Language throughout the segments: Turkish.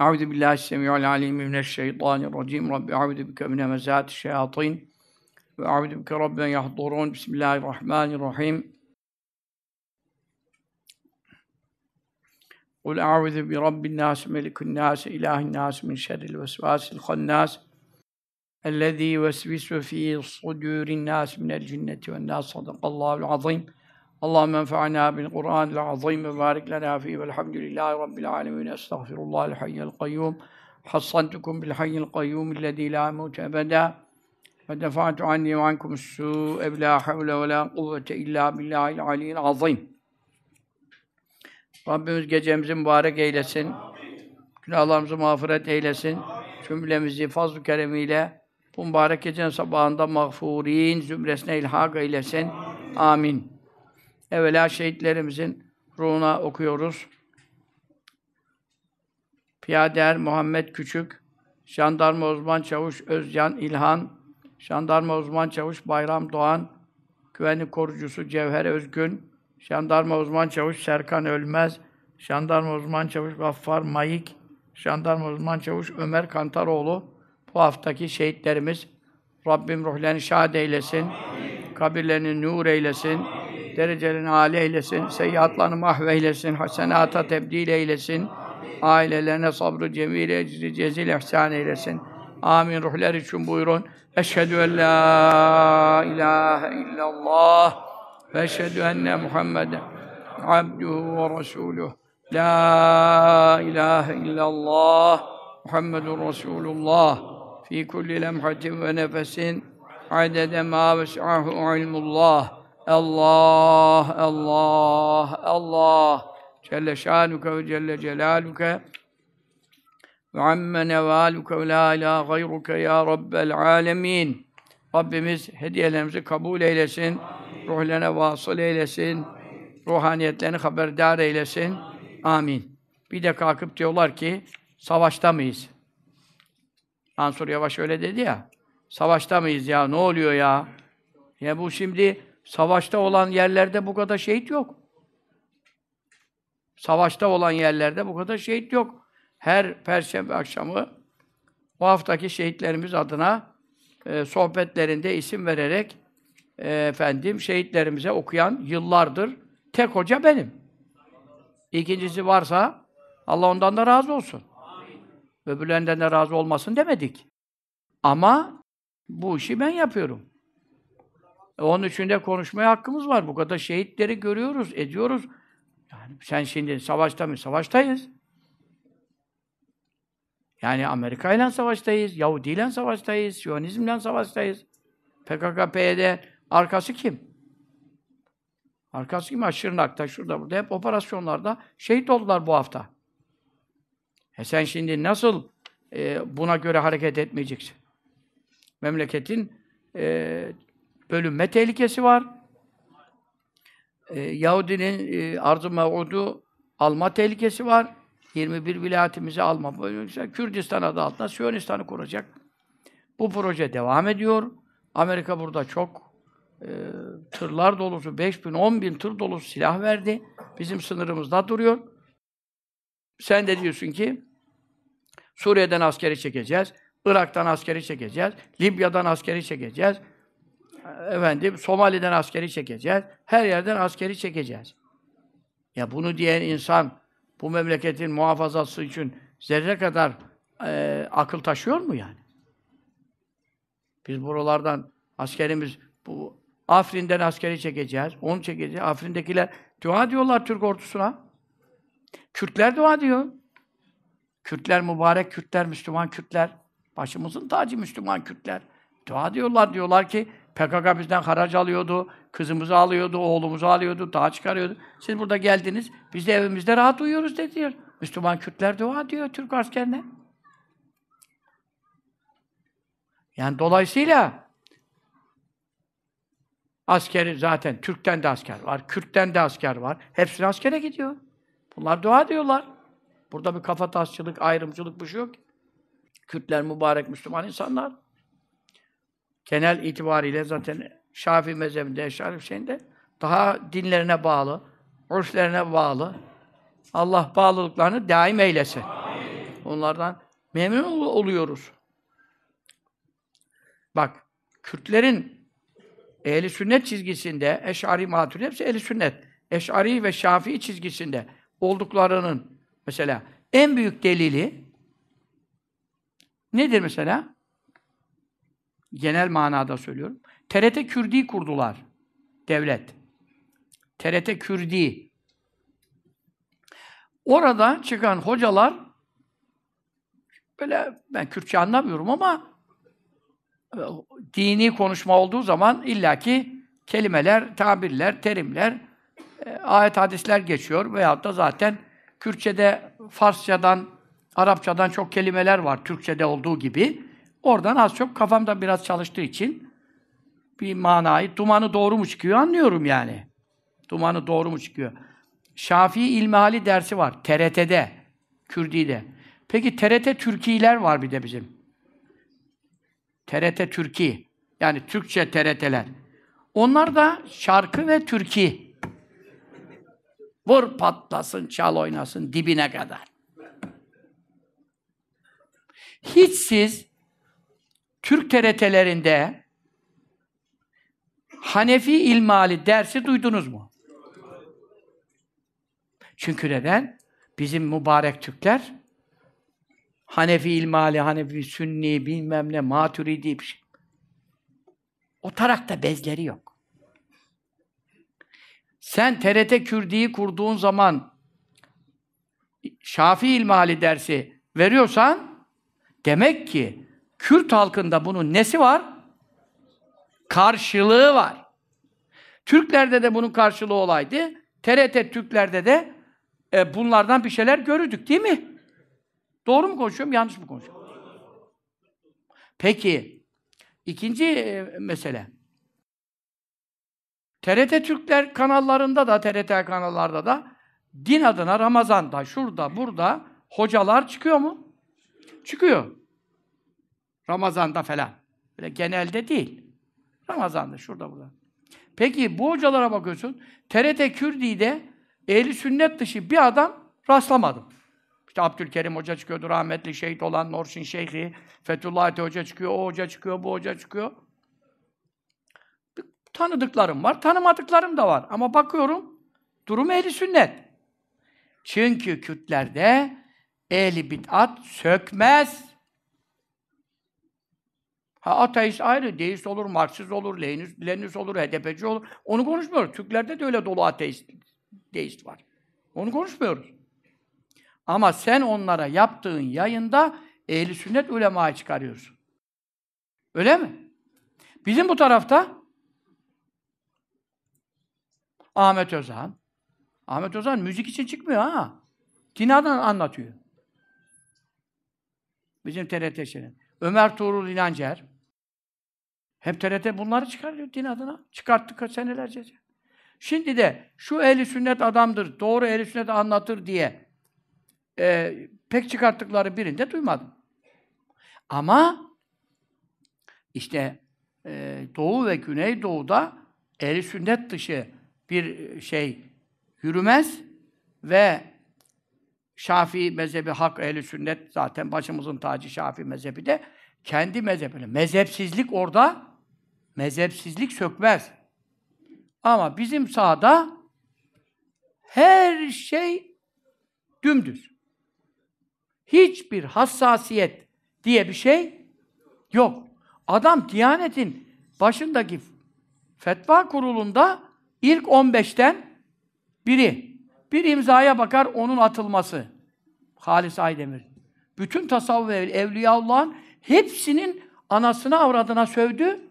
أعوذ بالله السميع العليم من الشيطان الرجيم. رب أعوذ بك من همزات الشياطين وأعوذ بك رب أن يحضرون. بسم الله الرحمن الرحيم. قل أعوذ برب الناس ملك الناس إله الناس من شر الوسواس الخناس الذي يوسوس في صدور الناس من الجنة والناس. صدق الله العظيم. اللهم انفعنا بالقرآن العظيم وبارك لنا فيه والحمد لله رب العالمين استغفر الله الحي القيوم حصنتكم بالحي القيوم الذي لا موت أبدا ودفعت عني وعنكم السوء بلا حول ولا قوة إلا بالله العلي العظيم Rabbimiz gecemizi mübarek eylesin. Günahlarımızı mağfiret eylesin. Cümlemizi fazl-ı keremiyle bu mübarek gecenin sabahında mağfurin zümresine ilhak eylesin. Amin. Evvela şehitlerimizin ruhuna okuyoruz. Piyader Muhammed Küçük, Jandarma Uzman Çavuş Özcan İlhan, Jandarma Uzman Çavuş Bayram Doğan, Güvenlik Korucusu Cevher Özgün, Jandarma Uzman Çavuş Serkan Ölmez, Jandarma Uzman Çavuş Gaffar Mayik, Jandarma Uzman Çavuş Ömer Kantaroğlu, bu haftaki şehitlerimiz Rabbim ruhlerini şad eylesin, kabirlerini nur eylesin, derecelerini âli eylesin, seyyiatlarını mahveylesin, hasenata tebdil eylesin, ailelerine sabrı cemil, ecri cezil ihsan eylesin. Amin. Ruhlar için buyurun. Eşhedü en la ilahe illallah ve eşhedü enne Muhammeden abduhu ve resuluh. La ilahe illallah Muhammedun Resulullah fi kulli lemhatin ve nefesin adede ma ves'ahu ilmullah. Allah, Allah, Allah. Celle şanuke ve celle celaluke ve amme nevaluke ve la ilahe gayruke ya Rabbel alemin. Rabbimiz hediyelerimizi kabul eylesin, ruhlarına vasıl eylesin, ruhaniyetlerini haberdar eylesin. Amin. Bir de kalkıp diyorlar ki, savaşta mıyız? Mansur Yavaş öyle dedi ya, savaşta mıyız ya, ne oluyor ya? Ya bu şimdi savaşta olan yerlerde bu kadar şehit yok. Savaşta olan yerlerde bu kadar şehit yok. Her perşembe akşamı bu haftaki şehitlerimiz adına e, sohbetlerinde isim vererek e, efendim şehitlerimize okuyan yıllardır tek hoca benim. İkincisi varsa Allah ondan da razı olsun. Öbürlerinden de razı olmasın demedik. Ama bu işi ben yapıyorum. E, onun için de konuşmaya hakkımız var. Bu kadar şehitleri görüyoruz, ediyoruz. Yani sen şimdi savaşta mı? Savaştayız. Yani Amerika ile savaştayız, Yahudi ile savaştayız, Siyonizmle savaştayız. PKK, PYD arkası kim? Arkası kim? Şırnak'ta, şurada, burada hep operasyonlarda şehit oldular bu hafta. E sen şimdi nasıl e, buna göre hareket etmeyeceksin? Memleketin e, bölünme tehlikesi var. E, Yahudinin e, arz-ı mev'udu alma tehlikesi var. 21 vilayetimizi alma. Kürdistan adı altında Siyonistan'ı kuracak. Bu proje devam ediyor. Amerika burada çok e, tırlar dolusu, 5 bin, 10 bin tır dolusu silah verdi. Bizim sınırımızda duruyor. Sen de diyorsun ki Suriye'den askeri çekeceğiz, Irak'tan askeri çekeceğiz, Libya'dan askeri çekeceğiz, efendim Somali'den askeri çekeceğiz, her yerden askeri çekeceğiz. Ya bunu diyen insan bu memleketin muhafazası için zerre kadar e, akıl taşıyor mu yani? Biz buralardan askerimiz bu Afrin'den askeri çekeceğiz, onu çekeceğiz. Afrin'dekiler dua diyorlar Türk ordusuna. Kürtler dua diyor. Kürtler mübarek Kürtler, Müslüman Kürtler. Başımızın tacı Müslüman Kürtler. Dua diyorlar, diyorlar ki PKK bizden haraç alıyordu, kızımızı alıyordu, oğlumuzu alıyordu, daha çıkarıyordu. Siz burada geldiniz, biz de evimizde rahat uyuyoruz dedi Müslüman Kürtler dua diyor Türk askerine. Yani dolayısıyla askeri zaten Türk'ten de asker var, Kürt'ten de asker var. Hepsi askere gidiyor. Bunlar dua diyorlar. Burada bir kafa tasçılık, ayrımcılık bir şey yok. Kürtler mübarek Müslüman insanlar. Genel itibariyle zaten Şafii mezhebinde, Eşarif şeyinde daha dinlerine bağlı, urflerine bağlı. Allah bağlılıklarını daim eylesin. Amin. Onlardan memnun ol- oluyoruz. Bak, Kürtlerin ehli sünnet çizgisinde, Eş'ari Maturidi hepsi ehli sünnet. Eş'ari ve Şafii çizgisinde olduklarının mesela en büyük delili nedir mesela? Genel manada söylüyorum. TRT Kürdi kurdular. Devlet. TRT Kürdi. Orada çıkan hocalar böyle ben Kürtçe anlamıyorum ama e, dini konuşma olduğu zaman illaki kelimeler, tabirler, terimler, e, ayet hadisler geçiyor veyahut da zaten Kürtçe'de Farsçadan, Arapçadan çok kelimeler var Türkçe'de olduğu gibi. Oradan az çok kafamda biraz çalıştığı için bir manayı, dumanı doğru mu çıkıyor anlıyorum yani. Dumanı doğru mu çıkıyor? Şafii İlmihali dersi var. TRT'de. Kürdi'de. Peki TRT Türkiler var bir de bizim. TRT Türki. Yani Türkçe TRT'ler. Onlar da şarkı ve türki. Vur patlasın, çal oynasın dibine kadar. Hiç siz Türk TRT'lerinde Hanefi İlmali dersi duydunuz mu? Çünkü neden? Bizim mübarek Türkler Hanefi İlmali, Hanefi Sünni, bilmem ne, Maturidi bir şey. O tarakta bezleri yok. Sen TRT Kürdi'yi kurduğun zaman Şafii İlmali dersi veriyorsan demek ki Kürt halkında bunun nesi var? Karşılığı var. Türklerde de bunun karşılığı olaydı. TRT Türklerde de e, bunlardan bir şeyler görürdük değil mi? Doğru mu konuşuyorum, yanlış mı konuşuyorum? Peki, ikinci e, mesele. TRT Türkler kanallarında da, TRT kanallarda da din adına Ramazan'da, şurada, burada hocalar çıkıyor mu? Çıkıyor. Ramazan'da falan. Böyle genelde değil. Ramazan'da, şurada, burada. Peki bu hocalara bakıyorsun, TRT Kürdi'de ehli sünnet dışı bir adam rastlamadım. İşte Abdülkerim Hoca çıkıyordu, rahmetli şehit olan Norşin Şeyhi, Fethullah Ate Hoca çıkıyor, o hoca çıkıyor, bu hoca çıkıyor. Tanıdıklarım var, tanımadıklarım da var. Ama bakıyorum, durum ehli sünnet. Çünkü Kürtlerde ehli bid'at sökmez. Ha ateist ayrı, deist olur, Marksist olur, Leninist, Leninist olur, HDP'ci olur. Onu konuşmuyoruz. Türklerde de öyle dolu ateist, deist var. Onu konuşmuyoruz. Ama sen onlara yaptığın yayında ehli sünnet ulemayı çıkarıyorsun. Öyle mi? Bizim bu tarafta Ahmet Özhan. Ahmet Özhan müzik için çıkmıyor ha. Dinadan anlatıyor. Bizim TRT şeyler. Ömer Tuğrul İnancer. Hep TRT bunları çıkarıyor din adına. Çıkarttık senelerce. Şimdi de şu ehli sünnet adamdır, doğru ehli sünnet anlatır diye e, pek çıkarttıkları birinde duymadım. Ama işte e, Doğu ve Güneydoğu'da ehli sünnet dışı bir şey yürümez ve Şafii mezhebi hak ehli sünnet zaten başımızın tacı Şafii mezhebi de kendi mezhebine. Mezhepsizlik orada mezhepsizlik sökmez. Ama bizim sahada her şey dümdüz. Hiçbir hassasiyet diye bir şey yok. Adam Diyanet'in başındaki fetva kurulunda ilk 15'ten biri. Bir imzaya bakar onun atılması. Halis Aydemir. Bütün tasavvuf ev, Evliyaullah'ın hepsinin anasına avradına sövdü.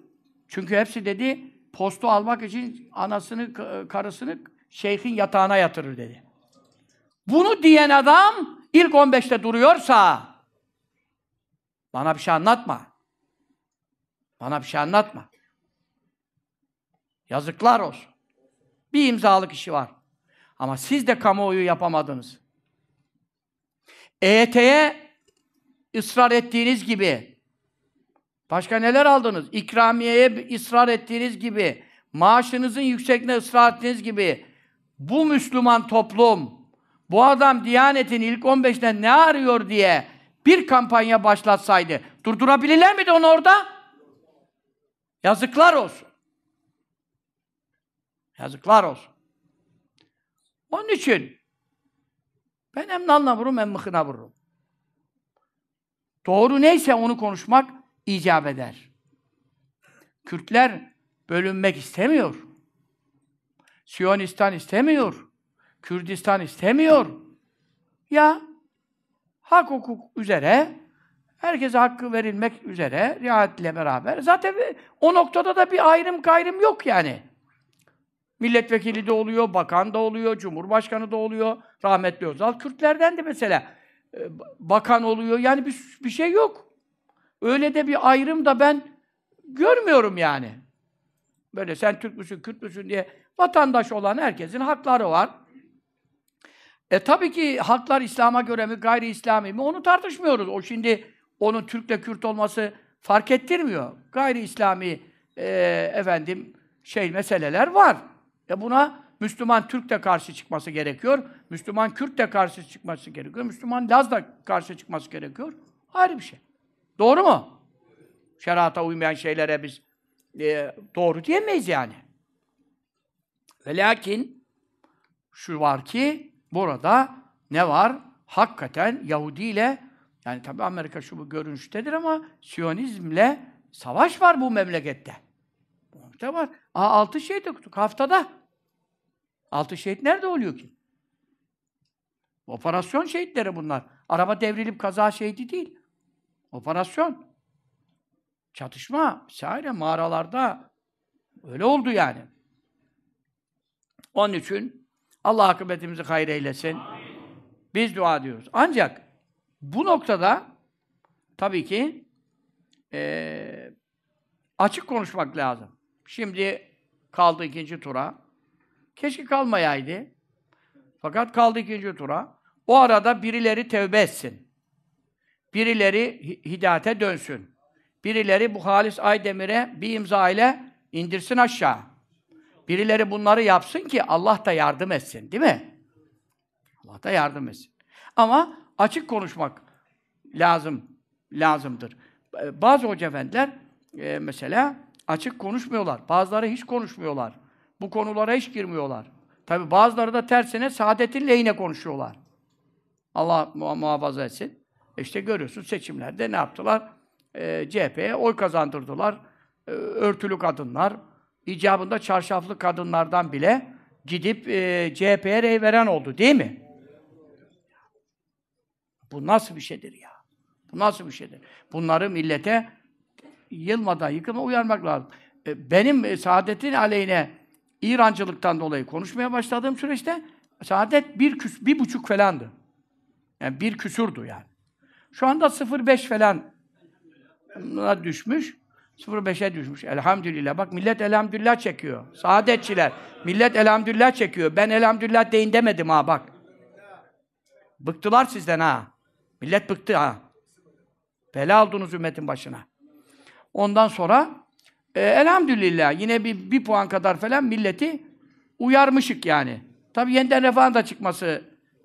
Çünkü hepsi dedi postu almak için anasını, karısını şeyhin yatağına yatırır dedi. Bunu diyen adam ilk 15'te duruyorsa bana bir şey anlatma. Bana bir şey anlatma. Yazıklar olsun. Bir imzalık işi var. Ama siz de kamuoyu yapamadınız. EYT'ye ısrar ettiğiniz gibi başka neler aldınız? İkramiyeye ısrar ettiğiniz gibi maaşınızın yüksekliğine ısrar ettiğiniz gibi bu Müslüman toplum bu adam Diyanet'in ilk 15'ten ne arıyor diye bir kampanya başlatsaydı durdurabilirler miydi onu orada? Yazıklar olsun. Yazıklar olsun. Onun için ben hem nalına vururum hem mıhına vururum. Doğru neyse onu konuşmak icap eder. Kürtler bölünmek istemiyor. Siyonistan istemiyor. Kürdistan istemiyor. Ya hak hukuk üzere herkese hakkı verilmek üzere riayetle beraber zaten o noktada da bir ayrım gayrım yok yani. Milletvekili de oluyor, bakan da oluyor, cumhurbaşkanı da oluyor. Rahmetli Özal Kürtlerden de mesela e, bakan oluyor. Yani bir, bir şey yok. Öyle de bir ayrım da ben görmüyorum yani. Böyle sen Türk müsün, Kürt müsün diye vatandaş olan herkesin hakları var. E tabii ki haklar İslam'a göre mi, gayri İslami mi onu tartışmıyoruz. O şimdi onun Türk'le Kürt olması fark ettirmiyor. Gayri İslami e, efendim şey meseleler var. E buna Müslüman Türk de karşı çıkması gerekiyor. Müslüman Kürt de karşı çıkması gerekiyor. Müslüman Laz da karşı çıkması gerekiyor. Ayrı bir şey. Doğru mu? Şerata uymayan şeylere biz e, doğru diyemeyiz yani. Ve lakin şu var ki burada ne var? Hakikaten Yahudi ile yani tabi Amerika şu bu görünüştedir ama Siyonizmle savaş var bu memlekette. Bu var. Aa, altı şehit okuduk haftada. Altı şehit nerede oluyor ki? Operasyon şehitleri bunlar. Araba devrilip kaza şehidi değil. Operasyon. Çatışma, vesaire mağaralarda öyle oldu yani. Onun için Allah akıbetimizi hayır eylesin. Biz dua ediyoruz. Ancak bu noktada tabii ki e, açık konuşmak lazım. Şimdi kaldı ikinci tura. Keşke kalmayaydı. Fakat kaldı ikinci tura. O arada birileri tevbe etsin. Birileri hidayete dönsün. Birileri bu Halis Aydemir'e bir imza ile indirsin aşağı. Birileri bunları yapsın ki Allah da yardım etsin, değil mi? Allah da yardım etsin. Ama açık konuşmak lazım, lazımdır. Bazı hoca efendiler e, mesela açık konuşmuyorlar. Bazıları hiç konuşmuyorlar. Bu konulara hiç girmiyorlar. Tabi bazıları da tersine saadetin lehine konuşuyorlar. Allah muhafaza etsin. İşte görüyorsun seçimlerde ne yaptılar? E, CHP'ye oy kazandırdılar. E, örtülü kadınlar, icabında çarşaflı kadınlardan bile gidip e, CHP'ye rey veren oldu değil mi? Bu nasıl bir şeydir ya? Bu nasıl bir şeydir? Bunları millete yılmadan, yıkılma uyarmak lazım. E, benim e, Saadet'in aleyhine İrancılıktan dolayı konuşmaya başladığım süreçte Saadet bir, küs, bir buçuk falandı. Yani bir küsurdu yani. Şu anda 0.5 falan düşmüş. 0.5'e düşmüş. Elhamdülillah. Bak millet elhamdülillah çekiyor. Saadetçiler. Millet elhamdülillah çekiyor. Ben elhamdülillah deyin demedim ha bak. Bıktılar sizden ha. Millet bıktı ha. Bela aldınız ümmetin başına. Ondan sonra e, elhamdülillah yine bir, bir puan kadar falan milleti uyarmışık yani. Tabi yeniden refahın da çıkması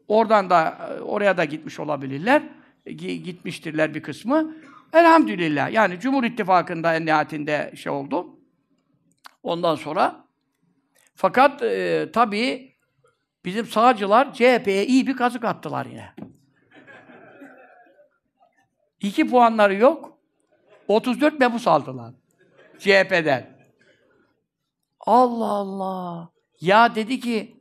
oradan da oraya da gitmiş olabilirler. Gitmiştirler bir kısmı. Elhamdülillah. Yani Cumhur İttifakı'nda en nihayetinde şey oldu. Ondan sonra fakat e, tabii bizim sağcılar CHP'ye iyi bir kazık attılar yine. İki puanları yok. 34 mebus aldılar. CHP'den. Allah Allah. Ya dedi ki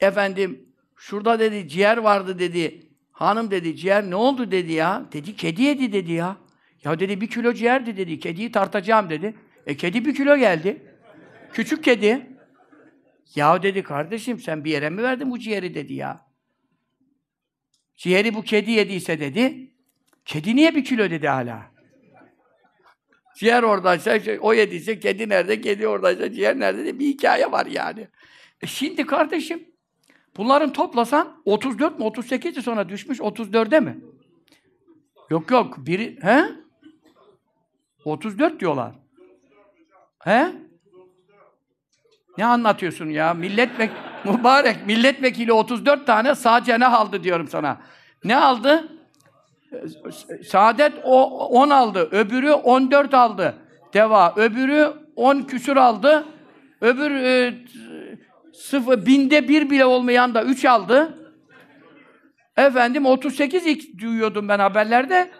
efendim şurada dedi ciğer vardı dedi. Hanım dedi ciğer ne oldu dedi ya. Dedi kedi yedi dedi ya. Ya dedi bir kilo ciğerdi dedi. Kediyi tartacağım dedi. E kedi bir kilo geldi. Küçük kedi. Ya dedi kardeşim sen bir yere mi verdin bu ciğeri dedi ya. Ciğeri bu kedi yediyse dedi. Kedi niye bir kilo dedi hala. Ciğer oradaysa, şey, o yediyse kedi nerede, kedi oradaysa ciğer nerede diye bir hikaye var yani. E şimdi kardeşim, bunların toplasan 34 mi, 38 sonra düşmüş 34'e mi? Yok yok, biri, he? 34 diyorlar. He? Ne anlatıyorsun ya? Milletvek mübarek milletvekili 34 tane sağ cenah aldı diyorum sana. Ne aldı? Saadet o 10 aldı, öbürü 14 aldı. Deva, öbürü 10 küsür aldı. Öbür e, sıfır, binde bir bile olmayan da 3 aldı. Efendim 38 ilk duyuyordum ben haberlerde.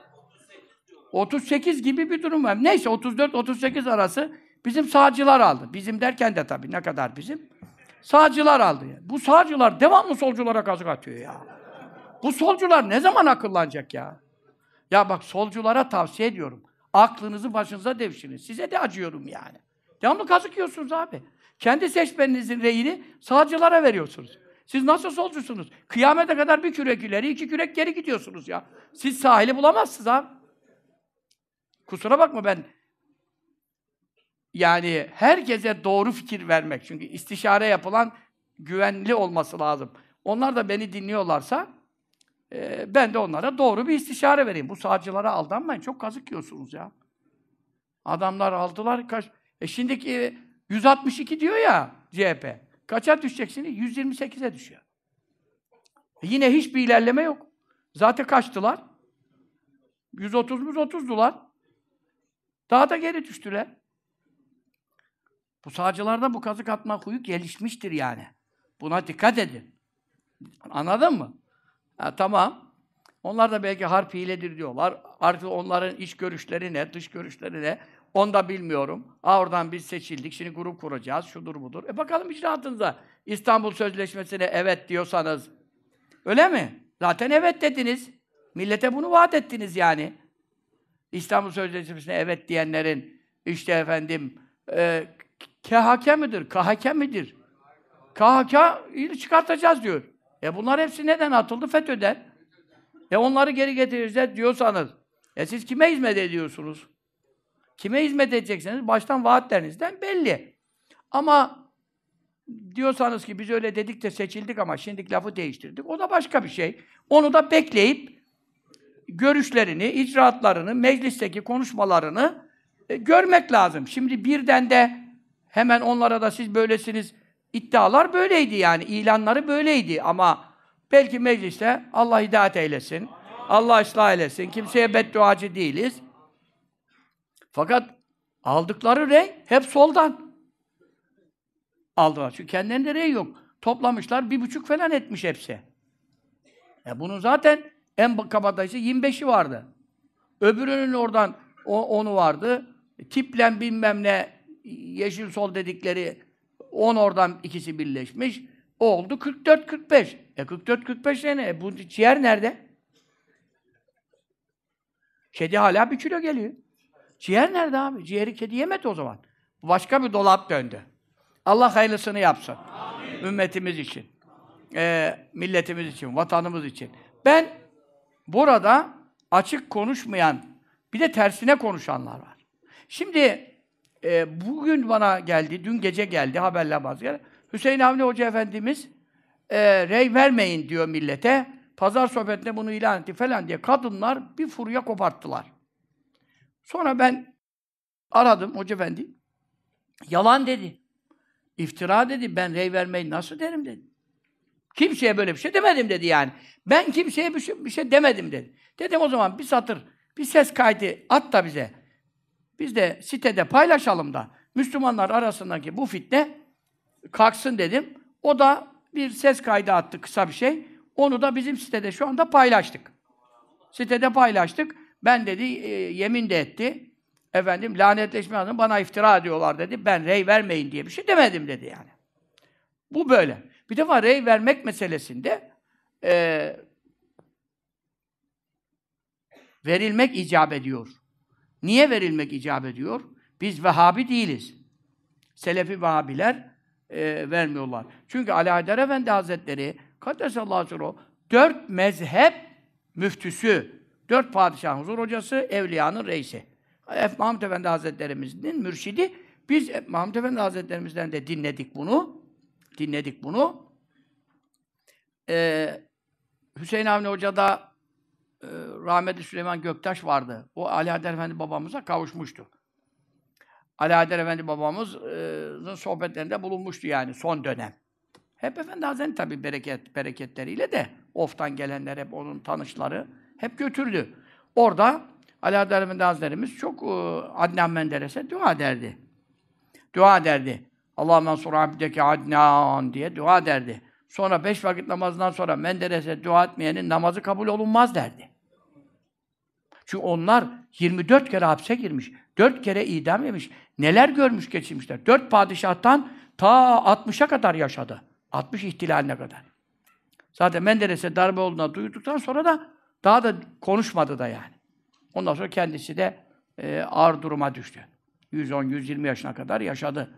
38 gibi bir durum var. Neyse 34-38 arası bizim sağcılar aldı. Bizim derken de tabii ne kadar bizim? Sağcılar aldı. Bu sağcılar devamlı solculara kazık atıyor ya. Bu solcular ne zaman akıllanacak ya? Ya bak solculara tavsiye ediyorum. Aklınızı başınıza devşirin. Size de acıyorum yani. Devamlı kazık yiyorsunuz abi. Kendi seçmeninizin reyini sağcılara veriyorsunuz. Siz nasıl solcusunuz? Kıyamete kadar bir kürek ileri, iki kürek geri gidiyorsunuz ya. Siz sahili bulamazsınız abi. Kusura bakma ben yani herkese doğru fikir vermek. Çünkü istişare yapılan güvenli olması lazım. Onlar da beni dinliyorlarsa e, ben de onlara doğru bir istişare vereyim. Bu sağcılara aldanmayın. Çok kazık yiyorsunuz ya. Adamlar aldılar kaç... E şimdiki 162 diyor ya CHP. Kaça düşecek şimdi? 128'e düşüyor. E yine hiçbir ilerleme yok. Zaten kaçtılar? 130 130'dular. Daha da geri düştüler. Bu sağcılarda bu kazık atma huyu gelişmiştir yani. Buna dikkat edin. Anladın mı? Ha, tamam. Onlar da belki harp hiledir diyorlar. Artık onların iç görüşleri ne, dış görüşleri ne? Onu da bilmiyorum. Aa oradan biz seçildik, şimdi grup kuracağız, şudur budur. E bakalım icraatınıza. İstanbul Sözleşmesi'ne evet diyorsanız. Öyle mi? Zaten evet dediniz. Millete bunu vaat ettiniz yani. İstanbul Sözleşmesi'ne evet diyenlerin işte efendim e, KHK midir, KHK midir? KHK çıkartacağız diyor. E bunlar hepsi neden atıldı? FETÖ'den. E onları geri getireceğiz diyorsanız. E siz kime hizmet ediyorsunuz? Kime hizmet edeceksiniz? Baştan vaatlerinizden belli. Ama diyorsanız ki biz öyle dedik de seçildik ama şimdi lafı değiştirdik. O da başka bir şey. Onu da bekleyip görüşlerini, icraatlarını, meclisteki konuşmalarını e, görmek lazım. Şimdi birden de hemen onlara da siz böylesiniz iddialar böyleydi yani. ilanları böyleydi ama belki mecliste Allah hidayet eylesin. Allah ıslah eylesin. Kimseye bedduacı değiliz. Fakat aldıkları rey hep soldan aldılar. Çünkü kendilerinde rey yok. Toplamışlar, bir buçuk falan etmiş hepsi. E bunun zaten en kabadayısı 25'i vardı. Öbürünün oradan onu vardı. Tiplen bilmem ne yeşil sol dedikleri 10 oradan ikisi birleşmiş. O oldu 44-45. E 44-45 ne? E bu ciğer nerede? Kedi hala bir kilo geliyor. Ciğer nerede abi? Ciğeri kedi yemedi o zaman. Başka bir dolap döndü. Allah hayırlısını yapsın. Amin. Ümmetimiz için. E, milletimiz için, vatanımız için. Ben burada açık konuşmayan, bir de tersine konuşanlar var. Şimdi e, bugün bana geldi, dün gece geldi haberler bazı yere. Hüseyin Avni Hoca Efendimiz e, rey vermeyin diyor millete. Pazar sohbetinde bunu ilan etti falan diye kadınlar bir furya koparttılar. Sonra ben aradım Hoca Efendi. Yalan dedi. İftira dedi. Ben rey vermeyi nasıl derim dedi. Kimseye böyle bir şey demedim dedi yani. Ben kimseye bir şey, bir şey demedim dedi. Dedim o zaman bir satır, bir ses kaydı at da bize. Biz de sitede paylaşalım da Müslümanlar arasındaki bu fitne kalksın dedim. O da bir ses kaydı attı kısa bir şey. Onu da bizim sitede şu anda paylaştık. Sitede paylaştık. Ben dedi e, yemin de etti. Efendim lanetleşme lazım bana iftira ediyorlar dedi. Ben rey vermeyin diye bir şey demedim dedi yani. Bu böyle. Bir defa rey vermek meselesinde e, verilmek icap ediyor. Niye verilmek icap ediyor? Biz Vehhabi değiliz. Selefi Vehhabiler e, vermiyorlar. Çünkü Ali Haydar Efendi Hazretleri Kaddesallahu aleyhi dört mezhep müftüsü, dört padişahın huzur hocası, evliyanın reisi. Mahmud Efendi Hazretlerimizin mürşidi. Biz Mahmud Efendi Hazretlerimizden de dinledik bunu. Dinledik bunu. Ee, Hüseyin Avni Hoca da e, rahmetli Süleyman Göktaş vardı. O Ali Haydar Efendi babamıza kavuşmuştu. Ali Haydar Efendi babamızın sohbetlerinde bulunmuştu yani son dönem. Hep Efendi Hazretleri tabi bereket, bereketleriyle de oftan gelenler hep onun tanışları hep götürdü. Orada Ali Adel Efendi Hazretlerimiz çok e, Adnan Menderes'e dua derdi. Dua derdi. Allahümme sur abdeke Adnan diye dua derdi. Sonra beş vakit namazından sonra Menderes'e dua etmeyenin namazı kabul olunmaz derdi. Çünkü onlar 24 kere hapse girmiş. 4 kere idam yemiş. Neler görmüş geçirmişler. 4 padişahtan ta 60'a kadar yaşadı. 60 ihtilaline kadar. Zaten Menderes'e darbe olduğunu duyduktan sonra da daha da konuşmadı da yani. Ondan sonra kendisi de e, ağır duruma düştü. 110-120 yaşına kadar yaşadı.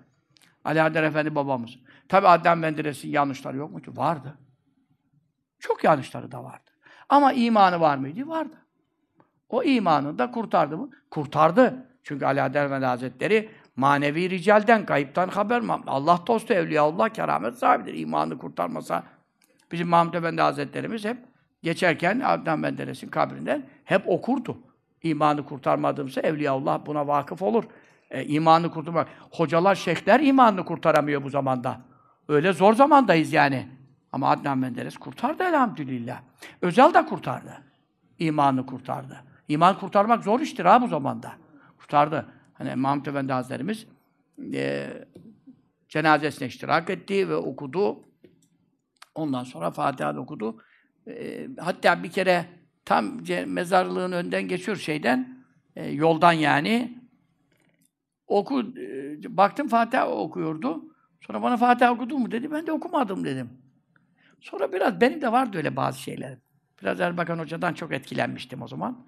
Ali Adel Efendi babamız. Tabi Adem Menderes'in yanlışları yok muydu? Vardı. Çok yanlışları da vardı. Ama imanı var mıydı? Vardı. O imanını da kurtardı mı? Kurtardı. Çünkü Ali Adel Efendi Hazretleri manevi ricalden, kayıptan haber? Allah dostu, evliyaullah, keramet sahibidir. İmanını kurtarmasa bizim Mahmud Efendi Hazretlerimiz hep geçerken Adnan Menderes'in kabrinden hep okurdu. İmanı kurtarmadığımsa Evliyaullah buna vakıf olur. E, imanını kurtarmak. Hocalar, şeyhler imanını kurtaramıyor bu zamanda. Öyle zor zamandayız yani. Ama Adnan Menderes kurtardı elhamdülillah. Özel de kurtardı. İmanını kurtardı. İman kurtarmak zor iştir ha bu zamanda. Kurtardı. Hani Mahmud Efendi Hazretlerimiz e, cenazesine iştirak etti ve okudu. Ondan sonra Fatiha okudu. E, hatta bir kere tam mezarlığın önden geçiyor şeyden, e, yoldan yani. Oku, e, baktım Fatiha okuyordu. Sonra bana Fatiha okudu mu dedi. Ben de okumadım dedim. Sonra biraz, benim de vardı öyle bazı şeyler. Biraz Erbakan Hoca'dan çok etkilenmiştim o zaman.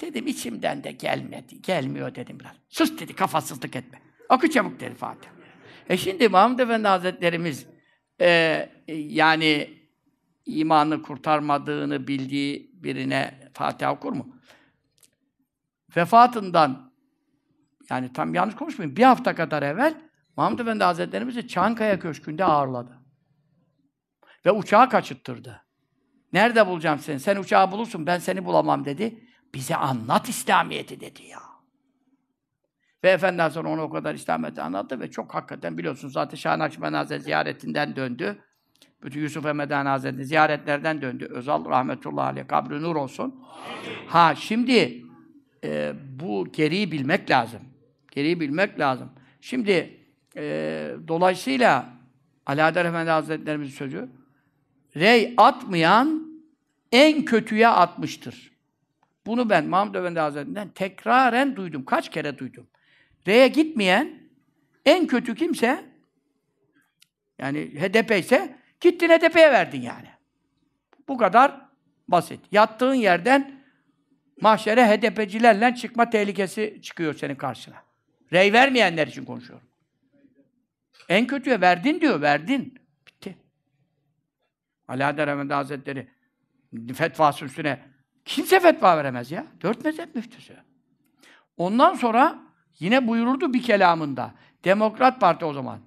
Dedim içimden de gelmedi, gelmiyor dedim biraz. Sus dedi, kafasızlık etme. Oku çabuk dedi Fatiha. E şimdi Mahmud Efendi Hazretlerimiz e, yani imanı kurtarmadığını bildiği birine Fatiha okur mu? Vefatından yani tam yanlış konuşmayayım. Bir hafta kadar evvel Mahmud Efendi Hazretlerimizi Çankaya Köşkü'nde ağırladı. Ve uçağı kaçırttırdı. Nerede bulacağım seni? Sen uçağı bulursun, ben seni bulamam dedi. Bize anlat İslamiyet'i dedi ya. Ve Efendiden sonra onu o kadar İslamiyet'i anlattı ve çok hakikaten biliyorsunuz zaten Şah Nakşibendi Hazretleri ziyaretinden döndü. Bütün Yusuf Emeden Hazretleri ziyaretlerden döndü. Özal rahmetullahi aleyh kabri nur olsun. Ha şimdi e, bu geriyi bilmek lazım. Geriyi bilmek lazım. Şimdi e, dolayısıyla Alaeddin Efendi Hazretlerimizin sözü rey atmayan en kötüye atmıştır. Bunu ben Mahmud Efendi Hazretlerinden tekraren duydum. Kaç kere duydum. R'ye gitmeyen en kötü kimse yani HDP ise gittin HDP'ye verdin yani. Bu kadar basit. Yattığın yerden mahşere HDP'cilerle çıkma tehlikesi çıkıyor senin karşına. Rey vermeyenler için konuşuyorum. En kötüye verdin diyor, verdin. Bitti. Adem Efendi Hazretleri fetvası üstüne kimse fetva veremez ya. Dört mezhep müftüsü. Ondan sonra yine buyururdu bir kelamında. Demokrat Parti o zaman.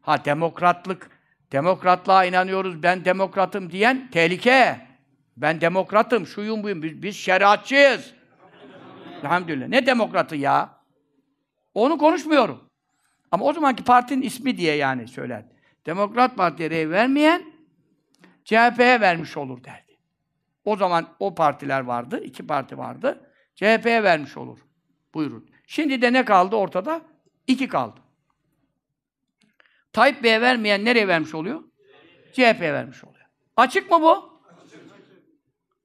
Ha demokratlık, demokratlığa inanıyoruz, ben demokratım diyen tehlike. Ben demokratım, şuyum buyum, biz, biz şeriatçıyız. Elhamdülillah. Ne demokratı ya? Onu konuşmuyorum. Ama o zamanki partinin ismi diye yani söyler. Demokrat Parti'ye rey vermeyen CHP'ye vermiş olur derdi. O zaman o partiler vardı, iki parti vardı. CHP'ye vermiş olur. Buyurun. Şimdi de ne kaldı ortada? İki kaldı. Tayyip Bey'e vermeyen nereye vermiş oluyor? CHP'ye vermiş oluyor. Açık mı bu?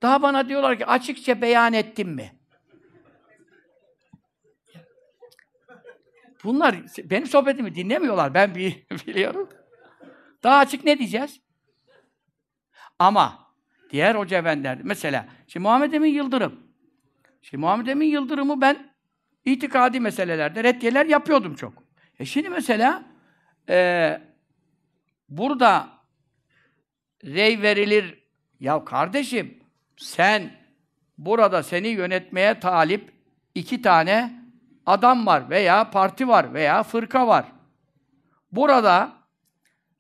Daha bana diyorlar ki açıkça beyan ettim mi? Bunlar benim sohbetimi dinlemiyorlar. Ben biliyorum. Daha açık ne diyeceğiz? Ama diğer hoca efendiler, mesela şimdi Muhammed Emin Yıldırım. Şimdi Muhammed Emin Yıldırım'ı ben itikadi meselelerde reddiyeler yapıyordum çok. E şimdi mesela e, burada rey verilir. Ya kardeşim sen burada seni yönetmeye talip iki tane adam var veya parti var veya fırka var. Burada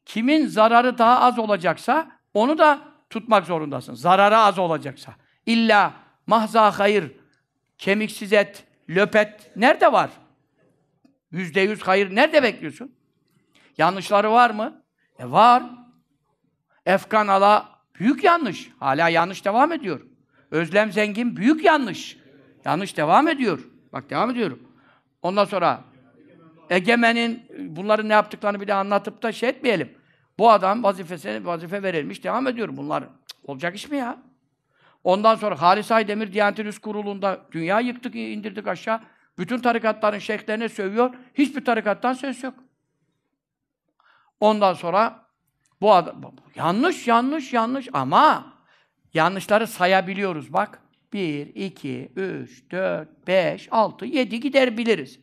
kimin zararı daha az olacaksa onu da tutmak zorundasın. Zararı az olacaksa. İlla mahza hayır, kemiksiz et, löpet nerede var? Yüzde yüz hayır nerede bekliyorsun? Yanlışları var mı? E var. Efkan ala büyük yanlış. Hala yanlış devam ediyor. Özlem Zengin büyük yanlış. Yanlış devam ediyor. Bak devam ediyorum. Ondan sonra Egemen'in bunların ne yaptıklarını bir de anlatıp da şey etmeyelim. Bu adam vazifesine vazife verilmiş, devam ediyor. Bunlar olacak iş mi ya? Ondan sonra Halis Aydemir Diyanet Üst Kurulu'nda dünya yıktık, indirdik aşağı. Bütün tarikatların şeyhlerine sövüyor. Hiçbir tarikattan söz yok. Ondan sonra bu adam yanlış, yanlış, yanlış ama yanlışları sayabiliyoruz bak. 1, 2, 3, 4, 5, 6, 7 gider biliriz.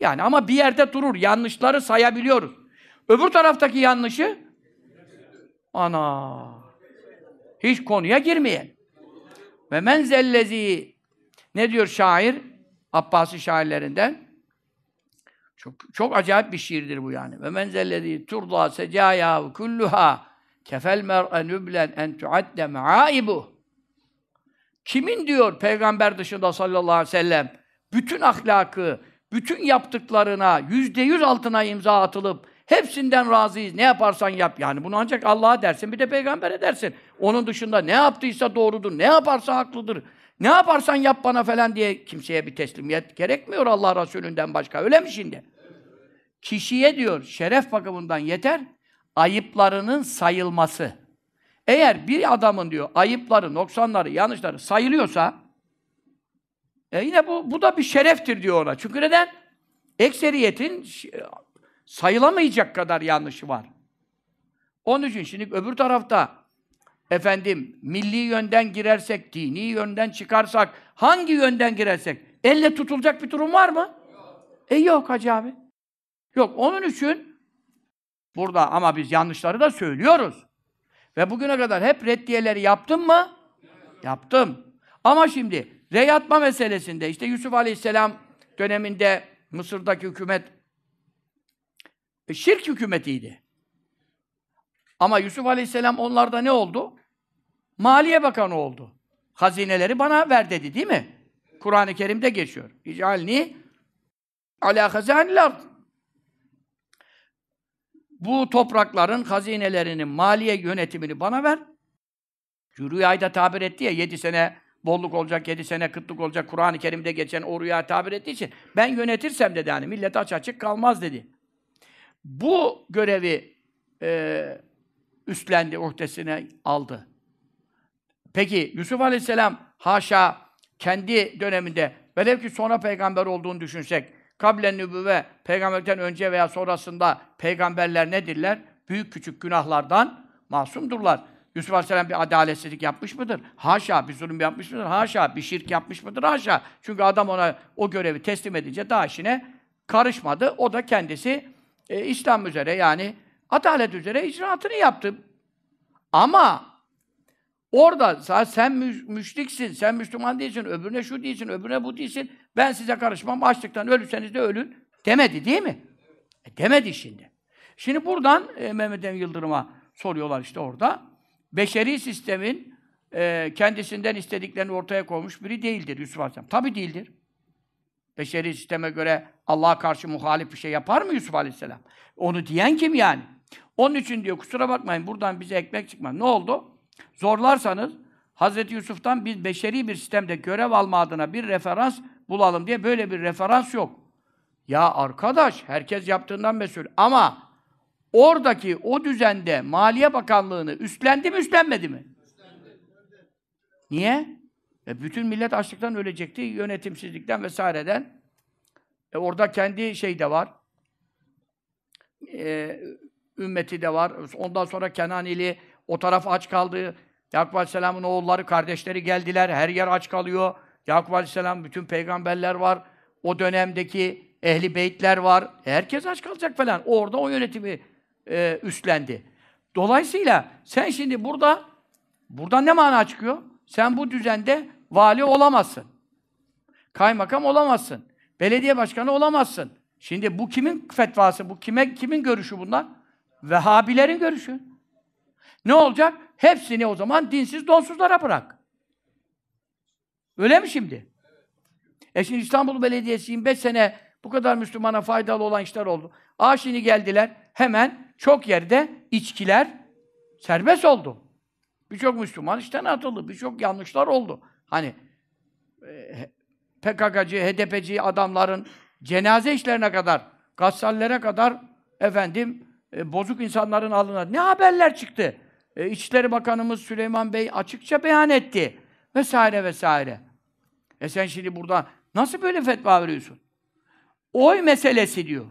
Yani ama bir yerde durur. Yanlışları sayabiliyoruz. Öbür taraftaki yanlışı ana hiç konuya girmeyen. Ve men zellezi ne diyor şair? Abbasi şairlerinden. Çok çok acayip bir şiirdir bu yani. Ve men zellezi turda secaya kulluha kefel mer'e nüblen en tuadde maaibu. Kimin diyor peygamber dışında sallallahu aleyhi ve sellem bütün ahlakı, bütün yaptıklarına yüzde yüz altına imza atılıp hepsinden razıyız. Ne yaparsan yap. Yani bunu ancak Allah'a dersin, bir de peygambere dersin. Onun dışında ne yaptıysa doğrudur, ne yaparsa haklıdır. Ne yaparsan yap bana falan diye kimseye bir teslimiyet gerekmiyor Allah Resulü'nden başka. Öyle mi şimdi? Kişiye diyor şeref bakımından yeter ayıplarının sayılması. Eğer bir adamın diyor ayıpları, noksanları, yanlışları sayılıyorsa e yine bu bu da bir şereftir diyor ona. Çünkü neden? Ekseriyetin sayılamayacak kadar yanlışı var. Onun için şimdi öbür tarafta efendim milli yönden girersek, dini yönden çıkarsak, hangi yönden girersek elle tutulacak bir durum var mı? E yok hacı abi. Yok. Onun için burada ama biz yanlışları da söylüyoruz. Ve bugüne kadar hep reddiyeleri yaptım mı? Yaptım. Ama şimdi reyatma meselesinde işte Yusuf Aleyhisselam döneminde Mısır'daki hükümet e, şirk hükümetiydi. Ama Yusuf Aleyhisselam onlarda ne oldu? Maliye Bakanı oldu. Hazineleri bana ver dedi değil mi? Kur'an-ı Kerim'de geçiyor. İcalni ala hazanil ard. Bu toprakların hazinelerinin maliye yönetimini bana ver. Rüyayı tabir etti ya, yedi sene bolluk olacak, yedi sene kıtlık olacak, Kur'an-ı Kerim'de geçen o rüya tabir ettiği için ben yönetirsem dedi hani, millet aç açık kalmaz dedi. Bu görevi e, üstlendi, uhdesine aldı. Peki Yusuf Aleyhisselam haşa kendi döneminde velev ki sonra peygamber olduğunu düşünsek kablen nübüvve peygamberden önce veya sonrasında peygamberler nedirler? Büyük küçük günahlardan masumdurlar. Yusuf Aleyhisselam bir adaletsizlik yapmış mıdır? Haşa. Bir zulüm yapmış mıdır? Haşa. Bir şirk yapmış mıdır? Haşa. Çünkü adam ona o görevi teslim edince daha işine karışmadı. O da kendisi e, İslam üzere yani adalet üzere icraatını yaptı. Ama orada sen müşriksin, sen Müslüman değilsin, öbürüne şu değilsin, öbürüne bu değilsin, ben size karışmam, açlıktan ölürseniz de ölün demedi değil mi? E, demedi şimdi. Şimdi buradan e, Mehmet Emin Yıldırım'a soruyorlar işte orada. Beşeri sistemin e, kendisinden istediklerini ortaya koymuş biri değildir Yusuf Aleyhisselam. Tabi değildir. Beşeri sisteme göre Allah'a karşı muhalif bir şey yapar mı Yusuf Aleyhisselam? Onu diyen kim yani? Onun için diyor kusura bakmayın buradan bize ekmek çıkmaz. Ne oldu? Zorlarsanız Hazreti Yusuf'tan biz beşeri bir sistemde görev alma adına bir referans bulalım diye böyle bir referans yok. Ya arkadaş herkes yaptığından mesul ama oradaki o düzende Maliye Bakanlığı'nı üstlendi mi üstlenmedi mi? Üstlendi. Niye? E bütün millet açlıktan ölecekti, yönetimsizlikten vesaireden. E orada kendi şey de var. E, ümmeti de var. Ondan sonra Kenanili o taraf aç kaldı. Yakup Aleyhisselam'ın oğulları, kardeşleri geldiler. Her yer aç kalıyor. Yakup Aleyhisselam, bütün peygamberler var. O dönemdeki ehli beytler var. Herkes aç kalacak falan. Orada o yönetimi e, üstlendi. Dolayısıyla sen şimdi burada buradan ne mana çıkıyor? Sen bu düzende vali olamazsın. Kaymakam olamazsın. Belediye başkanı olamazsın. Şimdi bu kimin fetvası? Bu kime kimin görüşü bunlar? Vehhabilerin görüşü. Ne olacak? Hepsini o zaman dinsiz donsuzlara bırak. Öyle mi şimdi? E şimdi İstanbul Belediyesi 25 sene bu kadar Müslümana faydalı olan işler oldu. Aa geldiler hemen çok yerde içkiler serbest oldu. Birçok Müslüman işten atıldı. Birçok yanlışlar oldu. Hani e, PKK'cı, HDP'ci adamların cenaze işlerine kadar, gassallere kadar efendim e, bozuk insanların alına ne haberler çıktı? E, İçişleri Bakanımız Süleyman Bey açıkça beyan etti. Vesaire vesaire. E sen şimdi burada nasıl böyle fetva veriyorsun? Oy meselesi diyor.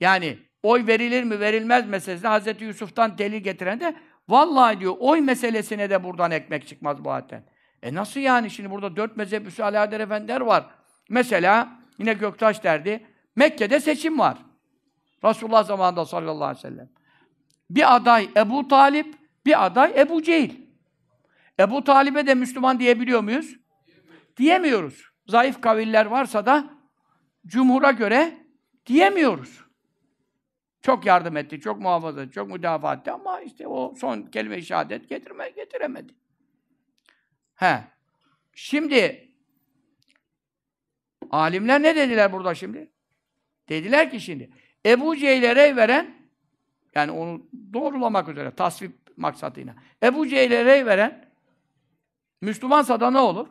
Yani oy verilir mi verilmez meselesine Hazreti Yusuf'tan delil getiren de vallahi diyor oy meselesine de buradan ekmek çıkmaz bu hatten. E nasıl yani şimdi burada dört mezhep üssü Alaeddin Efendiler var. Mesela yine Göktaş derdi. Mekke'de seçim var. Resulullah zamanında sallallahu aleyhi ve sellem. Bir aday Ebu Talip, bir aday Ebu Cehil. Ebu Talip'e de Müslüman diyebiliyor muyuz? Diyemiyoruz. Zayıf kaviller varsa da cumhura göre diyemiyoruz. Çok yardım etti, çok muhafaza etti, çok müdafaa etti ama işte o son kelime-i şehadet getirme, getiremedi. He. Şimdi alimler ne dediler burada şimdi? Dediler ki şimdi Ebu Cehil'e rey veren yani onu doğrulamak üzere tasvip maksatıyla. Ebu Cehil'e rey veren Müslümansa da ne olur?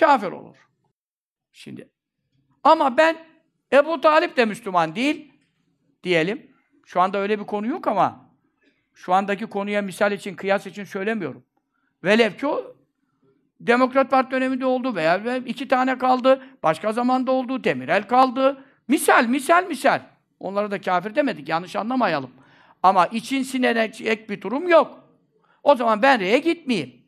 Kafir olur. Şimdi ama ben Ebu Talip de Müslüman değil diyelim. Şu anda öyle bir konu yok ama şu andaki konuya misal için, kıyas için söylemiyorum. Velev ki o Demokrat Parti döneminde oldu veya iki tane kaldı, başka zamanda oldu, Demirel kaldı. Misal, misal, misal. Onlara da kafir demedik, yanlış anlamayalım. Ama için sinenecek bir durum yok. O zaman ben reye gitmeyeyim.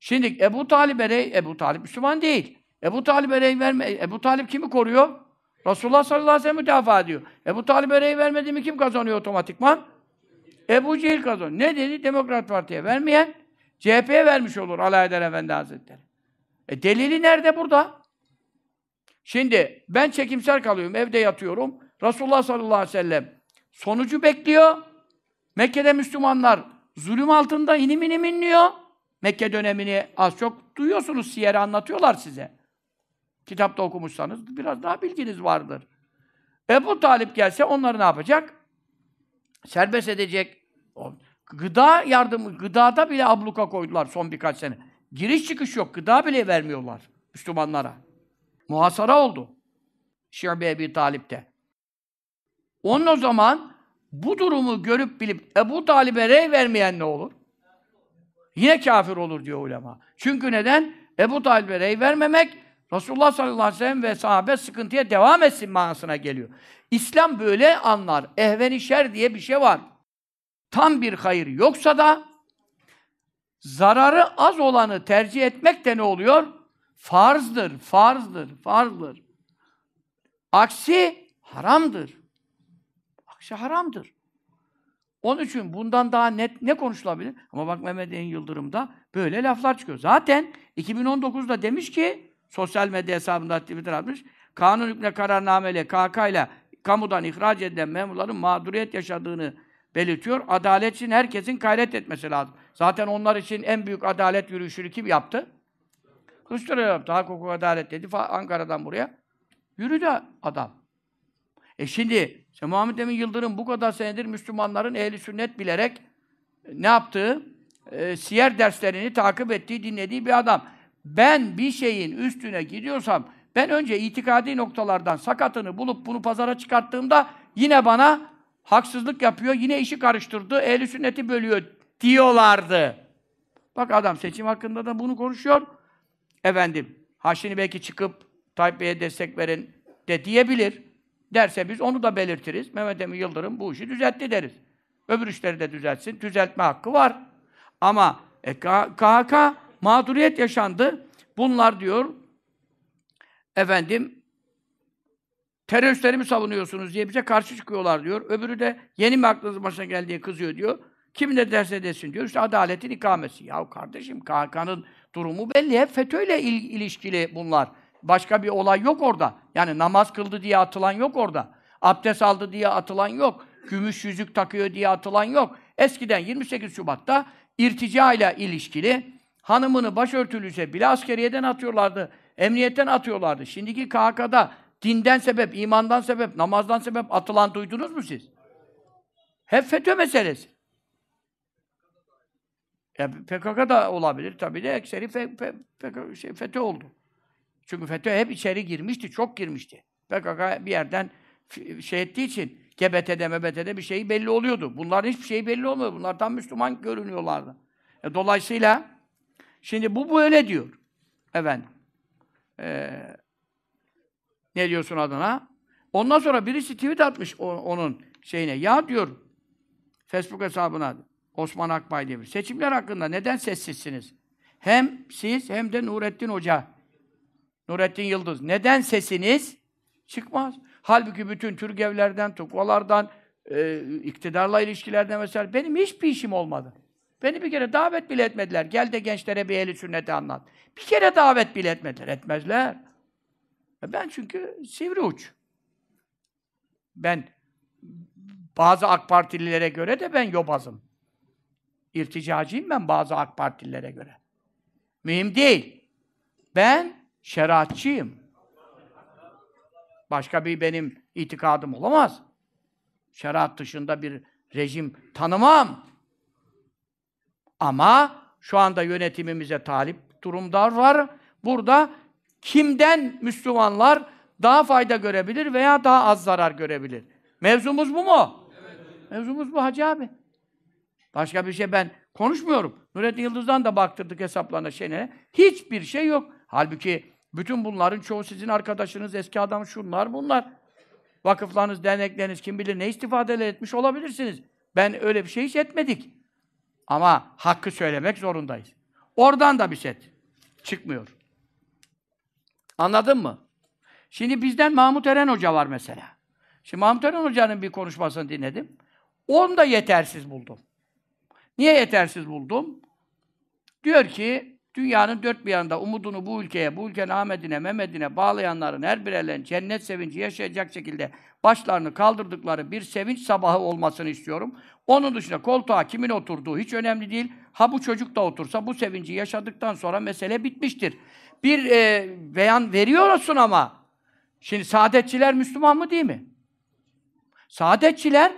Şimdi Ebu Talib'e rey, Ebu Talip Müslüman değil. Ebu Talib'e rey verme, Ebu Talip kimi koruyor? Resulullah sallallahu aleyhi ve sellem müdafaa ediyor. Ebu Talib'e rey vermedi mi kim kazanıyor otomatikman? Ebu Cehil kazanıyor. Ne dedi? Demokrat Parti'ye vermeyen CHP'ye vermiş olur Alaeddin Efendi Hazretleri. E delili nerede burada? Şimdi ben çekimsel kalıyorum, evde yatıyorum. Resulullah sallallahu aleyhi ve sellem sonucu bekliyor. Mekke'de Müslümanlar zulüm altında inim inim inliyor. Mekke dönemini az çok duyuyorsunuz, siyeri anlatıyorlar size. Kitapta okumuşsanız biraz daha bilginiz vardır. Ebu Talip gelse onları ne yapacak? Serbest edecek. Gıda yardımı, gıdada bile abluka koydular son birkaç sene. Giriş çıkış yok, gıda bile vermiyorlar Müslümanlara. Muhasara oldu. Şibe Ebi Talip'te. Onun o zaman bu durumu görüp bilip Ebu Talib'e rey vermeyen ne olur? Yine kafir olur diyor ulema. Çünkü neden? Ebu Talib'e rey vermemek Resulullah sallallahu aleyhi ve sellem ve sahabe sıkıntıya devam etsin manasına geliyor. İslam böyle anlar. Ehveni şer diye bir şey var. Tam bir hayır yoksa da zararı az olanı tercih etmek de ne oluyor? Farzdır, farzdır, farzdır. Aksi haramdır. Aksi haramdır. Onun için bundan daha net ne konuşulabilir? Ama bak Mehmet En Yıldırım'da böyle laflar çıkıyor. Zaten 2019'da demiş ki sosyal medya hesabında Twitter atmış. Kanun hükmüne kararnameyle KK ile kamudan ihraç edilen memurların mağduriyet yaşadığını belirtiyor. Adalet için herkesin gayret etmesi lazım. Zaten onlar için en büyük adalet yürüyüşünü kim yaptı? Kılıçdaroğlu yaptı. Hak, hukuk, adalet dedi. Ankara'dan buraya. Yürüdü adam. E şimdi işte Muhammed Emin Yıldırım bu kadar senedir Müslümanların ehli sünnet bilerek ne yaptığı, e, siyer derslerini takip ettiği, dinlediği bir adam. Ben bir şeyin üstüne gidiyorsam, ben önce itikadi noktalardan sakatını bulup bunu pazara çıkarttığımda yine bana haksızlık yapıyor, yine işi karıştırdı, ehli sünneti bölüyor diyorlardı. Bak adam seçim hakkında da bunu konuşuyor. Efendim, ha şimdi belki çıkıp Tayyip Bey'e destek verin de diyebilir. Derse biz onu da belirtiriz. Mehmet Emin Yıldırım bu işi düzeltti deriz. Öbür işleri de düzeltsin. Düzeltme hakkı var. Ama e, KHK mağduriyet yaşandı. Bunlar diyor efendim teröristleri mi savunuyorsunuz diye bize karşı çıkıyorlar diyor. Öbürü de yeni mi aklınız başına geldiği kızıyor diyor. Kim ne derse desin diyor. İşte adaletin ikamesi. Ya kardeşim KHK'nın durumu belli. Hep FETÖ'yle il ilişkili bunlar. Başka bir olay yok orada. Yani namaz kıldı diye atılan yok orada. Abdest aldı diye atılan yok. Gümüş yüzük takıyor diye atılan yok. Eskiden 28 Şubat'ta irtica ile ilişkili hanımını başörtülüyse bile askeriyeden atıyorlardı. Emniyetten atıyorlardı. Şimdiki KHK'da dinden sebep, imandan sebep, namazdan sebep atılan duydunuz mu siz? Hep FETÖ meselesi. Ya PKK da olabilir tabii de ekseri F- F- PKK şey, FETÖ oldu. Çünkü FETÖ hep içeri girmişti, çok girmişti. PKK bir yerden şey ettiği için GBT'de, MBT'de bir şey belli oluyordu. Bunların hiçbir şey belli olmuyor. Bunlar tam Müslüman görünüyorlardı. E, dolayısıyla şimdi bu böyle diyor. Efendim. Ee, ne diyorsun adına? Ondan sonra birisi tweet atmış o- onun şeyine. Ya diyor Facebook hesabına Osman Akbay diye bir. Seçimler hakkında neden sessizsiniz? Hem siz hem de Nurettin Hoca. Nurettin Yıldız. Neden sesiniz çıkmaz? Halbuki bütün Türgevlerden, tukvalardan, e, iktidarla ilişkilerden mesela benim hiçbir işim olmadı. Beni bir kere davet bile etmediler. Gel de gençlere bir eli sünneti anlat. Bir kere davet bile etmediler. Etmezler. E Ben çünkü sivri uç. Ben bazı AK Partililere göre de ben yobazım. İrticacıyım ben bazı AK Partililere göre. Mühim değil. Ben şeriatçıyım. Başka bir benim itikadım olamaz. Şeriat dışında bir rejim tanımam. Ama şu anda yönetimimize talip durumlar var. Burada kimden Müslümanlar daha fayda görebilir veya daha az zarar görebilir? Mevzumuz bu mu? Mevzumuz bu hacı abi. Başka bir şey ben konuşmuyorum. Nurettin Yıldız'dan da baktırdık hesaplarına şeyine. Hiçbir şey yok. Halbuki bütün bunların çoğu sizin arkadaşınız, eski adam şunlar bunlar. Vakıflarınız, dernekleriniz kim bilir ne istifadeler etmiş olabilirsiniz. Ben öyle bir şey hiç etmedik. Ama hakkı söylemek zorundayız. Oradan da bir set çıkmıyor. Anladın mı? Şimdi bizden Mahmut Eren Hoca var mesela. Şimdi Mahmut Eren Hoca'nın bir konuşmasını dinledim. Onu da yetersiz buldum. Niye yetersiz buldum? Diyor ki, dünyanın dört bir yanında umudunu bu ülkeye, bu ülkenin Ahmet'ine, Mehmet'ine bağlayanların her birerlerinin cennet sevinci yaşayacak şekilde başlarını kaldırdıkları bir sevinç sabahı olmasını istiyorum. Onun dışında koltuğa kimin oturduğu hiç önemli değil. Ha bu çocuk da otursa bu sevinci yaşadıktan sonra mesele bitmiştir. Bir e, beyan veriyorsun ama şimdi saadetçiler Müslüman mı değil mi? Saadetçiler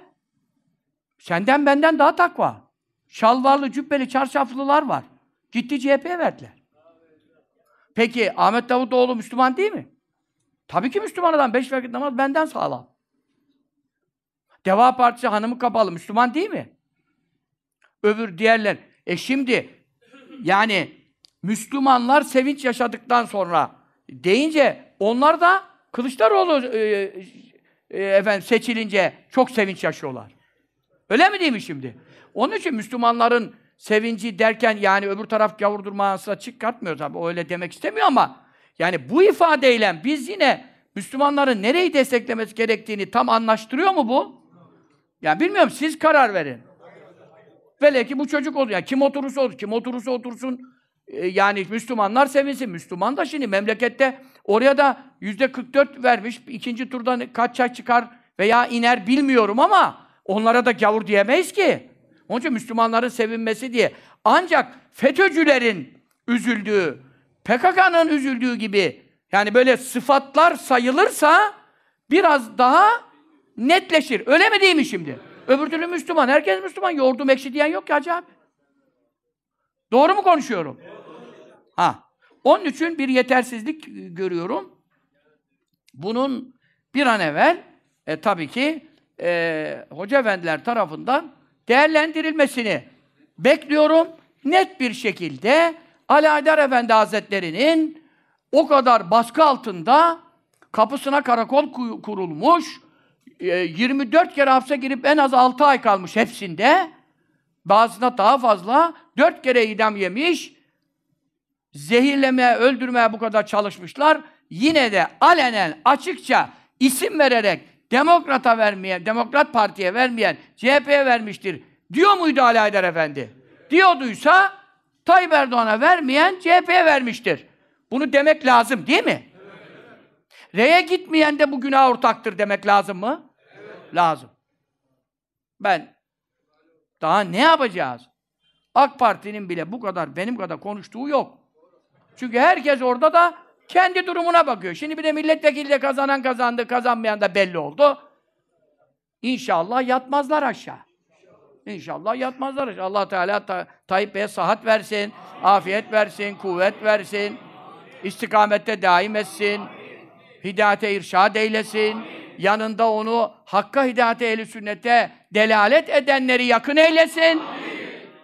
senden benden daha takva. Şalvarlı, cübbeli, çarşaflılar var. Gitti CHP'ye verdiler. Peki Ahmet Davutoğlu Müslüman değil mi? Tabii ki Müslüman adam. Beş vakit namaz benden sağlam. Deva Partisi hanımı kapalı. Müslüman değil mi? Öbür diğerler. E şimdi yani Müslümanlar sevinç yaşadıktan sonra deyince onlar da Kılıçdaroğlu e, e, efendim seçilince çok sevinç yaşıyorlar. Öyle mi değil mi şimdi? Onun için Müslümanların sevinci derken yani öbür taraf gavurdurmasına çıkartmıyor tabii. Öyle demek istemiyor ama yani bu ifadeyle biz yine Müslümanların nereyi desteklemesi gerektiğini tam anlaştırıyor mu bu? Yani bilmiyorum siz karar verin. Vele ki bu çocuk olur. Yani kim oturursa olur. Kim oturursa otursun. Ee, yani Müslümanlar sevinsin. Müslüman da şimdi memlekette oraya da yüzde 44 vermiş. İkinci turdan kaç çay çıkar veya iner bilmiyorum ama onlara da gavur diyemeyiz ki. Onun için Müslümanların sevinmesi diye. Ancak FETÖ'cülerin üzüldüğü, PKK'nın üzüldüğü gibi yani böyle sıfatlar sayılırsa biraz daha netleşir. Öyle mi değil mi şimdi? Öbür türlü Müslüman. Herkes Müslüman. Yoğurdum ekşi diyen yok ki hacı abi. Doğru mu konuşuyorum? Ha. Onun için bir yetersizlik görüyorum. Bunun bir an evvel e, tabii ki e, hoca efendiler tarafından değerlendirilmesini bekliyorum. Net bir şekilde Ali Haydar Efendi Hazretleri'nin o kadar baskı altında kapısına karakol ku- kurulmuş, e, 24 kere hapse girip en az 6 ay kalmış hepsinde. Bazısına daha fazla. 4 kere idam yemiş. Zehirlemeye, öldürmeye bu kadar çalışmışlar. Yine de alenen, açıkça isim vererek Demokrat'a vermeyen, Demokrat Parti'ye vermeyen CHP'ye vermiştir. Diyor muydu Ali Haydar Efendi? Diyorduysa Tayyip Erdoğan'a vermeyen CHP'ye vermiştir. Bunu demek lazım değil mi? R'ye gitmeyen de bu günah ortaktır demek lazım mı? Lazım. Ben daha ne yapacağız? AK Parti'nin bile bu kadar benim kadar konuştuğu yok. Çünkü herkes orada da kendi durumuna bakıyor. Şimdi bir de milletvekili kazanan kazandı, kazanmayan da belli oldu. İnşallah yatmazlar aşağı. İnşallah yatmazlar. Allah Teala ta Tayyip Bey'e sıhhat versin, afiyet versin, kuvvet versin, istikamette daim etsin, hidayete irşad eylesin, yanında onu hakka hidayete ehli sünnete delalet edenleri yakın eylesin.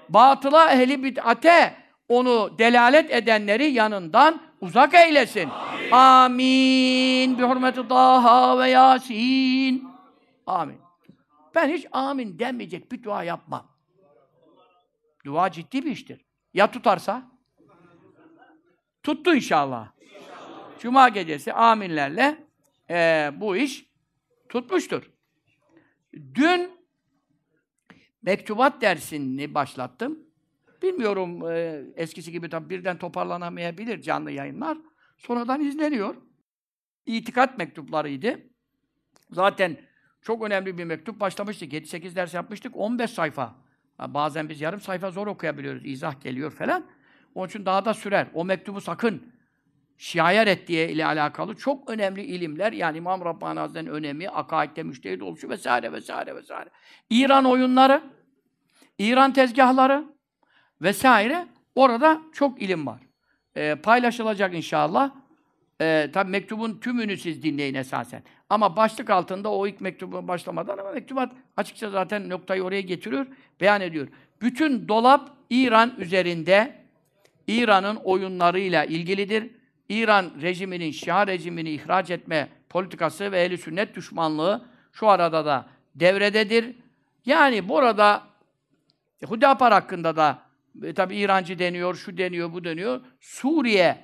Batıla ehli bid'ate onu delalet edenleri yanından uzak eylesin. Amin. Bi hurmeti Taha ve Yasin. Amin. Ben hiç amin demeyecek bir dua yapmam. Dua ciddi bir iştir. Ya tutarsa? Tuttu inşallah. Cuma gecesi aminlerle e, bu iş tutmuştur. Dün mektubat dersini başlattım. Bilmiyorum e, eskisi gibi tabii birden toparlanamayabilir canlı yayınlar. Sonradan izleniyor. İtikat mektuplarıydı. Zaten çok önemli bir mektup başlamıştık. 7-8 ders yapmıştık. 15 sayfa. Bazen biz yarım sayfa zor okuyabiliyoruz. İzah geliyor falan. Onun için daha da sürer. O mektubu sakın şiaya reddiye ile alakalı çok önemli ilimler yani İmam Rabbani Hazretleri'nin önemi, akaidde müştehit oluşu vesaire vesaire vesaire. İran oyunları, İran tezgahları vesaire orada çok ilim var. Ee, paylaşılacak inşallah. Ee, tabi mektubun tümünü siz dinleyin esasen. Ama başlık altında o ilk mektubun başlamadan ama mektubat açıkça zaten noktayı oraya getiriyor, beyan ediyor. Bütün dolap İran üzerinde İran'ın oyunlarıyla ilgilidir. İran rejiminin, Şia rejimini ihraç etme politikası ve ehli sünnet düşmanlığı şu arada da devrededir. Yani burada Hüdapar hakkında da e, tabi İrancı deniyor, şu deniyor, bu deniyor. Suriye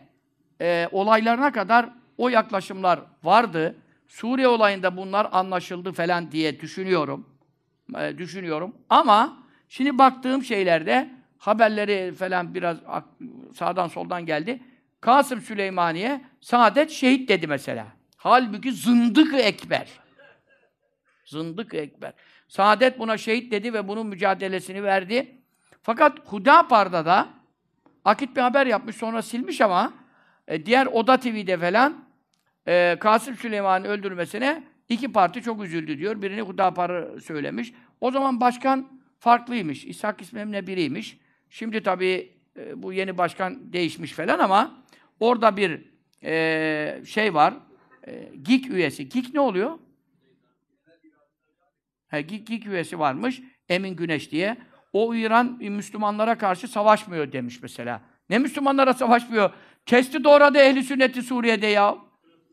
e, olaylarına kadar o yaklaşımlar vardı. Suriye olayında bunlar anlaşıldı falan diye düşünüyorum. E, düşünüyorum. Ama şimdi baktığım şeylerde haberleri falan biraz sağdan soldan geldi. Kasım Süleymaniye Saadet şehit dedi mesela. Halbuki zındık ekber. Zındık ekber. Saadet buna şehit dedi ve bunun mücadelesini verdi. Fakat Hudapar'da da Akit bir haber yapmış sonra silmiş ama e, diğer Oda TV'de falan e, Kasım Süleyman'ın öldürmesine iki parti çok üzüldü diyor. Birini Hudapar'ı söylemiş. O zaman başkan farklıymış. İshak İsmem'le biriymiş. Şimdi tabii e, bu yeni başkan değişmiş falan ama orada bir e, şey var. E, GİK üyesi. GİK ne oluyor? He, GİK, GİK üyesi varmış. Emin Güneş diye. O İran Müslümanlara karşı savaşmıyor demiş mesela. Ne Müslümanlara savaşmıyor? Kesti doğradı ehli sünneti Suriye'de ya.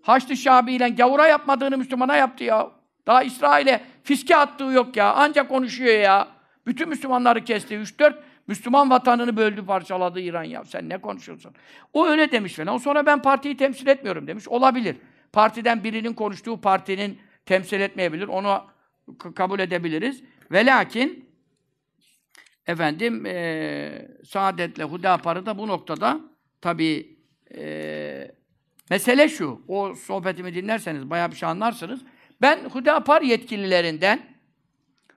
Haçlı Şabi ile gavura yapmadığını Müslümana yaptı ya. Daha İsrail'e fiske attığı yok ya. Ancak konuşuyor ya. Bütün Müslümanları kesti. 3-4 Müslüman vatanını böldü, parçaladı İran ya. Sen ne konuşuyorsun? O öyle demiş falan. Sonra ben partiyi temsil etmiyorum demiş. Olabilir. Partiden birinin konuştuğu partinin temsil etmeyebilir. Onu kabul edebiliriz. Ve lakin efendim e, Saadet'le Hudapar'ı da bu noktada tabii e, mesele şu. O sohbetimi dinlerseniz bayağı bir şey anlarsınız. Ben Hudapar yetkililerinden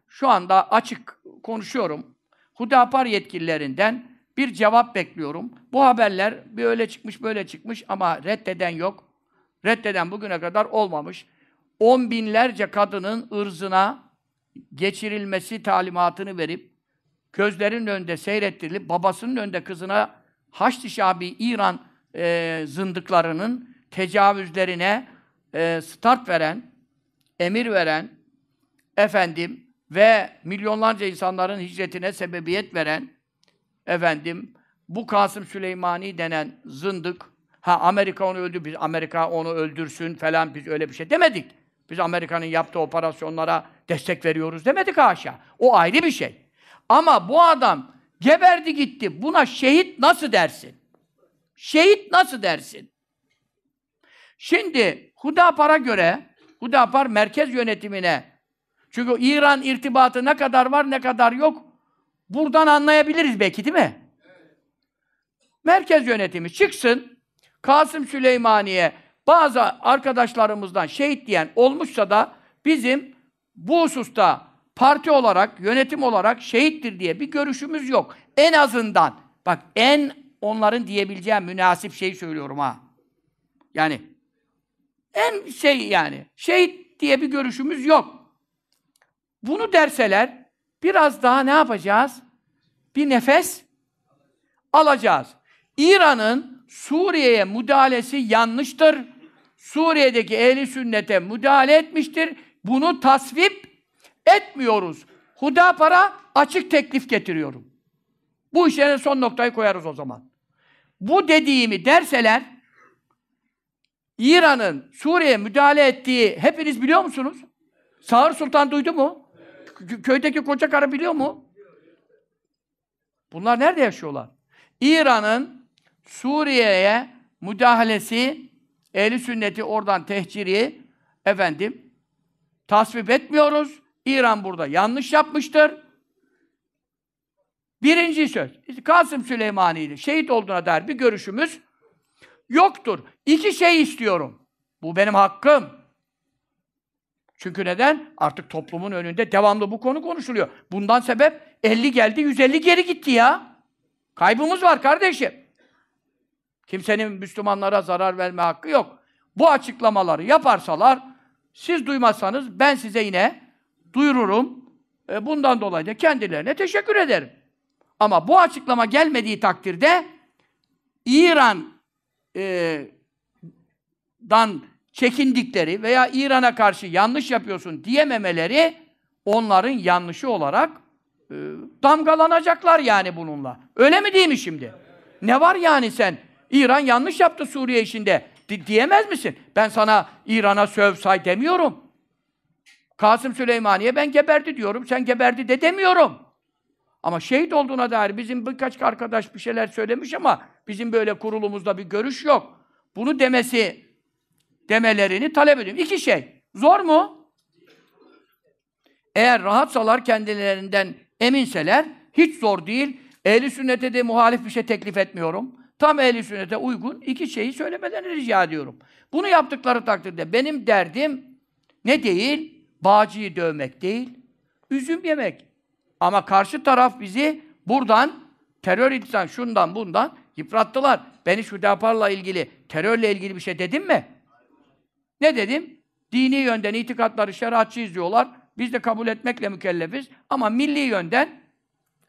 şu anda açık konuşuyorum. Hudapar yetkililerinden bir cevap bekliyorum. Bu haberler bir öyle çıkmış böyle çıkmış ama reddeden yok. Reddeden bugüne kadar olmamış. On binlerce kadının ırzına geçirilmesi talimatını verip gözlerinin önünde seyrettirilip babasının önünde kızına Haçlı Şabi İran e, zındıklarının tecavüzlerine e, start veren, emir veren, efendim ve milyonlarca insanların hicretine sebebiyet veren, efendim bu Kasım Süleymani denen zındık, ha Amerika onu öldü, biz Amerika onu öldürsün falan biz öyle bir şey demedik. Biz Amerika'nın yaptığı operasyonlara destek veriyoruz demedik haşa. O ayrı bir şey. Ama bu adam geberdi gitti. Buna şehit nasıl dersin? Şehit nasıl dersin? Şimdi Hudapar'a göre Hudapar merkez yönetimine çünkü İran irtibatı ne kadar var ne kadar yok buradan anlayabiliriz belki değil mi? Merkez yönetimi çıksın Kasım Süleymaniye bazı arkadaşlarımızdan şehit diyen olmuşsa da bizim bu hususta parti olarak, yönetim olarak şehittir diye bir görüşümüz yok. En azından, bak en onların diyebileceği münasip şeyi söylüyorum ha. Yani en şey yani, şehit diye bir görüşümüz yok. Bunu derseler, Biraz daha ne yapacağız? Bir nefes alacağız. İran'ın Suriye'ye müdahalesi yanlıştır. Suriye'deki ehli sünnete müdahale etmiştir. Bunu tasvip etmiyoruz. Hudapara açık teklif getiriyorum. Bu işlere son noktayı koyarız o zaman. Bu dediğimi derseler İran'ın Suriye'ye müdahale ettiği hepiniz biliyor musunuz? Sağır Sultan duydu mu? Kö- Köydeki koca karı biliyor mu? Bunlar nerede yaşıyorlar? İran'ın Suriye'ye müdahalesi, ehli sünneti oradan tehciri, efendim, tasvip etmiyoruz. İran burada yanlış yapmıştır. Birinci söz. Kasım Süleymani'yle şehit olduğuna dair bir görüşümüz yoktur. İki şey istiyorum. Bu benim hakkım. Çünkü neden? Artık toplumun önünde devamlı bu konu konuşuluyor. Bundan sebep 50 geldi, 150 geri gitti ya. Kaybımız var kardeşim. Kimsenin Müslümanlara zarar verme hakkı yok. Bu açıklamaları yaparsalar, siz duymazsanız ben size yine duyururum. E, Bundan dolayı da kendilerine teşekkür ederim. Ama bu açıklama gelmediği takdirde İran e, dan çekindikleri veya İran'a karşı yanlış yapıyorsun diyememeleri onların yanlışı olarak e, damgalanacaklar yani bununla. Öyle mi değil mi şimdi? Ne var yani sen? İran yanlış yaptı Suriye işinde. Di- diyemez misin? Ben sana İran'a söv say demiyorum. Kasım Süleymaniye ben geberdi diyorum. Sen geberdi de demiyorum. Ama şehit olduğuna dair bizim birkaç arkadaş bir şeyler söylemiş ama bizim böyle kurulumuzda bir görüş yok. Bunu demesi demelerini talep ediyorum. İki şey. Zor mu? Eğer rahatsalar kendilerinden eminseler hiç zor değil. Ehli sünnete de muhalif bir şey teklif etmiyorum. Tam ehli sünnete uygun iki şeyi söylemelerini rica ediyorum. Bunu yaptıkları takdirde benim derdim ne değil? Bağcıyı dövmek değil, üzüm yemek. Ama karşı taraf bizi buradan terör insan şundan bundan yıprattılar. Ben hiç Hüdapar'la ilgili, terörle ilgili bir şey dedim mi? Ne dedim? Dini yönden itikatları şeriatçı izliyorlar. Biz de kabul etmekle mükellefiz. Ama milli yönden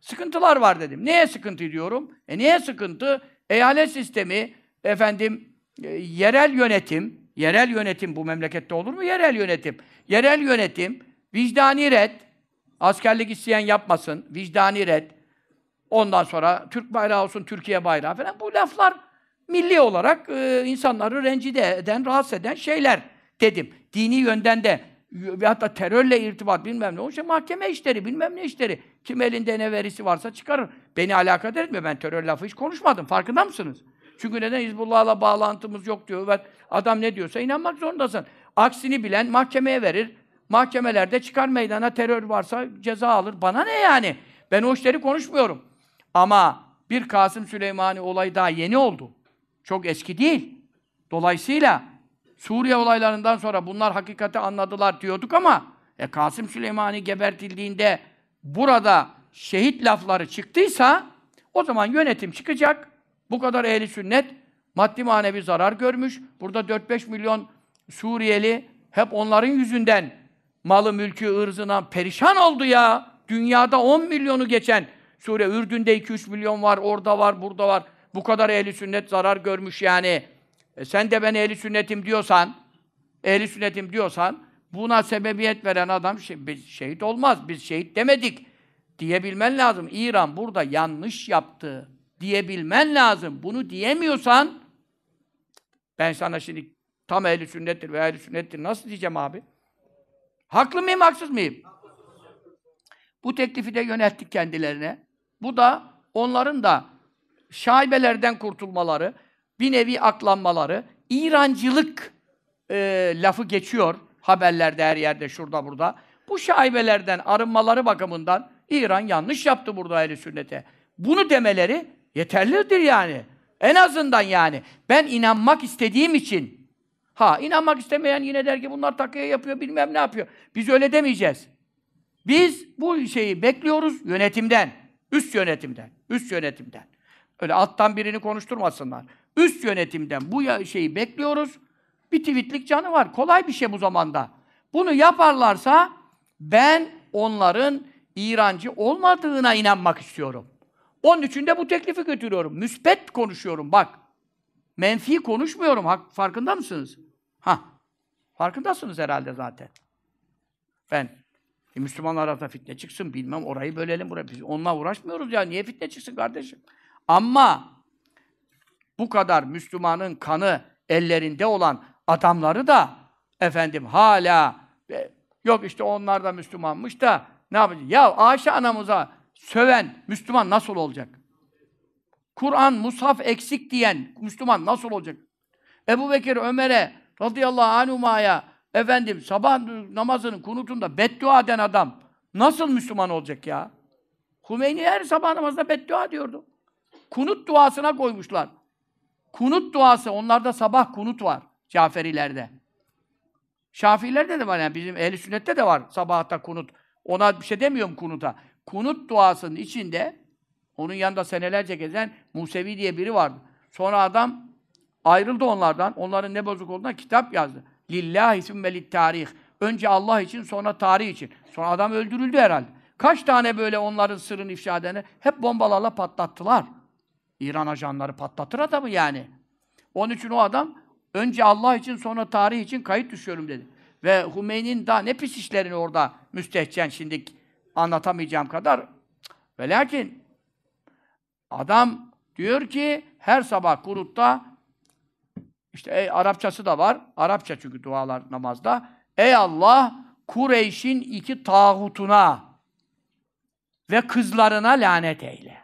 sıkıntılar var dedim. Neye sıkıntı diyorum? E niye sıkıntı? Eyalet sistemi, efendim, e, yerel yönetim, yerel yönetim bu memlekette olur mu? Yerel yönetim. Yerel yönetim, vicdani red, askerlik isteyen yapmasın, vicdani red, ondan sonra Türk bayrağı olsun, Türkiye bayrağı falan bu laflar milli olarak e, insanları rencide eden, rahatsız eden şeyler dedim. Dini yönden de ve hatta terörle irtibat bilmem ne. O işte mahkeme işleri, bilmem ne işleri. Kim elinde ne verisi varsa çıkarır. Beni alakadar etmiyor. Ben terör lafı hiç konuşmadım. Farkında mısınız? Çünkü neden? Hizbullah'la bağlantımız yok diyor. Ben, adam ne diyorsa inanmak zorundasın. Aksini bilen mahkemeye verir. Mahkemelerde çıkar meydana terör varsa ceza alır. Bana ne yani? Ben o işleri konuşmuyorum. Ama bir Kasım Süleymani olayı daha yeni oldu. Çok eski değil. Dolayısıyla Suriye olaylarından sonra bunlar hakikati anladılar diyorduk ama e, Kasım Süleymani gebertildiğinde burada şehit lafları çıktıysa o zaman yönetim çıkacak. Bu kadar ehli sünnet maddi manevi zarar görmüş. Burada 4-5 milyon Suriyeli hep onların yüzünden malı, mülkü, ırzına perişan oldu ya. Dünyada 10 milyonu geçen Suriye, Ürdün'de 2-3 milyon var, orada var, burada var. Bu kadar ehli sünnet zarar görmüş yani. E sen de ben ehli sünnetim diyorsan, ehli sünnetim diyorsan, buna sebebiyet veren adam şe- biz şehit olmaz. Biz şehit demedik diyebilmen lazım. İran burada yanlış yaptı diyebilmen lazım. Bunu diyemiyorsan ben sana şimdi tam ehli sünnettir ve ehli sünnettir nasıl diyeceğim abi? Haklı mıyım, haksız mıyım? Bu teklifi de yönelttik kendilerine. Bu da onların da şaibelerden kurtulmaları, bir nevi aklanmaları, İrancılık e, lafı geçiyor haberlerde her yerde, şurada burada. Bu şaibelerden arınmaları bakımından İran yanlış yaptı burada ehli sünnete. Bunu demeleri yeterlidir yani. En azından yani. Ben inanmak istediğim için. Ha inanmak istemeyen yine der ki bunlar takıya yapıyor bilmem ne yapıyor. Biz öyle demeyeceğiz. Biz bu şeyi bekliyoruz yönetimden. Üst yönetimden. Üst yönetimden. Öyle alttan birini konuşturmasınlar. Üst yönetimden bu şeyi bekliyoruz. Bir tweetlik canı var. Kolay bir şey bu zamanda. Bunu yaparlarsa ben onların İrancı olmadığına inanmak istiyorum. Onun için de bu teklifi götürüyorum. Müspet konuşuyorum bak. Menfi konuşmuyorum. Hak, farkında mısınız? Ha. Farkındasınız herhalde zaten. Ben e, Müslümanlar arasında fitne çıksın bilmem orayı bölelim burayı. Biz onunla uğraşmıyoruz ya. Niye fitne çıksın kardeşim? Ama bu kadar Müslümanın kanı ellerinde olan adamları da efendim hala e, yok işte onlar da Müslümanmış da ne yapacak? Ya Ayşe anamıza söven Müslüman nasıl olacak? Kur'an, mushaf eksik diyen Müslüman nasıl olacak? Ebu Bekir Ömer'e radıyallahu anhuma'ya efendim sabah namazının kunutunda beddua eden adam nasıl Müslüman olacak ya? Hümeyni her sabah namazında beddua diyordu. Kunut duasına koymuşlar. Kunut duası, onlarda sabah kunut var. Caferilerde. Şafilerde de var yani bizim ehl sünnette de var sabahta kunut. Ona bir şey demiyorum kunuta. Kunut duasının içinde onun yanında senelerce gezen Musevi diye biri vardı. Sonra adam ayrıldı onlardan. Onların ne bozuk olduğuna kitap yazdı. Lillahi sümme tarih. Önce Allah için sonra tarih için. Sonra adam öldürüldü herhalde. Kaç tane böyle onların sırrını ifşa edeni hep bombalarla patlattılar. İran ajanları patlatır adamı yani. Onun için o adam önce Allah için sonra tarih için kayıt düşüyorum dedi. Ve Hümeyni'nin daha ne pis işlerini orada müstehcen şimdi anlatamayacağım kadar. Ve lakin adam diyor ki her sabah kurutta işte ey, Arapçası da var. Arapça çünkü dualar namazda. Ey Allah Kureyş'in iki tağutuna ve kızlarına lanet eyle.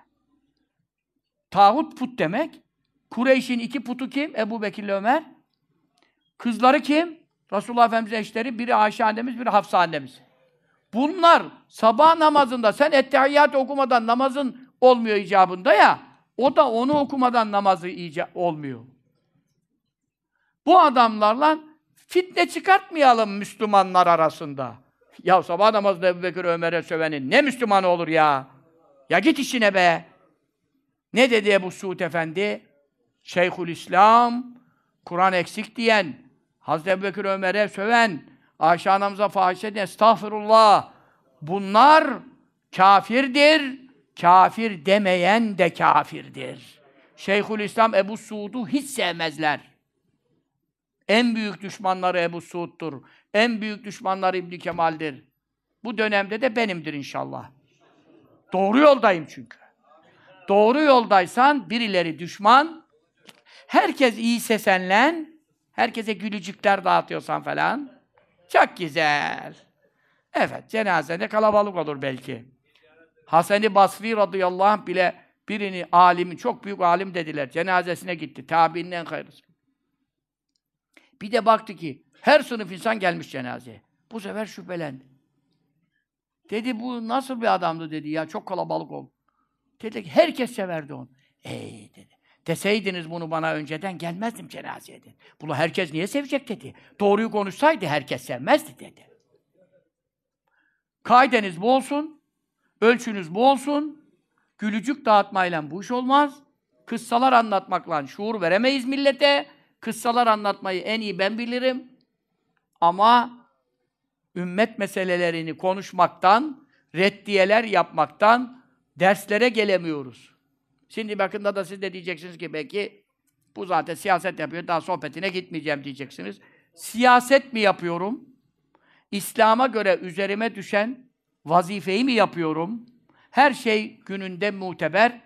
Tağut put demek. Kureyş'in iki putu kim? Ebu Bekir ile Ömer. Kızları kim? Resulullah Efendimiz'in eşleri. Biri Ayşe annemiz, biri Hafsa annemiz. Bunlar sabah namazında sen ettehiyyat okumadan namazın olmuyor icabında ya. O da onu okumadan namazı icab olmuyor. Bu adamlarla fitne çıkartmayalım Müslümanlar arasında. Ya sabah namazında Ebu Bekir Ömer'e sövenin ne Müslüman olur ya? Ya git işine be. Ne dedi Ebu Suud Efendi? Şeyhül İslam, Kur'an eksik diyen, Hazreti Ebu Bekir Ömer'e söven, Ayşe anamıza fahiş eden, estağfurullah. Bunlar kafirdir. Kafir demeyen de kafirdir. Şeyhül İslam Ebu Suud'u hiç sevmezler. En büyük düşmanları Ebu Suud'dur. En büyük düşmanları İbn Kemal'dir. Bu dönemde de benimdir inşallah. Doğru yoldayım çünkü. Doğru yoldaysan birileri düşman, herkes iyiyse senle, herkese gülücükler dağıtıyorsan falan, çok güzel. Evet, cenazede kalabalık olur belki. Hasan-ı Basri radıyallahu anh bile birini alimi, çok büyük alim dediler. Cenazesine gitti. Tabiinin en hayırlısı. Bir de baktı ki her sınıf insan gelmiş cenazeye. Bu sefer şüphelendi. Dedi bu nasıl bir adamdı dedi ya çok kalabalık oldu. Dedi ki herkes severdi onu. Ey dedi. Deseydiniz bunu bana önceden gelmezdim cenazeye dedi. Bunu herkes niye sevecek dedi. Doğruyu konuşsaydı herkes sevmezdi dedi. Kaideniz bu olsun. Ölçünüz bu olsun. Gülücük dağıtmayla bu iş olmaz. Kıssalar anlatmakla şuur veremeyiz millete. Kıssalar anlatmayı en iyi ben bilirim. Ama ümmet meselelerini konuşmaktan, reddiyeler yapmaktan derslere gelemiyoruz. Şimdi bakın da siz de diyeceksiniz ki belki bu zaten siyaset yapıyor, daha sohbetine gitmeyeceğim diyeceksiniz. Siyaset mi yapıyorum? İslam'a göre üzerime düşen vazifeyi mi yapıyorum? Her şey gününde muteber.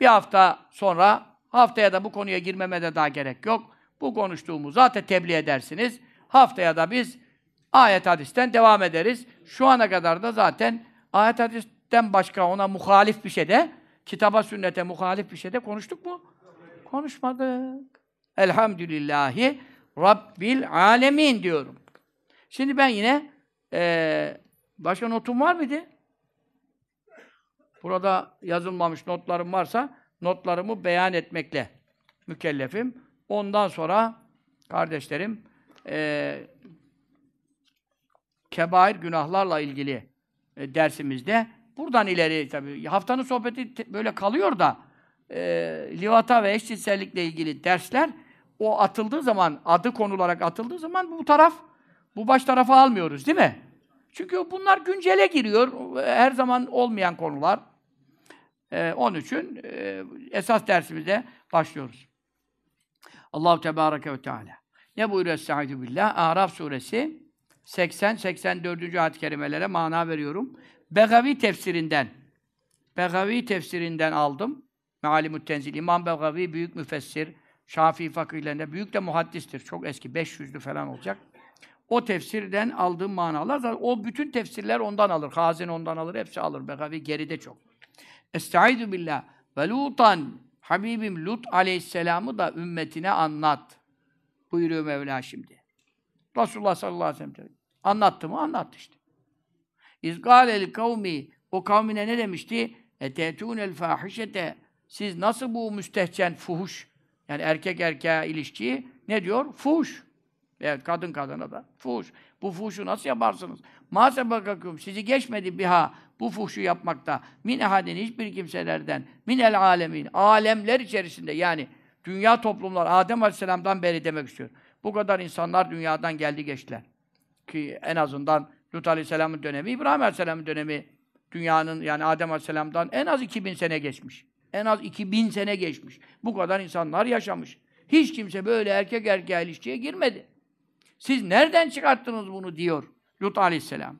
Bir hafta sonra, haftaya da bu konuya girmeme de daha gerek yok. Bu konuştuğumu zaten tebliğ edersiniz. Haftaya da biz ayet hadisten devam ederiz. Şu ana kadar da zaten ayet hadisten başka ona muhalif bir şey de, kitaba sünnete muhalif bir şey de konuştuk mu? Konuşmadık. Elhamdülillahi Rabbil alemin diyorum. Şimdi ben yine ee, başka notum var mıydı? Burada yazılmamış notlarım varsa notlarımı beyan etmekle mükellefim. Ondan sonra kardeşlerim e, kebair günahlarla ilgili e, dersimizde buradan ileri tabii haftanın sohbeti böyle kalıyor da e, livata ve eşcinsellikle ilgili dersler o atıldığı zaman adı konularak atıldığı zaman bu taraf bu baş tarafa almıyoruz değil mi? Çünkü bunlar güncele giriyor. Her zaman olmayan konular. Ee, onun için e, esas dersimize başlıyoruz. Allahu Tebareke ve Teala. Ne buyuruyor Estaizu billah? Araf suresi 80-84. ayet-i kerimelere mana veriyorum. Begavi tefsirinden Begavi tefsirinden aldım. Mealimut Tenzil. İmam Begavi büyük müfessir. Şafii fakihlerinde büyük de muhaddistir. Çok eski 500'lü falan olacak. O tefsirden aldığım manalar zaten o bütün tefsirler ondan alır. Hazin ondan alır, hepsi alır. Begavi geride çok. Estaizu billah. Ve Lutan Habibim Lut aleyhisselamı da ümmetine anlat. Buyuruyor Mevla şimdi. Resulullah sallallahu aleyhi ve sellem. Anlattı mı? Anlattı işte. İzgâlel kavmi o kavmine ne demişti? Etetûnel fâhişete Siz nasıl bu müstehcen fuhuş yani erkek erkeğe ilişkiyi ne diyor? Fuhuş. Evet, kadın kadına da. Fuhuş. Bu fuhuşu nasıl yaparsınız? Mâse bakakum sizi geçmedi biha bu fuhuşu yapmakta. Min ehadin hiçbir kimselerden. Min el alemin. Alemler içerisinde yani dünya toplumlar Adem Aleyhisselam'dan beri demek istiyor. Bu kadar insanlar dünyadan geldi geçtiler. Ki en azından Lut Aleyhisselam'ın dönemi, İbrahim Aleyhisselam'ın dönemi dünyanın yani Adem Aleyhisselam'dan en az 2000 sene geçmiş. En az 2000 sene geçmiş. Bu kadar insanlar yaşamış. Hiç kimse böyle erkek erkeğe ilişkiye girmedi. Siz nereden çıkarttınız bunu diyor Lut Aleyhisselam.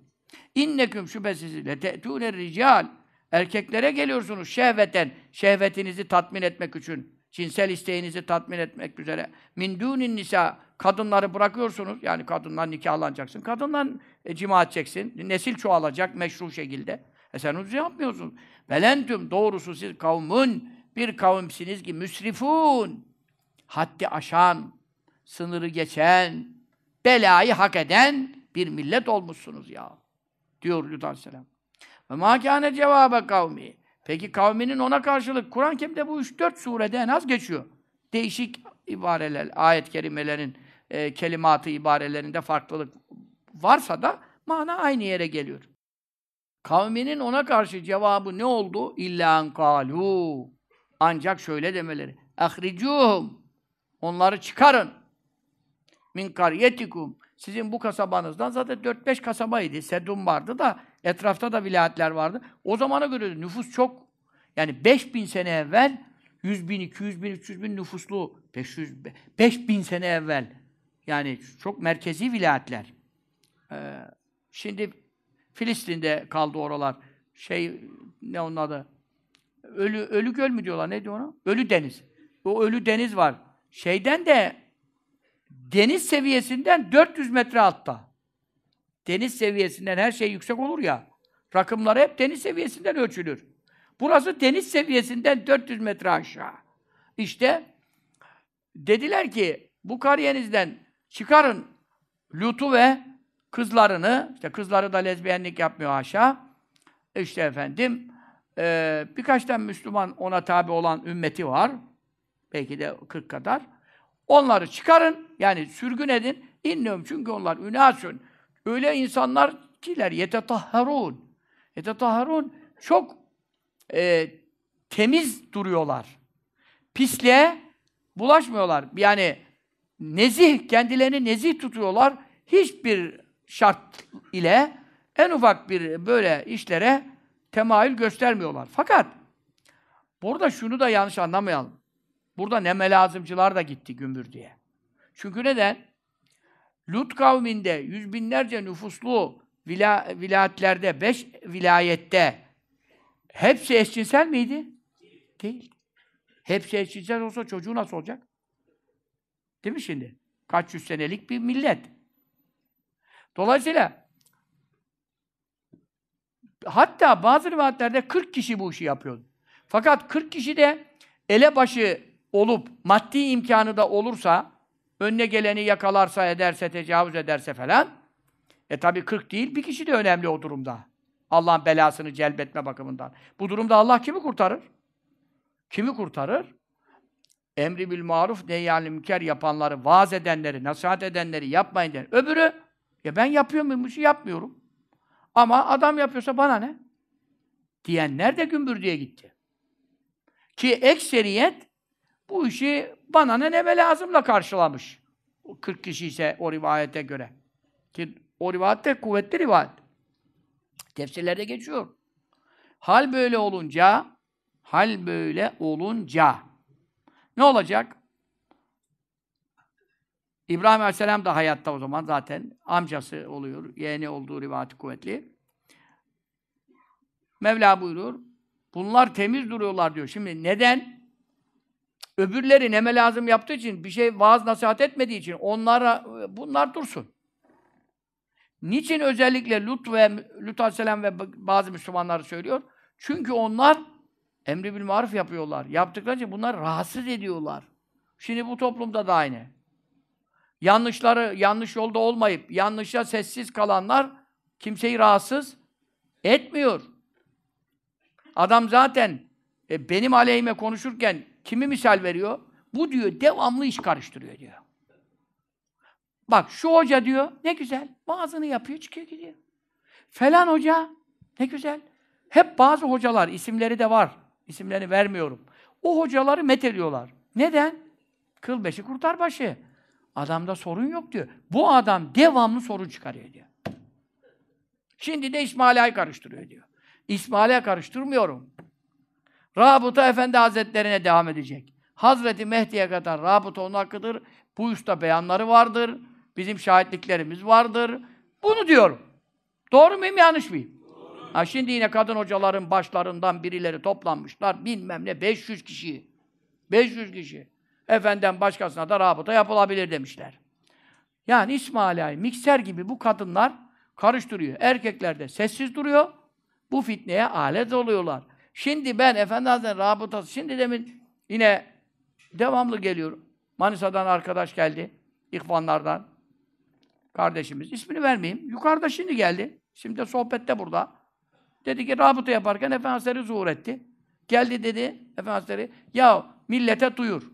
İnneküm şüphesiz le te'tûne rical. Erkeklere geliyorsunuz şehveten. Şehvetinizi tatmin etmek için. Cinsel isteğinizi tatmin etmek üzere. Min dûnin nisa. Kadınları bırakıyorsunuz. Yani kadınlar nikahlanacaksın. Kadınlar e, cima edeceksin. Nesil çoğalacak meşru şekilde. E sen onu yapmıyorsun. Velentüm doğrusu siz kavmun bir kavimsiniz ki müsrifun. Haddi aşan, sınırı geçen, belayı hak eden bir millet olmuşsunuz ya. Diyor Lut Aleyhisselam. Ve mâkâne cevâbe kavmi. Peki kavminin ona karşılık, Kur'an-ı Kerim'de bu 3-4 surede en az geçiyor. Değişik ibareler, ayet-i kerimelerin e, kelimatı ibarelerinde farklılık varsa da mana aynı yere geliyor. Kavminin ona karşı cevabı ne oldu? İlla en kâlû. Ancak şöyle demeleri. Ahricuhum. Onları çıkarın. Min karyetikum. Sizin bu kasabanızdan zaten 4-5 kasabaydı. Sedum vardı da etrafta da vilayetler vardı. O zamana göre nüfus çok. Yani 5000 sene evvel 100 bin, 200 bin, 300 bin nüfuslu 500, 5000 sene evvel yani çok merkezi vilayetler. Ee, şimdi Filistin'de kaldı oralar. Şey, ne onun adı? Ölü, ölü göl mü diyorlar, ne diyor ona? Ölü deniz. O ölü deniz var. Şeyden de deniz seviyesinden 400 metre altta. Deniz seviyesinden her şey yüksek olur ya. Rakımları hep deniz seviyesinden ölçülür. Burası deniz seviyesinden 400 metre aşağı. İşte dediler ki bu Karadeniz'den çıkarın Lut'u ve kızlarını, işte kızları da lezbiyenlik yapmıyor aşağı. İşte efendim, e, birkaç tane Müslüman ona tabi olan ümmeti var. Belki de 40 kadar. Onları çıkarın, yani sürgün edin. İnnüm çünkü onlar ünasün. Öyle insanlar kiler yetetahharun. Yetetahharun çok e, temiz duruyorlar. Pisliğe bulaşmıyorlar. Yani nezih, kendilerini nezih tutuyorlar. Hiçbir şart ile en ufak bir böyle işlere temayül göstermiyorlar. Fakat burada şunu da yanlış anlamayalım. Burada ne melazımcılar da gitti gümbür diye. Çünkü neden? Lut kavminde yüz binlerce nüfuslu vila, vilayetlerde, beş vilayette hepsi eşcinsel miydi? Değil. Hepsi eşcinsel olsa çocuğu nasıl olacak? Değil mi şimdi? Kaç yüz senelik bir millet. Dolayısıyla hatta bazı rivayetlerde 40 kişi bu işi yapıyor. Fakat 40 kişi de elebaşı olup maddi imkanı da olursa önüne geleni yakalarsa, ederse, tecavüz ederse falan e tabi 40 değil, bir kişi de önemli o durumda. Allah'ın belasını celbetme bakımından. Bu durumda Allah kimi kurtarır? Kimi kurtarır? Emri bil maruf neyyanil münker yapanları, vaaz edenleri, nasihat edenleri yapmayın der. Öbürü ya ben yapıyor muyum? Yapmıyorum. Ama adam yapıyorsa bana ne? Diyenler de gümbür diye gitti. Ki ekseriyet bu işi bana ne neme lazımla karşılamış. 40 kişi ise o rivayete göre. Ki o rivayet de kuvvetli rivayet. Tefsirlerde geçiyor. Hal böyle olunca, hal böyle olunca ne olacak? İbrahim Aleyhisselam da hayatta o zaman zaten amcası oluyor. Yeğeni olduğu rivayeti kuvvetli. Mevla buyuruyor. Bunlar temiz duruyorlar diyor. Şimdi neden? Öbürleri neme lazım yaptığı için, bir şey vaaz nasihat etmediği için onlara bunlar dursun. Niçin özellikle Lut ve Lut Aleyhisselam ve bazı Müslümanları söylüyor? Çünkü onlar emri bil maruf yapıyorlar. Yaptıkları için bunlar rahatsız ediyorlar. Şimdi bu toplumda da aynı. Yanlışları, yanlış yolda olmayıp yanlışa sessiz kalanlar kimseyi rahatsız etmiyor. Adam zaten e, benim aleyhime konuşurken kimi misal veriyor? Bu diyor devamlı iş karıştırıyor diyor. Bak şu hoca diyor ne güzel vaazını yapıyor çıkıyor gidiyor. Falan hoca ne güzel. Hep bazı hocalar isimleri de var. İsimlerini vermiyorum. O hocaları methediyorlar. Neden? Kıl beşi kurtar başı. Adamda sorun yok diyor. Bu adam devamlı sorun çıkarıyor diyor. Şimdi de İsmaila'yı karıştırıyor diyor. İsmail'e karıştırmıyorum. Rabıta Efendi Hazretlerine devam edecek. Hazreti Mehdi'ye kadar rabıta onun hakkıdır. Bu usta beyanları vardır. Bizim şahitliklerimiz vardır. Bunu diyorum. Doğru muyum, yanlış mıyım? Ha şimdi yine kadın hocaların başlarından birileri toplanmışlar. Bilmem ne, 500 kişi. 500 kişi. Efenden başkasına da rabıta yapılabilir demişler. Yani İsmaila'yı mikser gibi bu kadınlar karıştırıyor. Erkekler de sessiz duruyor. Bu fitneye alet oluyorlar. Şimdi ben Efendi Hazretleri rabıtası, şimdi demin yine devamlı geliyor. Manisa'dan arkadaş geldi. İhvanlardan. Kardeşimiz. ismini vermeyeyim. Yukarıda şimdi geldi. Şimdi de sohbette burada. Dedi ki rabıta yaparken Efendi Hazretleri zuhur etti. Geldi dedi Efendi Hazretleri. Ya millete duyur.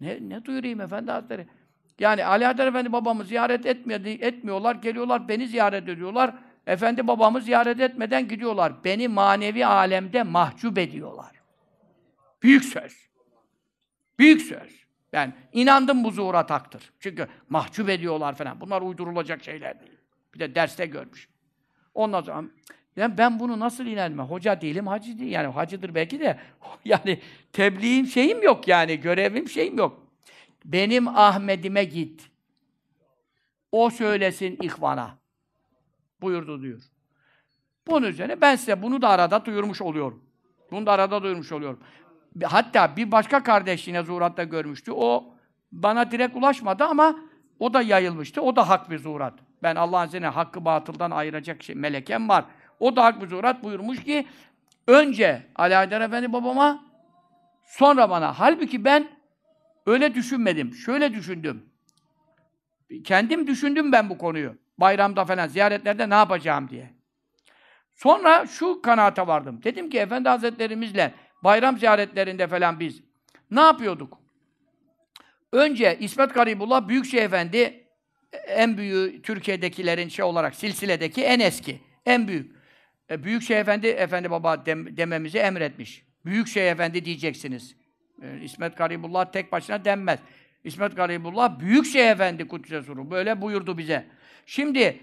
Ne, ne duyurayım Efendi Hazretleri? Yani Ali Haydar Efendi babamı ziyaret etmiyor, etmiyorlar. Geliyorlar beni ziyaret ediyorlar. Efendi babamı ziyaret etmeden gidiyorlar. Beni manevi alemde mahcup ediyorlar. Büyük söz. Büyük söz. Ben inandım bu zuhura taktır. Çünkü mahcup ediyorlar falan. Bunlar uydurulacak şeyler değil. Bir de derste görmüş. Ondan sonra yani ben bunu nasıl inanmam? Hoca değilim, hacı değil. Yani hacıdır belki de. Yani tebliğim şeyim yok yani. Görevim şeyim yok. Benim Ahmet'ime git. O söylesin ihvana buyurdu diyor. Bunun üzerine ben size bunu da arada duyurmuş oluyorum. Bunu da arada duyurmuş oluyorum. Hatta bir başka kardeş yine zuhuratta görmüştü. O bana direkt ulaşmadı ama o da yayılmıştı. O da hak bir zuhurat. Ben Allah'ın izniyle hakkı batıldan ayıracak şey, melekem var. O da zuhurat buyurmuş ki önce Ali Haydar Efendi babama sonra bana. Halbuki ben öyle düşünmedim. Şöyle düşündüm. Kendim düşündüm ben bu konuyu bayramda falan, ziyaretlerde ne yapacağım diye. Sonra şu kanaate vardım. Dedim ki Efendi Hazretlerimizle bayram ziyaretlerinde falan biz ne yapıyorduk? Önce İsmet Garibullah Büyükşehir Efendi en büyüğü Türkiye'dekilerin şey olarak silsiledeki en eski, en büyük. E, Büyükşehir Efendi, Efendi Baba dem, dememizi emretmiş. Büyükşehir Efendi diyeceksiniz. E, İsmet Garibullah tek başına denmez. İsmet Garibullah Büyükşehir Efendi Kudüs'e. Böyle buyurdu bize. Şimdi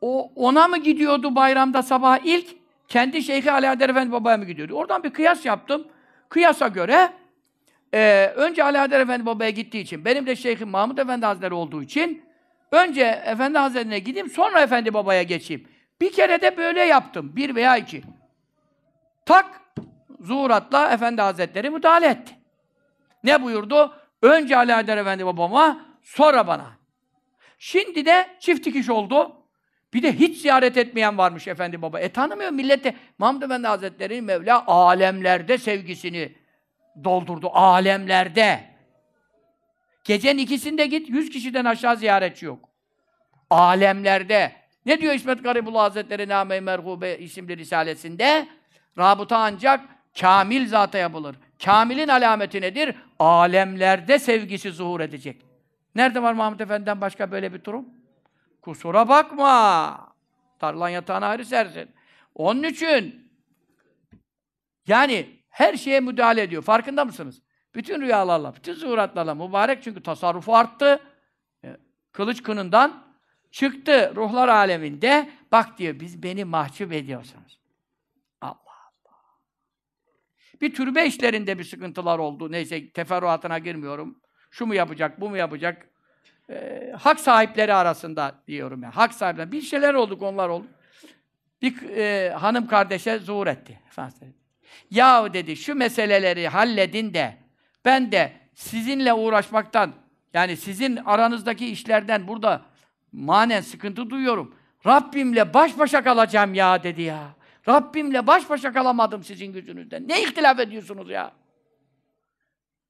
o ona mı gidiyordu bayramda sabah ilk? Kendi Şeyhi Ali Adar Efendi babaya mı gidiyordu? Oradan bir kıyas yaptım. Kıyasa göre e, önce Ali Adar Efendi babaya gittiği için, benim de Şeyhim Mahmud Efendi Hazretleri olduğu için önce Efendi Hazretleri'ne gideyim, sonra Efendi babaya geçeyim. Bir kere de böyle yaptım. Bir veya iki. Tak, zuhuratla Efendi Hazretleri müdahale etti. Ne buyurdu? Önce Ali Adar Efendi babama, sonra bana. Şimdi de çift dikiş oldu. Bir de hiç ziyaret etmeyen varmış efendi baba. E tanımıyor millete. Mahmud Efendi Hazretleri Mevla alemlerde sevgisini doldurdu. Alemlerde. Gecenin ikisinde git, yüz kişiden aşağı ziyaretçi yok. Alemlerde. Ne diyor İsmet Garibullah Hazretleri Name-i Merhube isimli risalesinde? Rabıta ancak kamil zata yapılır. Kamilin alameti nedir? Alemlerde sevgisi zuhur edecek. Nerede var Mahmud Efendi'den başka böyle bir durum? Kusura bakma. Tarlan yatağına ayrı sersin. Onun için yani her şeye müdahale ediyor. Farkında mısınız? Bütün rüyalarla, bütün zuhuratlarla mübarek çünkü tasarrufu arttı. E, kılıç kınından Çıktı ruhlar aleminde. Bak diyor biz beni mahcup ediyorsunuz. Allah Allah. Bir türbe işlerinde bir sıkıntılar oldu. Neyse teferruatına girmiyorum. Şu mu yapacak, bu mu yapacak? Ee, hak sahipleri arasında diyorum ya. Hak sahipleri. Bir şeyler oldu, konular oldu. Bir e, hanım kardeşe zuhur etti. Efendimiz Yahu dedi şu meseleleri halledin de ben de sizinle uğraşmaktan yani sizin aranızdaki işlerden burada manen sıkıntı duyuyorum. Rabbimle baş başa kalacağım ya dedi ya. Rabbimle baş başa kalamadım sizin yüzünüzden. Ne ihtilaf ediyorsunuz ya?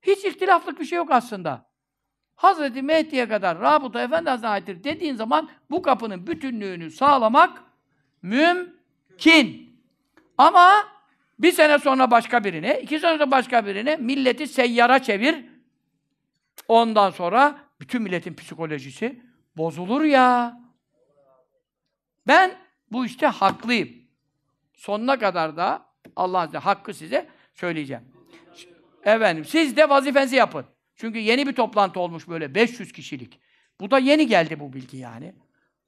Hiç ihtilaflık bir şey yok aslında. Hazreti Mehdi'ye kadar Rabıta Efendi Hazretleri dediğin zaman bu kapının bütünlüğünü sağlamak mümkün. Ama bir sene sonra başka birine, iki sene sonra başka birine milleti seyyara çevir. Ondan sonra bütün milletin psikolojisi bozulur ya. Ben bu işte haklıyım. Sonuna kadar da Allah'ın izniyle hakkı size söyleyeceğim. Efendim siz de vazifenizi yapın. Çünkü yeni bir toplantı olmuş böyle 500 kişilik. Bu da yeni geldi bu bilgi yani.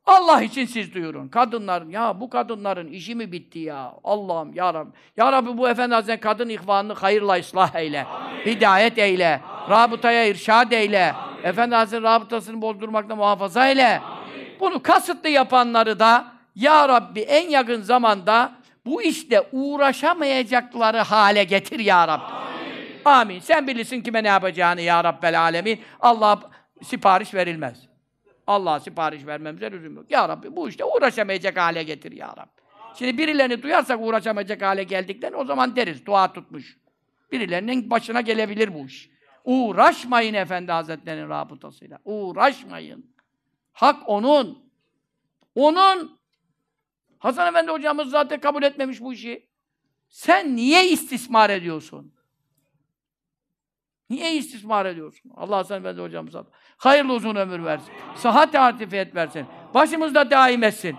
Allah için siz duyurun. Kadınların, ya bu kadınların işi mi bitti ya? Allah'ım ya Rabbi. Ya Rabbi bu Efendi Hazretleri kadın ihvanını hayırla ıslah eyle. Amin. Hidayet eyle. Amin. Rabıtaya irşad eyle. Amin. Efendi Hazretleri rabıtasını bozdurmakta muhafaza eyle. Amin. Bunu kasıtlı yapanları da Ya Rabbi en yakın zamanda bu işte uğraşamayacakları hale getir Ya Rabbi. Amin. Amin. Sen bilirsin kime ne yapacağını Ya Rabbel Alemin. Allah sipariş verilmez. Allah'a sipariş vermemize lüzum yok. Ya Rabbi bu işte uğraşamayacak hale getir Ya Rabbi. Şimdi birilerini duyarsak uğraşamayacak hale geldikten o zaman deriz dua tutmuş. Birilerinin başına gelebilir bu iş. Uğraşmayın Efendi Hazretleri'nin rabıtasıyla. Uğraşmayın. Hak onun. Onun. Hasan Efendi hocamız zaten kabul etmemiş bu işi. Sen niye istismar ediyorsun? Niye istismar ediyorsun? Allah Hasan Efendi hocamıza hayırlı uzun ömür versin. Sıhhat atifiyet versin. Başımızda daim etsin.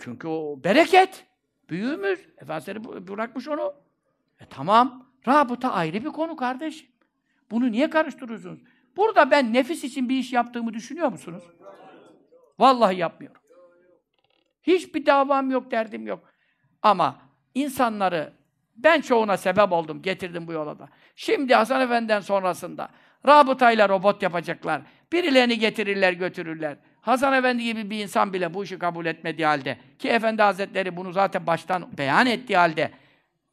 Çünkü o bereket. Büyüğümüz. Efendimiz bırakmış onu. E tamam. Rabıta ayrı bir konu kardeşim. Bunu niye karıştırıyorsunuz? Burada ben nefis için bir iş yaptığımı düşünüyor musunuz? Vallahi yapmıyorum. Hiçbir davam yok, derdim yok. Ama insanları ben çoğuna sebep oldum, getirdim bu yola da. Şimdi Hasan Efendi'den sonrasında rabıtayla robot yapacaklar. Birilerini getirirler, götürürler. Hasan Efendi gibi bir insan bile bu işi kabul etmediği halde ki Efendi Hazretleri bunu zaten baştan beyan ettiği halde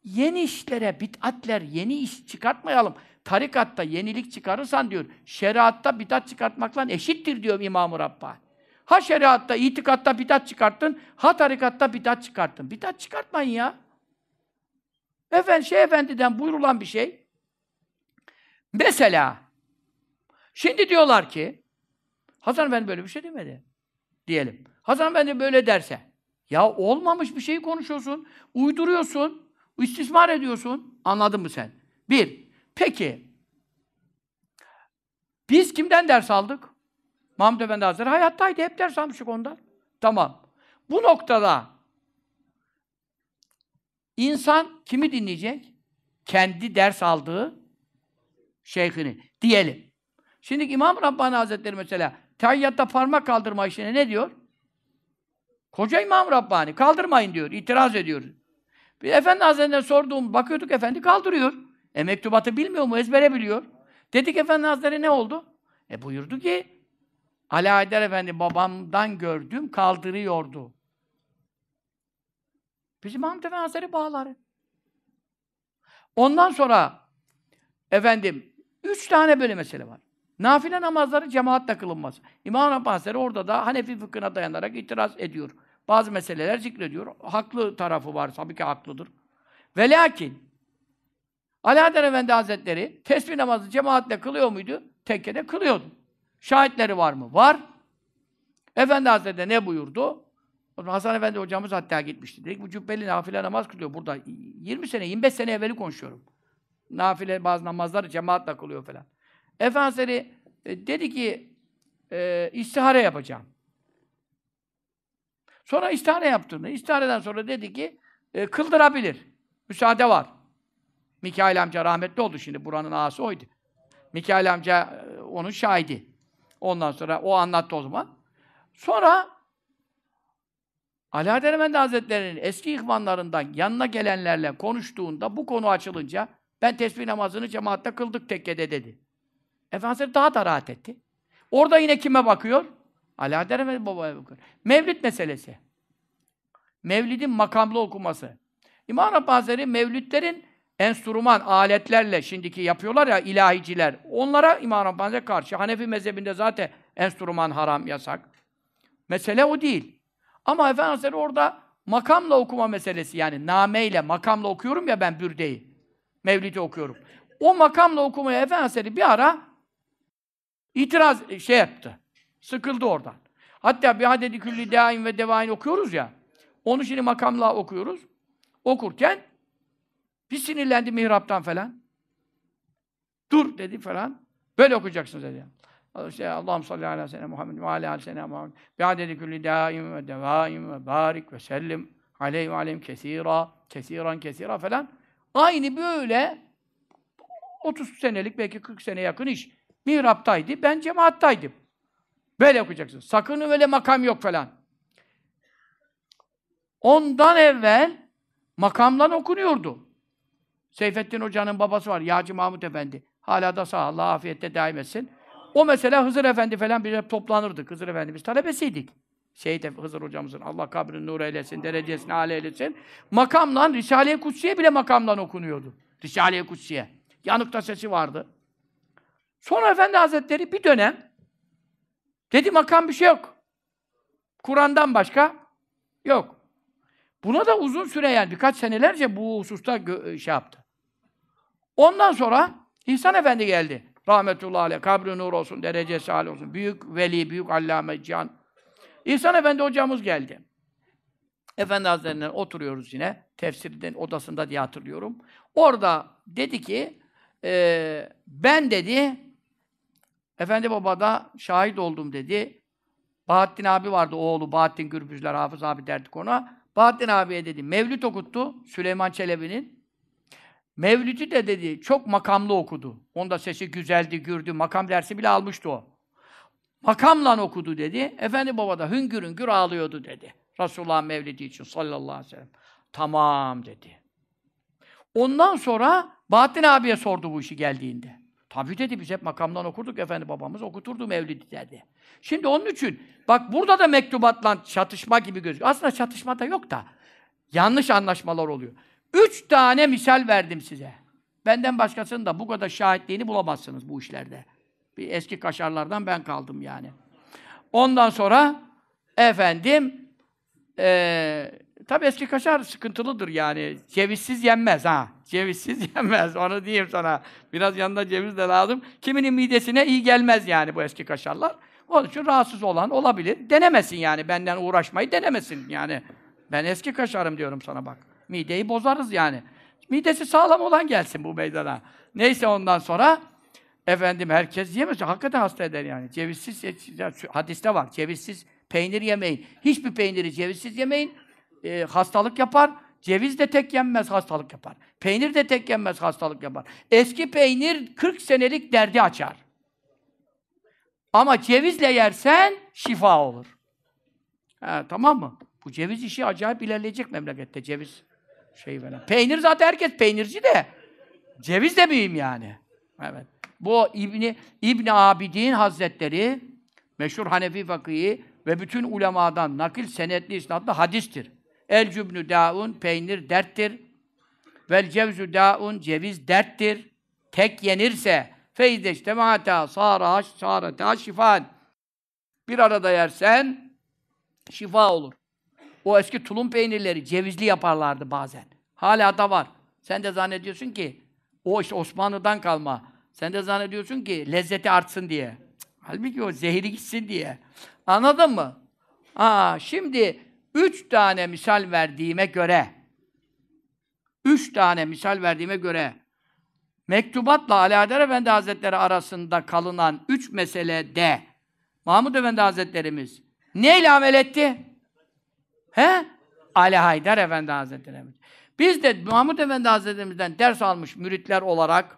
yeni işlere, bid'atler, yeni iş çıkartmayalım. Tarikatta yenilik çıkarırsan diyor, şeriatta bid'at çıkartmakla eşittir diyor İmam-ı Rabbani. Ha şeriatta, itikatta bid'at çıkarttın, ha tarikatta bid'at çıkarttın. Bid'at çıkartmayın ya. Efendim, şey efendiden buyurulan bir şey. Mesela, şimdi diyorlar ki, Hasan Efendi böyle bir şey demedi. Diyelim. Hasan Efendi böyle derse, ya olmamış bir şeyi konuşuyorsun, uyduruyorsun, istismar ediyorsun. Anladın mı sen? Bir, peki, biz kimden ders aldık? Mahmud Efendi Hazretleri hayattaydı, hep ders almıştık ondan. Tamam. Bu noktada İnsan kimi dinleyecek? Kendi ders aldığı şeyhini. Diyelim. Şimdi İmam Rabbani Hazretleri mesela tayyatta parmak kaldırma işine ne diyor? Koca İmam Rabbani kaldırmayın diyor, itiraz ediyor. Bir Efendi Hazretleri'ne sorduğum, bakıyorduk Efendi kaldırıyor. E mektubatı bilmiyor mu? Ezbere biliyor. Dedik Efendi Hazretleri ne oldu? E buyurdu ki Ali Haydar Efendi babamdan gördüm kaldırıyordu. Bizim Hamd Efendi Hazretleri bağları. Ondan sonra efendim üç tane böyle mesele var. Nafile namazları cemaatle kılınmaz. İmam Rabbani orada da Hanefi fıkhına dayanarak itiraz ediyor. Bazı meseleler zikrediyor. Haklı tarafı var. Tabii ki haklıdır. Ve lakin Alaeddin Efendi Hazretleri tesbih namazı cemaatle kılıyor muydu? Tekkede kılıyordu. Şahitleri var mı? Var. Efendi Hazretleri ne buyurdu? Hasan Efendi hocamız hatta gitmişti. Dedik bu cübbeli nafile namaz kılıyor burada. 20 sene, 25 sene evveli konuşuyorum. Nafile bazı namazları cemaatle kılıyor falan. Efendimiz e, dedi ki e, istihare yapacağım. Sonra istihare yaptığını, istihareden sonra dedi ki e, kıldırabilir. Müsaade var. Mikail amca rahmetli oldu şimdi. Buranın ağası oydu. Mikail amca e, onun şahidi. Ondan sonra o anlattı o zaman. Sonra Haydar Efendi Hazretleri'nin eski ihvanlarından yanına gelenlerle konuştuğunda bu konu açılınca ben tesbih namazını cemaatte kıldık tekkede dedi. Efendimiz daha da rahat etti. Orada yine kime bakıyor? Haydar Efendi babaya bakıyor. Mevlid meselesi. Mevlidin makamlı okuması. İmam Rabbani Hazretleri mevlütlerin enstrüman, aletlerle şimdiki yapıyorlar ya ilahiciler. Onlara İmam Rabbani Hazretleri karşı. Hanefi mezhebinde zaten enstrüman haram, yasak. Mesele o değil. Ama Efendimiz orada makamla okuma meselesi yani nameyle, makamla okuyorum ya ben bürdeyi. Mevlid'i okuyorum. O makamla okumaya Efendimiz bir ara itiraz şey yaptı. Sıkıldı oradan. Hatta bir adedi külli daim ve devain okuyoruz ya. Onu şimdi makamla okuyoruz. Okurken bir sinirlendi mihraptan falan. Dur dedi falan. Böyle okuyacaksınız dedi. İşte Allah'ım salli ala sene Muhammed ve ala sene Muhammed bi adedi külli daim ve devaim ve barik ve sellim aleyhi ve aleyhim kesira kesiran kesira falan. Aynı böyle 30 senelik belki 40 sene yakın iş. Mihraptaydı. Ben cemaattaydım. Böyle okuyacaksın. Sakın öyle makam yok falan. Ondan evvel makamdan okunuyordu. Seyfettin Hoca'nın babası var. Yağcı Mahmut Efendi. Hala da sağ Allah afiyette daim etsin. O mesela Hızır Efendi falan bir toplanırdık. Hızır Efendi biz talebesiydik. Şehit Hızır hocamızın Allah kabrini nur eylesin, derecesini âle eylesin. Makamdan, Risale-i Kutsiye bile makamdan okunuyordu. Risale-i Kutsiye. Yanıkta sesi vardı. Sonra Efendi Hazretleri bir dönem dedi makam bir şey yok. Kur'an'dan başka yok. Buna da uzun süre yani birkaç senelerce bu hususta şey yaptı. Ondan sonra İhsan Efendi geldi. Rahmetullahi aleyh, kabri nur olsun, derecesi âli olsun. Büyük veli, büyük allame, can. İhsan Efendi hocamız geldi. Efendi Hazretleri'ne oturuyoruz yine. Tefsirden odasında diye hatırlıyorum. Orada dedi ki, e, ben dedi, Efendi Baba da şahit oldum dedi. Bahattin abi vardı oğlu, Bahattin Gürbüzler, Hafız abi derdik ona. Bahattin abiye dedi, Mevlüt okuttu Süleyman Çelebi'nin. Mevlüt'ü de dedi, çok makamlı okudu. Onda sesi güzeldi, gürdü, makam dersi bile almıştı o. Makamla okudu dedi. Efendi baba da hüngür hüngür ağlıyordu dedi. Resulullah Mevlidi için sallallahu aleyhi ve sellem. Tamam dedi. Ondan sonra Bahattin abiye sordu bu işi geldiğinde. Tabii dedi biz hep makamdan okurduk efendi babamız okuturdu Mevlidi dedi. Şimdi onun için bak burada da mektubatla çatışma gibi gözüküyor. Aslında çatışma da yok da yanlış anlaşmalar oluyor. Üç tane misal verdim size. Benden başkasının da bu kadar şahitliğini bulamazsınız bu işlerde. Bir eski kaşarlardan ben kaldım yani. Ondan sonra efendim ee, tabi eski kaşar sıkıntılıdır yani. Cevizsiz yenmez ha. Cevizsiz yenmez. Onu diyeyim sana. Biraz yanında ceviz de lazım. Kiminin midesine iyi gelmez yani bu eski kaşarlar. Onun için rahatsız olan olabilir. Denemesin yani. Benden uğraşmayı denemesin yani. Ben eski kaşarım diyorum sana bak. Mideyi bozarız yani. Midesi sağlam olan gelsin bu meydana. Neyse ondan sonra efendim herkes yemez. Hakikaten hasta eder yani. Cevizsiz, hadiste var. Cevizsiz peynir yemeyin. Hiçbir peyniri cevizsiz yemeyin. Ee, hastalık yapar. Ceviz de tek yenmez, hastalık yapar. Peynir de tek yenmez, hastalık yapar. Eski peynir 40 senelik derdi açar. Ama cevizle yersen şifa olur. Ha, tamam mı? Bu ceviz işi acayip ilerleyecek memlekette ceviz şey falan. Peynir zaten herkes peynirci de. Ceviz de mühim yani. Evet. Bu İbni İbn Abidin Hazretleri meşhur Hanefi fakihi ve bütün ulemadan nakil senetli isnatlı hadistir. El cübnü daun peynir derttir. Vel cevzu daun ceviz derttir. Tek yenirse feydeşte mata sara sarata şifan. Bir arada yersen şifa olur. O eski tulum peynirleri cevizli yaparlardı bazen. Hala da var. Sen de zannediyorsun ki o işte Osmanlı'dan kalma. Sen de zannediyorsun ki lezzeti artsın diye. Halbuki o zehri gitsin diye. Anladın mı? Aa, şimdi üç tane misal verdiğime göre üç tane misal verdiğime göre mektubatla Ali Adar Efendi Hazretleri arasında kalınan üç meselede Mahmud Efendi Hazretlerimiz neyle amel etti? He? Ali Haydar Efendi Hazretleri. Biz de Mahmud Efendi Hazretlerimizden ders almış müritler olarak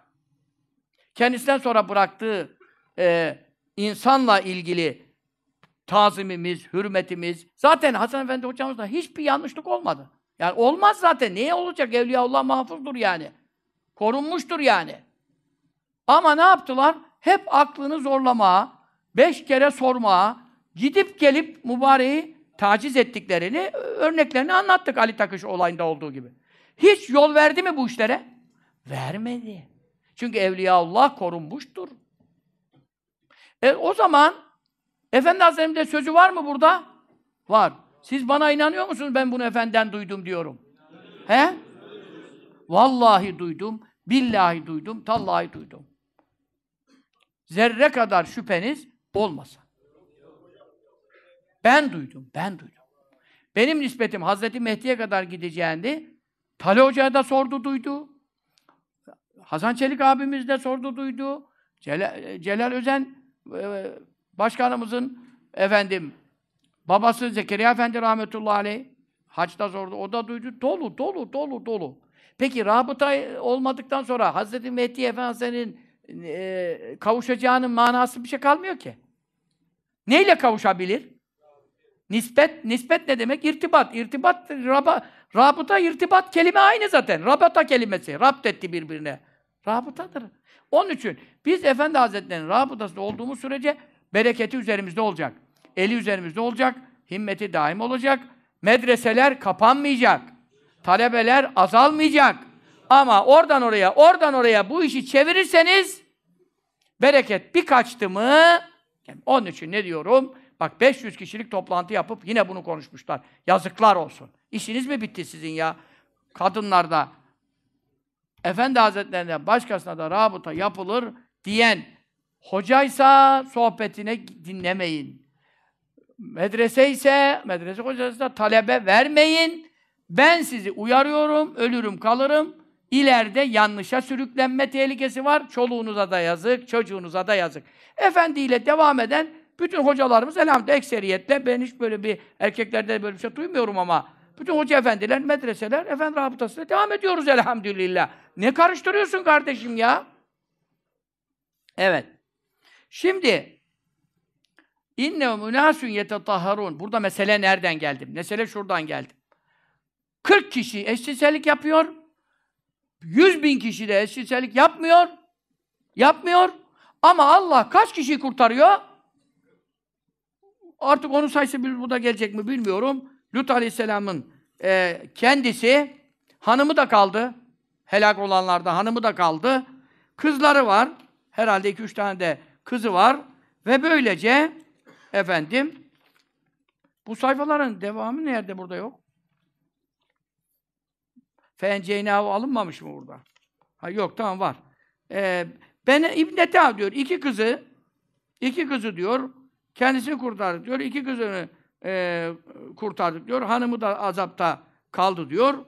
kendisinden sonra bıraktığı e, insanla ilgili tazimimiz, hürmetimiz. Zaten Hasan Efendi hocamızda hiçbir yanlışlık olmadı. Yani olmaz zaten. Niye olacak? Evliyaullah mahfuzdur yani. Korunmuştur yani. Ama ne yaptılar? Hep aklını zorlamaya, beş kere sormaya, gidip gelip mübareği taciz ettiklerini, örneklerini anlattık Ali Takış olayında olduğu gibi. Hiç yol verdi mi bu işlere? Vermedi. Çünkü Evliyaullah korunmuştur. E, o zaman Efendi Hazretleri'nin sözü var mı burada? Var. Siz bana inanıyor musunuz ben bunu Efendiden duydum diyorum? He? Vallahi duydum, billahi duydum, tallahi duydum. Zerre kadar şüpheniz olmasa. Ben duydum, ben duydum. Benim nispetim Hazreti Mehdi'ye kadar gideceğindi. Tali Hoca'ya da sordu, duydu. Hasan Çelik abimiz de sordu, duydu. Celal, Celal Özen e, başkanımızın efendim babası Zekeriya Efendi rahmetullahi aleyh haçta sordu. O da duydu. Dolu, dolu, dolu, dolu. Peki rabıta olmadıktan sonra Hazreti Mehdi Efendimiz'in e, kavuşacağının manası bir şey kalmıyor ki. Neyle kavuşabilir? Nispet, nispet ne demek? İrtibat. İrtibat, raba, rabıta, irtibat kelime aynı zaten. Rabata kelimesi. Rapt etti birbirine. Rabıtadır. Onun için biz Efendi Hazretleri'nin rabıtasında olduğumuz sürece bereketi üzerimizde olacak. Eli üzerimizde olacak. Himmeti daim olacak. Medreseler kapanmayacak. Talebeler azalmayacak. Ama oradan oraya, oradan oraya bu işi çevirirseniz bereket bir kaçtı mı onun için ne diyorum? Bak 500 kişilik toplantı yapıp yine bunu konuşmuşlar. Yazıklar olsun. İşiniz mi bitti sizin ya? Kadınlarda Efendi Hazretlerine başkasına da rabıta yapılır diyen hocaysa sohbetine dinlemeyin. Medrese ise, medrese hocası da talebe vermeyin. Ben sizi uyarıyorum, ölürüm kalırım. İleride yanlışa sürüklenme tehlikesi var. Çoluğunuza da yazık, çocuğunuza da yazık. Efendi ile devam eden bütün hocalarımız elhamdülillah ekseriyetle, ben hiç böyle bir, erkeklerde böyle bir şey duymuyorum ama bütün hoca efendiler, medreseler, efendi rabıtasıyla devam ediyoruz elhamdülillah. Ne karıştırıyorsun kardeşim ya? Evet. Şimdi inne münasun yetetahharun. Burada mesele nereden geldi? Mesele şuradan geldi. 40 kişi eşcinsellik yapıyor. 100 bin kişi de eşcinsellik yapmıyor. Yapmıyor. Ama Allah kaç kişiyi kurtarıyor? Artık onun sayısı bir burada gelecek mi bilmiyorum. Lut Aleyhisselam'ın e, kendisi, hanımı da kaldı. Helak olanlarda hanımı da kaldı. Kızları var. Herhalde iki üç tane de kızı var. Ve böylece efendim bu sayfaların devamı nerede burada yok? Fenceynâhu alınmamış mı burada? Ha yok tamam var. Ee, ben İbn diyor iki kızı iki kızı diyor kendisini kurtardı diyor. iki kızını e, kurtardık diyor. Hanımı da azapta kaldı diyor.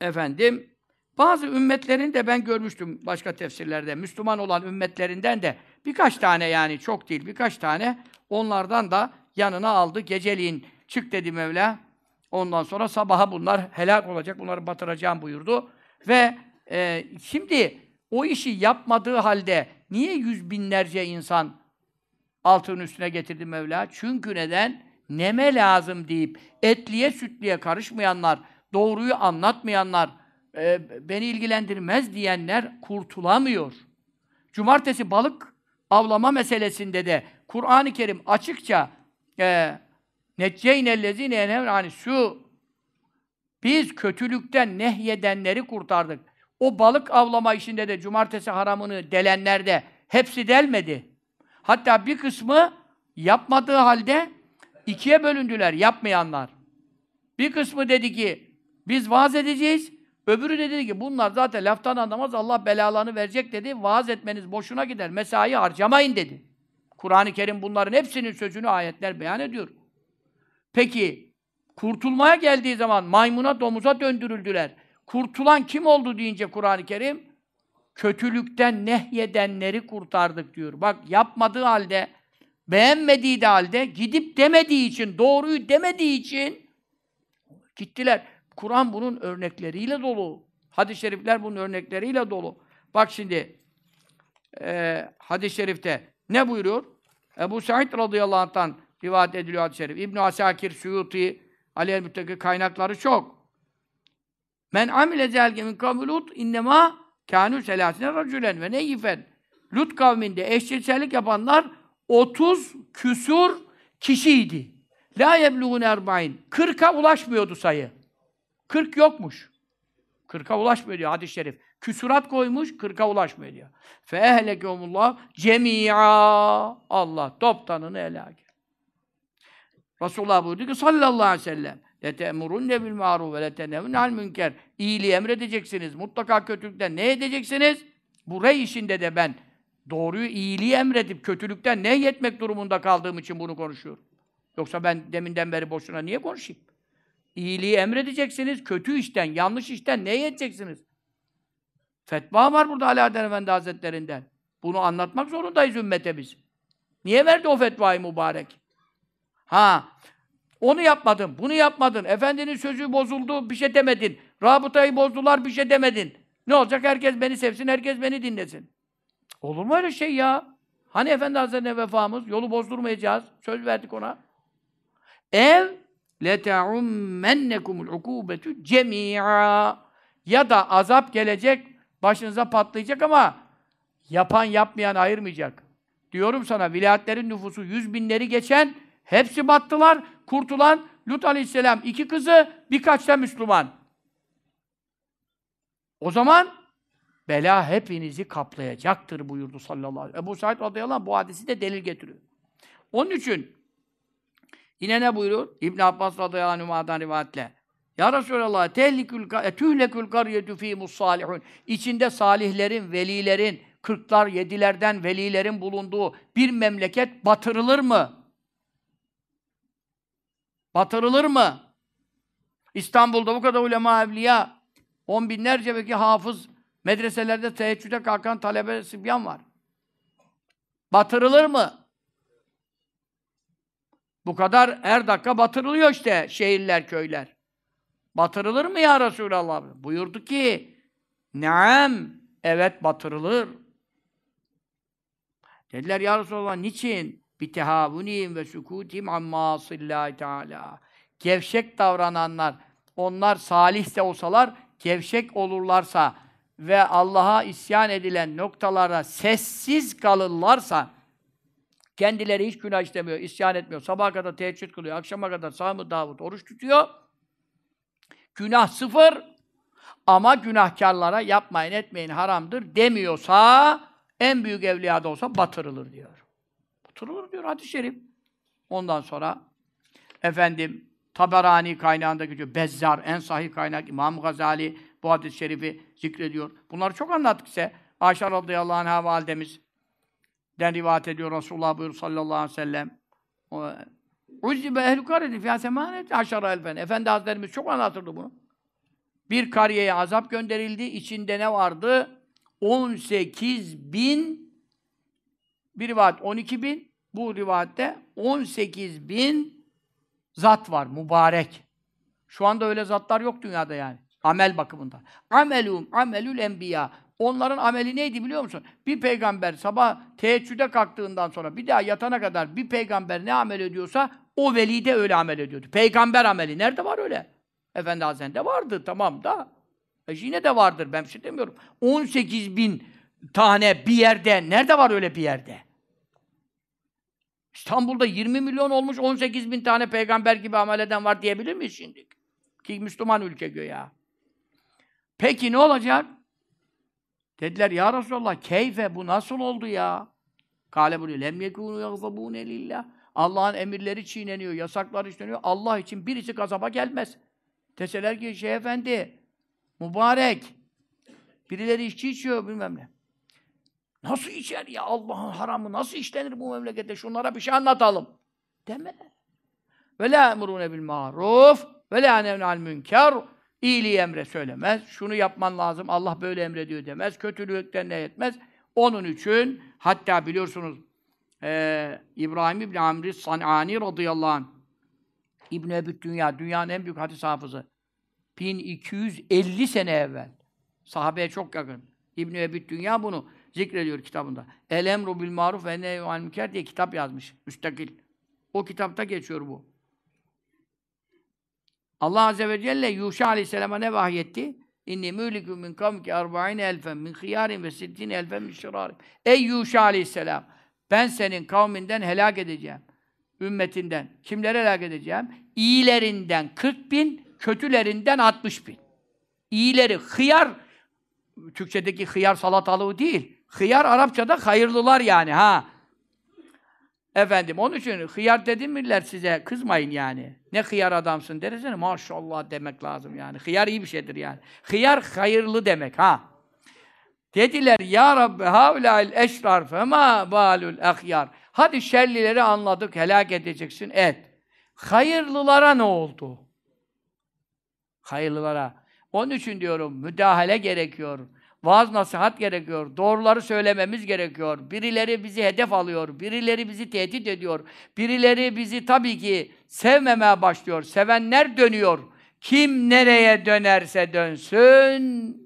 Efendim, bazı ümmetlerin de ben görmüştüm başka tefsirlerde. Müslüman olan ümmetlerinden de birkaç tane yani çok değil birkaç tane onlardan da yanına aldı. Geceliğin çık dedi Mevla. Ondan sonra sabaha bunlar helak olacak. Bunları batıracağım buyurdu. Ve e, şimdi o işi yapmadığı halde niye yüz binlerce insan altının üstüne getirdi Mevla? Çünkü neden? Neme lazım deyip etliye sütliye karışmayanlar, doğruyu anlatmayanlar, e, beni ilgilendirmez diyenler kurtulamıyor. Cumartesi balık avlama meselesinde de Kur'an-ı Kerim açıkça e, necceynellezine yani şu biz kötülükten nehyedenleri kurtardık. O balık avlama işinde de cumartesi haramını delenler de hepsi delmedi. Hatta bir kısmı yapmadığı halde ikiye bölündüler yapmayanlar. Bir kısmı dedi ki biz vaaz edeceğiz. Öbürü de dedi ki bunlar zaten laftan anlamaz Allah belalarını verecek dedi. Vaaz etmeniz boşuna gider. Mesai harcamayın dedi. Kur'an-ı Kerim bunların hepsinin sözünü ayetler beyan ediyor. Peki kurtulmaya geldiği zaman maymuna domuza döndürüldüler. Kurtulan kim oldu deyince Kur'an-ı Kerim kötülükten nehyedenleri kurtardık diyor. Bak yapmadığı halde beğenmediği de halde gidip demediği için, doğruyu demediği için gittiler. Kur'an bunun örnekleriyle dolu. Hadis-i şerifler bunun örnekleriyle dolu. Bak şimdi e, hadis-i şerifte ne buyuruyor? Ebu Said radıyallahu anh'tan rivayet ediliyor hadis-i şerif. İbn Asakir, Suyuti, Ali el kaynakları çok. Men amile zelge min kavmi Lut innema kânû selâsine racülen ve neyyifen. Lut kavminde eşcinsellik yapanlar 30 küsur kişiydi. La yebluğun erba'in. 40'a ulaşmıyordu sayı. 40 yokmuş. 40'a ulaşmıyor diyor hadis-i şerif. Küsurat koymuş, 40'a ulaşmıyor diyor. Fe ehlekehumullah cemi'a. Allah toptanını helak Resulullah buyurdu ki sallallahu aleyhi ve sellem ma'ruf ve letenevne al münker. İyiliği emredeceksiniz. Mutlaka kötülükten ne edeceksiniz? Bu rey işinde de ben doğruyu, iyiliği emredip kötülükten ne yetmek durumunda kaldığım için bunu konuşuyorum. Yoksa ben deminden beri boşuna niye konuşayım? İyiliği emredeceksiniz, kötü işten, yanlış işten ne yeteceksiniz? Fetva var burada Alaaddin Efendi Hazretlerinden. Bunu anlatmak zorundayız ümmete biz. Niye verdi o fetvayı mübarek? Ha, onu yapmadın, bunu yapmadın. Efendinin sözü bozuldu, bir şey demedin. Rabıtayı bozdular, bir şey demedin. Ne olacak? Herkes beni sevsin, herkes beni dinlesin. Olur mu öyle şey ya? Hani Efendi Hazretleri'ne vefamız? Yolu bozdurmayacağız. Söz verdik ona. Ev leta'ummennekumul ukubetu cemi'a ya da azap gelecek, başınıza patlayacak ama yapan yapmayan ayırmayacak. Diyorum sana vilayetlerin nüfusu yüz binleri geçen hepsi battılar. Kurtulan Lut Aleyhisselam iki kızı birkaç da Müslüman. O zaman bela hepinizi kaplayacaktır buyurdu sallallahu aleyhi ve sellem. Ebu Said radıyallahu anh bu hadisi de delil getiriyor. Onun için yine ne buyuruyor? İbn Abbas radıyallahu anh'dan rivayetle. Ya Resulallah, tehlikül tühlekül kariyetü fîmus salihun. İçinde salihlerin, velilerin, kırklar, yedilerden velilerin bulunduğu bir memleket batırılır mı? Batırılır mı? İstanbul'da bu kadar ulema evliya, on binlerce belki hafız, medreselerde teheccüde kalkan talebe sibyan var. Batırılır mı? Bu kadar her dakika batırılıyor işte şehirler, köyler. Batırılır mı ya Resulallah? Buyurdu ki, Naam, evet batırılır. Dediler ya Resulallah niçin? Bitehavunim ve sukutim amma sillahi teala. Gevşek davrananlar, onlar salih de olsalar, gevşek olurlarsa ve Allah'a isyan edilen noktalara sessiz kalırlarsa, kendileri hiç günah işlemiyor, isyan etmiyor, sabaha kadar teheccüd kılıyor, akşama kadar sağ Davud oruç tutuyor, Günah sıfır ama günahkarlara yapmayın etmeyin haramdır demiyorsa en büyük evliya da olsa batırılır diyor. Batırılır diyor hadis-i şerif. Ondan sonra efendim Taberani kaynağında geçiyor. Bezzar en sahih kaynak İmam Gazali bu hadis-i şerifi zikrediyor. Bunları çok anlattık ise Ayşe radıyallahu anh'a validemiz den rivayet ediyor Resulullah buyuruyor sallallahu aleyhi ve sellem. Uzzibe ehl-i kareti fiyâ semânet aşara elfen. Efendi Hazretlerimiz çok anlatırdı bunu. Bir kariyeye azap gönderildi. İçinde ne vardı? 18 bin bir rivayet 12 bin bu rivayette 18 bin zat var. Mübarek. Şu anda öyle zatlar yok dünyada yani. Amel bakımından. Amelum, amelül enbiya. Onların ameli neydi biliyor musun? Bir peygamber sabah teheccüde kalktığından sonra bir daha yatana kadar bir peygamber ne amel ediyorsa o veli de öyle amel ediyordu. Peygamber ameli. Nerede var öyle? Efendi Hazretleri'nde vardı tamam da. E yine de vardır ben bir şey demiyorum. 18 bin tane bir yerde, nerede var öyle bir yerde? İstanbul'da 20 milyon olmuş 18 bin tane peygamber gibi amel eden var diyebilir miyiz şimdi? Ki Müslüman ülke göya. Peki ne olacak? Dediler ya Resulallah keyfe bu nasıl oldu ya? Kale bunu lem yekûnû yagzabûne lillah. Allah'ın emirleri çiğneniyor, yasakları işleniyor. Allah için birisi gazaba gelmez. Deseler ki şey efendi, mübarek, birileri içki içiyor bilmem ne. Nasıl içer ya Allah'ın haramı nasıl işlenir bu memlekette? Şunlara bir şey anlatalım. Deme. Ve la emrune bil maruf ve la nevnal münker. İyiliği emre söylemez. Şunu yapman lazım. Allah böyle emrediyor demez. Kötülükten ne etmez. Onun için hatta biliyorsunuz e, İbrahim İbni Amri San'ani radıyallahu anh İbn Ebu Dünya, dünyanın en büyük hadis hafızı. 1250 sene evvel. Sahabeye çok yakın. İbn Ebu Dünya bunu zikrediyor kitabında. El emru bil maruf ve nehyü anil münker diye kitap yazmış. Müstakil. O kitapta geçiyor bu. Allah Azze ve Celle Yuşa Aleyhisselam'a ne vahyetti? İnni mülikü min kavmki erba'ine elfen min hıyarin ve sittin elfen min şirarim. Ey Yuşa Aleyhisselam! Ben senin kavminden helak edeceğim. Ümmetinden. Kimleri helak edeceğim? İyilerinden 40 bin, kötülerinden 60 bin. İyileri, hıyar, Türkçedeki hıyar salatalığı değil. Hıyar Arapçada hayırlılar yani ha. Efendim onun için hıyar dedim miller size kızmayın yani. Ne hıyar adamsın dersene maşallah demek lazım yani. Hıyar iyi bir şeydir yani. Hıyar hayırlı demek ha. Dediler ya Rabbi havlail eşrar fema balul ahyar. Hadi şerlileri anladık helak edeceksin et. Hayırlılara ne oldu? Hayırlılara. Onun için diyorum müdahale gerekiyor. Vaaz nasihat gerekiyor. Doğruları söylememiz gerekiyor. Birileri bizi hedef alıyor. Birileri bizi tehdit ediyor. Birileri bizi tabii ki sevmemeye başlıyor. Sevenler dönüyor. Kim nereye dönerse dönsün.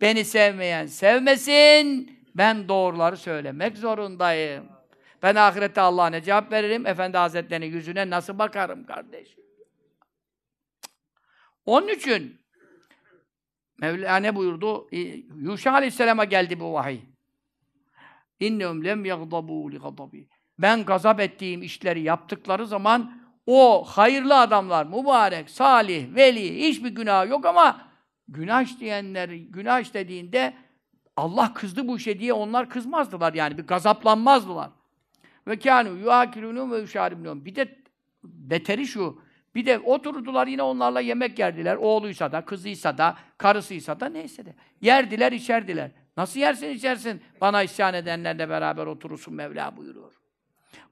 Beni sevmeyen sevmesin. Ben doğruları söylemek zorundayım. Ben ahirette Allah'a ne cevap veririm? Efendi Hazretleri'nin yüzüne nasıl bakarım kardeşim? Onun için Mevla ne buyurdu? Yuşa Aleyhisselam'a geldi bu vahiy. İnnehum lem yagdabu li gadabi. Ben gazap ettiğim işleri yaptıkları zaman o hayırlı adamlar, mübarek, salih, veli, hiçbir günah yok ama günah işleyenler, günah işlediğinde Allah kızdı bu işe diye onlar kızmazdılar yani. Bir gazaplanmazdılar. Ve kânû yuâkilûnû ve yuşârimnûn. Bir de beteri şu. Bir de oturdular yine onlarla yemek yerdiler. Oğluysa da, kızıysa da, karısıysa da neyse de. Yerdiler, içerdiler. Nasıl yersin içersin? Bana isyan edenlerle beraber oturursun Mevla buyuruyor.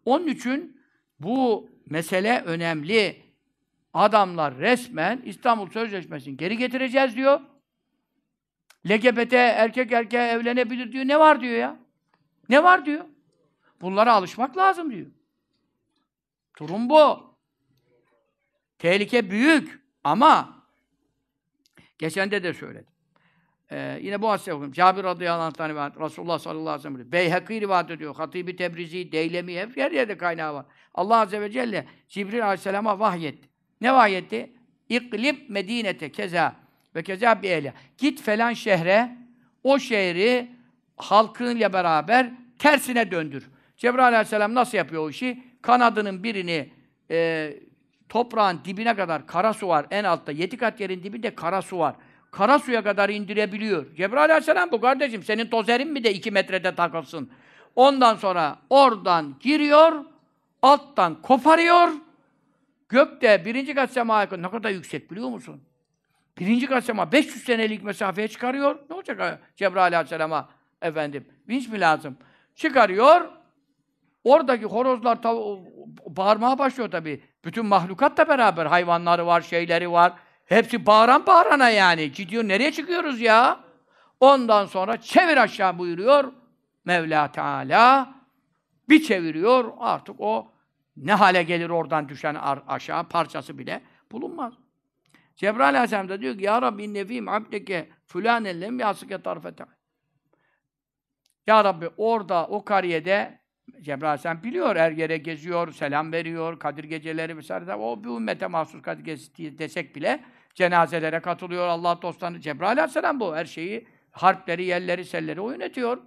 Onun için bu mesele önemli. Adamlar resmen İstanbul Sözleşmesi'ni geri getireceğiz diyor. LGBT erkek erkeğe evlenebilir diyor. Ne var diyor ya? Ne var diyor? Bunlara alışmak lazım diyor. Durum bu. Tehlike büyük ama geçende de söyledim. Ee, yine bu hadise okuyayım. Cabir radıyallahu anh'tan rivayet, Resulullah sallallahu aleyhi ve sellem Beyhekî rivayet ediyor. Hatibi Tebrizi, Deylemi hep yer yerde kaynağı var. Allah azze ve celle Cibril aleyhisselama vahyetti. Ne vahyetti? İklib medinete keza ve keza bir ehle. Git falan şehre, o şehri halkıyla beraber tersine döndür. Cebrail aleyhisselam nasıl yapıyor o işi? Kanadının birini e, toprağın dibine kadar kara su var. En altta yedi kat yerin dibinde kara su var. Kara suya kadar indirebiliyor. Cebrail aleyhisselam bu kardeşim. Senin tozerin mi de iki metrede takılsın? Ondan sonra oradan giriyor, alttan koparıyor. Gökte birinci kat semaya ne kadar yüksek biliyor musun? Birinci kat sema 500 senelik mesafeye çıkarıyor. Ne olacak Cebrail aleyhisselama efendim? Vinç mi lazım? Çıkarıyor. Oradaki horozlar bağırmaya başlıyor tabii. Bütün mahlukat da beraber. Hayvanları var, şeyleri var. Hepsi bağıran bağırana yani. Gidiyor, nereye çıkıyoruz ya? Ondan sonra çevir aşağı buyuruyor. Mevla Teala bir çeviriyor. Artık o ne hale gelir oradan düşen aşağı parçası bile bulunmaz. Cebrail Aleyhisselam da diyor ki Ya Rabbi innefîm abdeke fulânen lem yâsıke tarfete. Ya Rabbi orada o kariyede Cebrail Aleyhisselam biliyor, her yere geziyor, selam veriyor, Kadir geceleri vesaire. O bir ümmete mahsus Kadir gecesi desek bile cenazelere katılıyor, Allah dostlarını. Cebrail Aleyhisselam bu. Her şeyi, harpleri, yerleri, selleri o yönetiyor.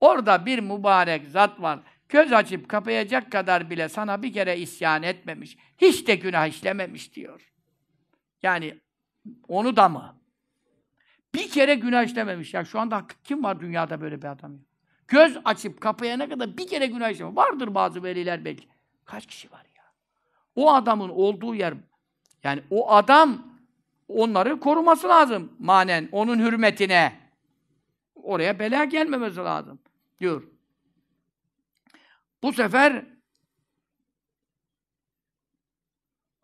Orada bir mübarek zat var. Göz açıp kapayacak kadar bile sana bir kere isyan etmemiş. Hiç de günah işlememiş diyor. Yani onu da mı? Bir kere günah işlememiş. Ya şu anda kim var dünyada böyle bir adam? Göz açıp kapayana kadar bir kere günah işlememiş. Vardır bazı veliler belki. Kaç kişi var ya? O adamın olduğu yer, yani o adam onları koruması lazım manen, onun hürmetine. Oraya bela gelmemesi lazım diyor. Bu sefer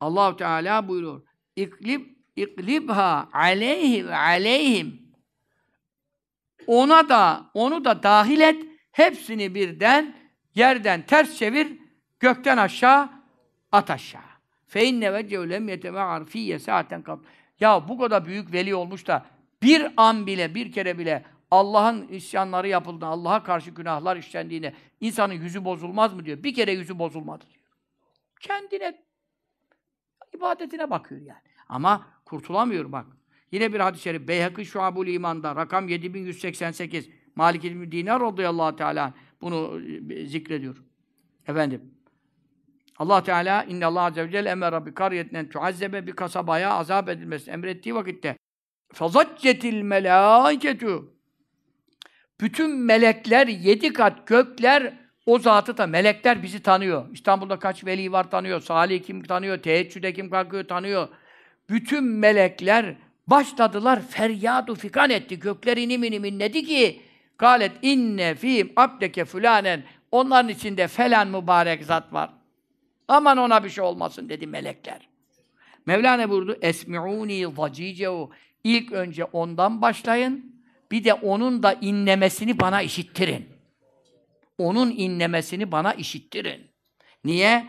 Allahu Teala buyuruyor. İklib iklibha aleyhi ve aleyhim. Ona da onu da dahil et. Hepsini birden yerden ters çevir, gökten aşağı at aşağı. Fe inne vecehu lem yetema'ar fiyye saaten kab. Ya bu kadar büyük veli olmuş da bir an bile, bir kere bile Allah'ın isyanları yapıldığında, Allah'a karşı günahlar işlendiğinde insanın yüzü bozulmaz mı diyor. Bir kere yüzü bozulmadı diyor. Kendine, ibadetine bakıyor yani. Ama kurtulamıyor bak. Yine bir hadis-i şerif. Beyhakî Şuabul İman'da rakam 7188. Malik İbn Dinar radıyallahu teala bunu e, zikrediyor. Efendim. Allah Teala inna Allah azze ve celle emera bi karyetin tuazzebe bir kasabaya azap edilmesi emrettiği vakitte fazaccetil melâiketu bütün melekler yedi kat gökler o zatı da melekler bizi tanıyor. İstanbul'da kaç veli var tanıyor. Salih kim tanıyor. Teheccüde kim kalkıyor tanıyor. Bütün melekler başladılar feryadu fikan etti. Gökler inim inim inledi ki galet inne fîm abdeke fülanen onların içinde falan mübarek zat var. Aman ona bir şey olmasın dedi melekler. Mevlana buyurdu esmi'uni zacicehu İlk önce ondan başlayın. Bir de onun da inlemesini bana işittirin. Onun inlemesini bana işittirin. Niye?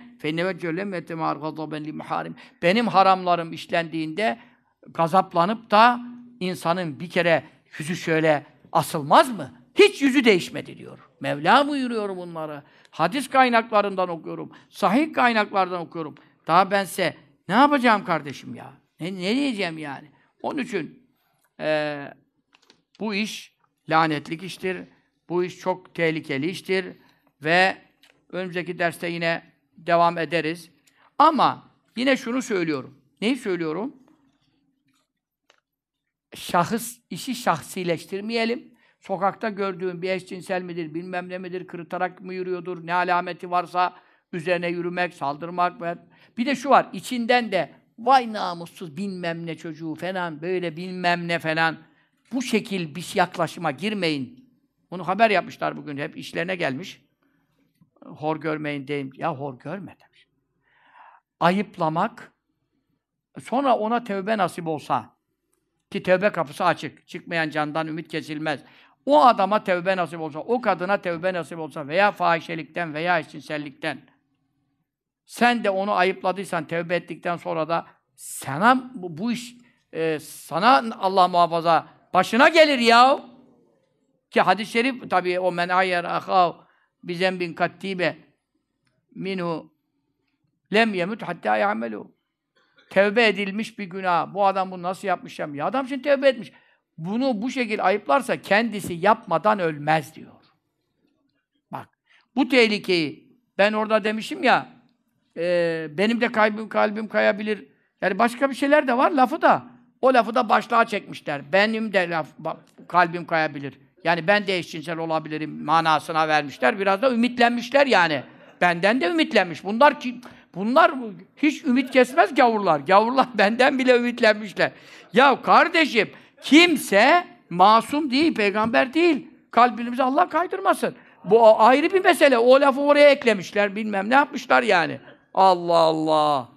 Benim haramlarım işlendiğinde gazaplanıp da insanın bir kere yüzü şöyle asılmaz mı? Hiç yüzü değişmedi diyor. Mevla buyuruyor bunları. Hadis kaynaklarından okuyorum. Sahih kaynaklardan okuyorum. Daha bense ne yapacağım kardeşim ya? Ne, ne diyeceğim yani? Onun için e, bu iş lanetlik iştir. Bu iş çok tehlikeli iştir. Ve önümüzdeki derste yine devam ederiz. Ama yine şunu söylüyorum. Neyi söylüyorum? Şahıs, işi şahsileştirmeyelim. Sokakta gördüğün bir eşcinsel midir, bilmem ne midir, kırıtarak mı yürüyordur, ne alameti varsa üzerine yürümek, saldırmak bir de şu var, içinden de vay namussuz bilmem ne çocuğu falan, böyle bilmem ne falan. Bu şekil bir yaklaşıma girmeyin. Bunu haber yapmışlar bugün, hep işlerine gelmiş. Hor görmeyin deyim. Ya hor görme demiş. Ayıplamak, sonra ona tövbe nasip olsa, ki tövbe kapısı açık, çıkmayan candan ümit kesilmez. O adama tövbe nasip olsa, o kadına tövbe nasip olsa veya fahişelikten veya eşcinsellikten sen de onu ayıpladıysan tövbe ettikten sonra da sana bu, bu iş e, sana Allah muhafaza başına gelir ya. Ki hadis-i şerif tabii o men ayyer ahav bi zembin kattibe minhu lem yemut hatta ya'melu. Tevbe edilmiş bir günah. Bu adam bunu nasıl yapmış ya? Adam şimdi tevbe etmiş. Bunu bu şekilde ayıplarsa kendisi yapmadan ölmez diyor. Bak, bu tehlikeyi ben orada demişim ya, e, benim de kalbim kalbim kayabilir. Yani başka bir şeyler de var lafı da. O lafı da başlığa çekmişler. Benim de laf, kalbim kayabilir. Yani ben de eşcinsel olabilirim manasına vermişler. Biraz da ümitlenmişler yani. Benden de ümitlenmiş. Bunlar ki bunlar hiç ümit kesmez gavurlar. Gavurlar benden bile ümitlenmişler. Ya kardeşim kimse masum değil, peygamber değil. Kalbimizi Allah kaydırmasın. Bu ayrı bir mesele. O lafı oraya eklemişler. Bilmem ne yapmışlar yani. Allah Allah.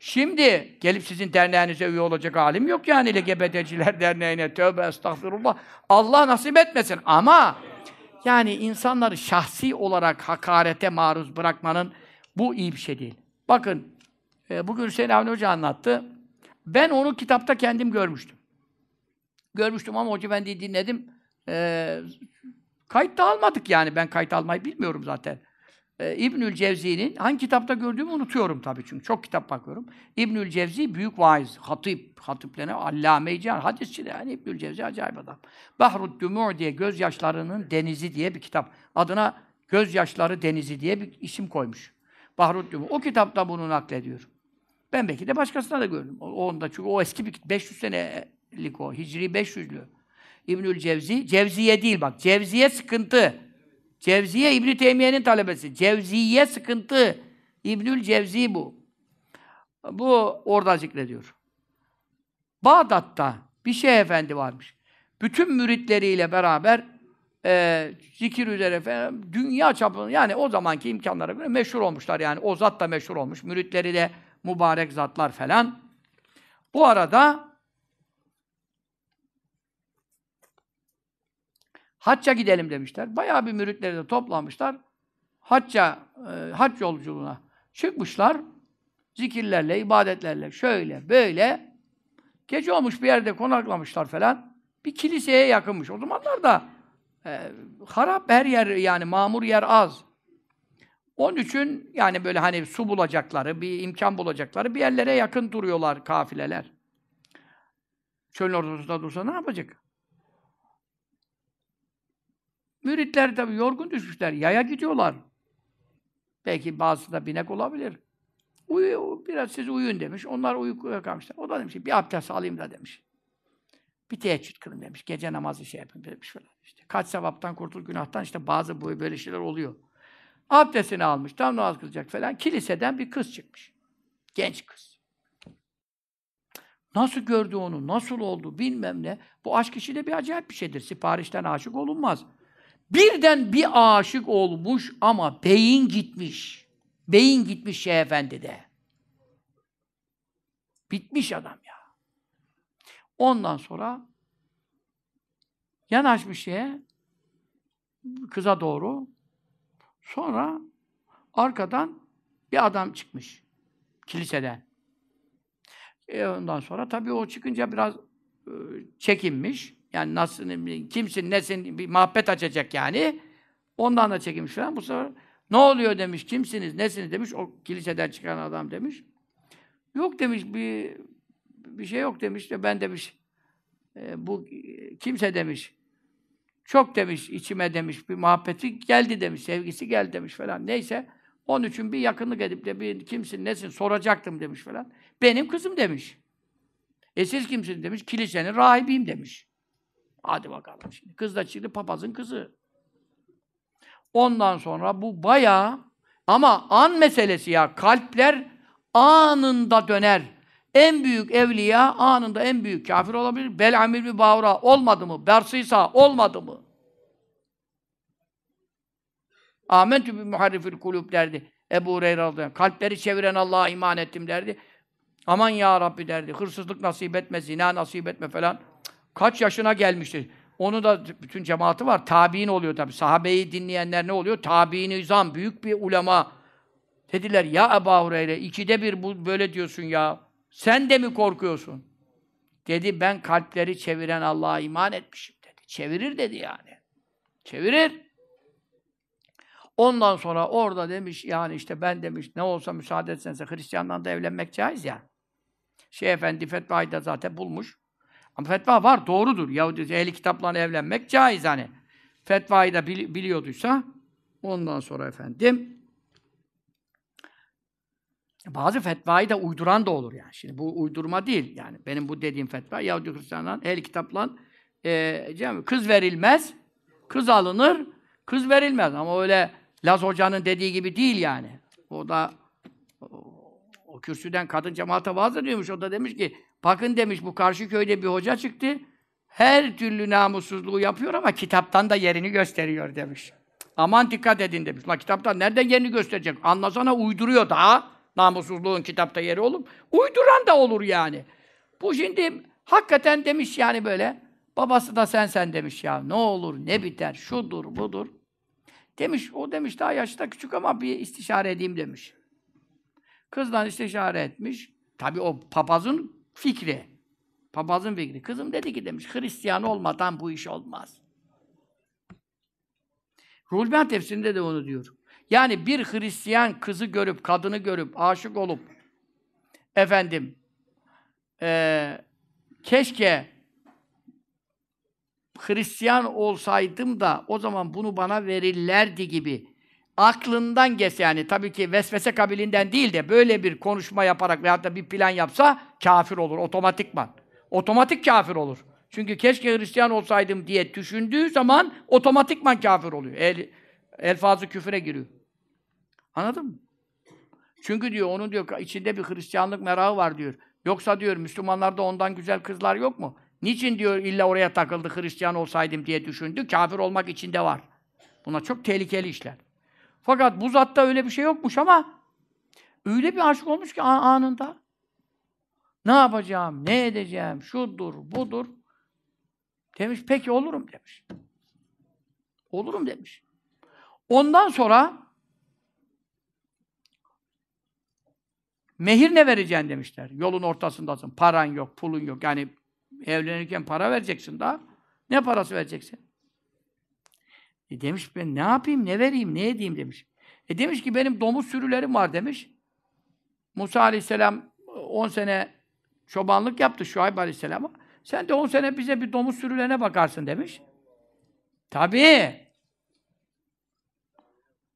Şimdi gelip sizin derneğinize üye olacak halim yok yani LGBT'ciler derneğine. Tövbe estağfurullah. Allah nasip etmesin ama yani insanları şahsi olarak hakarete maruz bırakmanın bu iyi bir şey değil. Bakın e, bugün Hüseyin Avni Hoca anlattı. Ben onu kitapta kendim görmüştüm. Görmüştüm ama Hoca Efendi'yi dinledim. E, kayıt da almadık yani. Ben kayıt almayı bilmiyorum zaten e, İbnül Cevzi'nin hangi kitapta gördüğümü unutuyorum tabii çünkü çok kitap bakıyorum. İbnül Cevzi büyük vaiz, hatip, hatiplerine allame-i can, hadisçi de yani İbnül Cevzi acayip adam. Bahrud Dumur diye gözyaşlarının denizi diye bir kitap. Adına gözyaşları denizi diye bir isim koymuş. Dumur. O kitapta bunu naklediyor. Ben belki de başkasına da gördüm. O, onda çünkü o eski bir 500 senelik o. Hicri 500'lü. İbnül Cevzi, Cevziye değil bak. Cevziye sıkıntı. Cevziye İbn Teymiye'nin talebesi. Cevziye sıkıntı. İbnül Cevzi bu. Bu orada zikrediyor. Bağdat'ta bir şey efendi varmış. Bütün müritleriyle beraber e, zikir üzere falan, dünya çapında yani o zamanki imkanlara göre meşhur olmuşlar yani. O zat da meşhur olmuş. Müritleri de mübarek zatlar falan. Bu arada Hacca gidelim demişler. Bayağı bir müritleri de toplamışlar. Hacca, e, hac yolculuğuna çıkmışlar. Zikirlerle, ibadetlerle, şöyle, böyle. Gece olmuş bir yerde konaklamışlar falan. bir kiliseye yakınmış. O zamanlar da e, harap her yer yani mamur yer az. Onun için yani böyle hani su bulacakları, bir imkan bulacakları bir yerlere yakın duruyorlar kafileler. Çölün ortasında dursa ne yapacak? Müritler tabii yorgun düşmüşler. Yaya gidiyorlar. Belki bazısı da binek olabilir. Uyu, biraz siz uyuyun demiş. Onlar uykuya kalmışlar. O da demiş bir abdest alayım da demiş. Bir teheccüd kılın demiş. Gece namazı şey yapın demiş falan. İşte kaç sevaptan kurtul günahtan işte bazı böyle şeyler oluyor. Abdestini almış. Tam namaz kılacak falan. Kiliseden bir kız çıkmış. Genç kız. Nasıl gördü onu? Nasıl oldu? Bilmem ne. Bu aşk işi de bir acayip bir şeydir. Siparişten aşık olunmaz. Birden bir aşık olmuş ama beyin gitmiş. Beyin gitmiş Şeyh Efendi de. Bitmiş adam ya. Ondan sonra yanaşmış şeye, kıza doğru. Sonra arkadan bir adam çıkmış kiliseden. E ondan sonra tabii o çıkınca biraz e, çekinmiş. Yani nasıl, kimsin, nesin, bir muhabbet açacak yani. Ondan da çekinmiş falan. Bu sefer ne oluyor demiş, kimsiniz, nesiniz demiş. O kiliseden çıkan adam demiş. Yok demiş, bir bir şey yok demiş de ben demiş, e, bu kimse demiş, çok demiş, içime demiş, bir muhabbeti geldi demiş, sevgisi geldi demiş falan. Neyse, onun için bir yakınlık edip de bir kimsin, nesin soracaktım demiş falan. Benim kızım demiş. E siz kimsiniz demiş, kilisenin rahibiyim demiş. Hadi bakalım şimdi. Kız da çıktı, papazın kızı. Ondan sonra bu bayağı ama an meselesi ya. Kalpler anında döner. En büyük evliya anında en büyük kafir olabilir. Belamir bir Bavra olmadı mı? Bersisa olmadı mı? Amentü bi muharrifil kulüp derdi. Ebu Hureyre radıyallahu Kalpleri çeviren Allah'a iman ettim derdi. Aman ya Rabbi derdi. Hırsızlık nasip etme, zina nasip etme falan. Kaç yaşına gelmişti. Onu da bütün cemaati var. Tabi'in oluyor tabi. Sahabeyi dinleyenler ne oluyor? Tabi'in izam, büyük bir ulema. Dediler ya Ebu Hureyre ikide bir bu böyle diyorsun ya. Sen de mi korkuyorsun? Dedi ben kalpleri çeviren Allah'a iman etmişim dedi. Çevirir dedi yani. Çevirir. Ondan sonra orada demiş yani işte ben demiş ne olsa müsaade etsense Hristiyandan da evlenmek caiz ya. Şey efendi fetvayı da zaten bulmuş. Ama fetva var, doğrudur. Yahudi ehli kitaplarla evlenmek caiz hani. Fetvayı da bili biliyorduysa ondan sonra efendim bazı fetvayı da uyduran da olur yani. Şimdi bu uydurma değil. Yani benim bu dediğim fetva Yahudi Hristiyanlar ehli kitapla e, kız verilmez, kız alınır, kız verilmez. Ama öyle Laz Hoca'nın dediği gibi değil yani. O da o, o kürsüden kadın cemaate vaaz ediyormuş. O da demiş ki Bakın demiş bu karşı köyde bir hoca çıktı. Her türlü namussuzluğu yapıyor ama kitaptan da yerini gösteriyor demiş. Aman dikkat edin demiş. La kitaptan nereden yerini gösterecek? Anlasana uyduruyor daha. Namussuzluğun kitapta yeri olur. Uyduran da olur yani. Bu şimdi hakikaten demiş yani böyle. Babası da sen sen demiş ya. Ne olur ne biter şudur budur. Demiş o demiş daha yaşta küçük ama bir istişare edeyim demiş. Kızdan istişare etmiş. Tabii o papazın fikri. Papazın fikri. Kızım dedi ki demiş, Hristiyan olmadan bu iş olmaz. Ruhul tefsirinde de onu diyor. Yani bir Hristiyan kızı görüp, kadını görüp, aşık olup, efendim, e, keşke Hristiyan olsaydım da o zaman bunu bana verirlerdi gibi aklından geçse yani tabii ki vesvese kabilinden değil de böyle bir konuşma yaparak veyahut da bir plan yapsa kafir olur otomatikman. Otomatik kafir olur. Çünkü keşke Hristiyan olsaydım diye düşündüğü zaman otomatikman kafir oluyor. El, elfazı küfüre giriyor. Anladın mı? Çünkü diyor onun diyor içinde bir Hristiyanlık merakı var diyor. Yoksa diyor Müslümanlarda ondan güzel kızlar yok mu? Niçin diyor illa oraya takıldı Hristiyan olsaydım diye düşündü. Kafir olmak içinde var. Buna çok tehlikeli işler. Fakat bu zatta öyle bir şey yokmuş ama öyle bir aşık olmuş ki anında. Ne yapacağım, ne edeceğim, şudur, budur. Demiş, peki olurum demiş. Olurum demiş. Ondan sonra mehir ne vereceksin demişler. Yolun ortasındasın, paran yok, pulun yok. Yani evlenirken para vereceksin daha. Ne parası vereceksin? E demiş ben ne yapayım, ne vereyim, ne edeyim demiş. E demiş ki benim domuz sürülerim var demiş. Musa Aleyhisselam 10 sene çobanlık yaptı Şuayb Aleyhisselam'a. Sen de 10 sene bize bir domuz sürülerine bakarsın demiş. Tabii.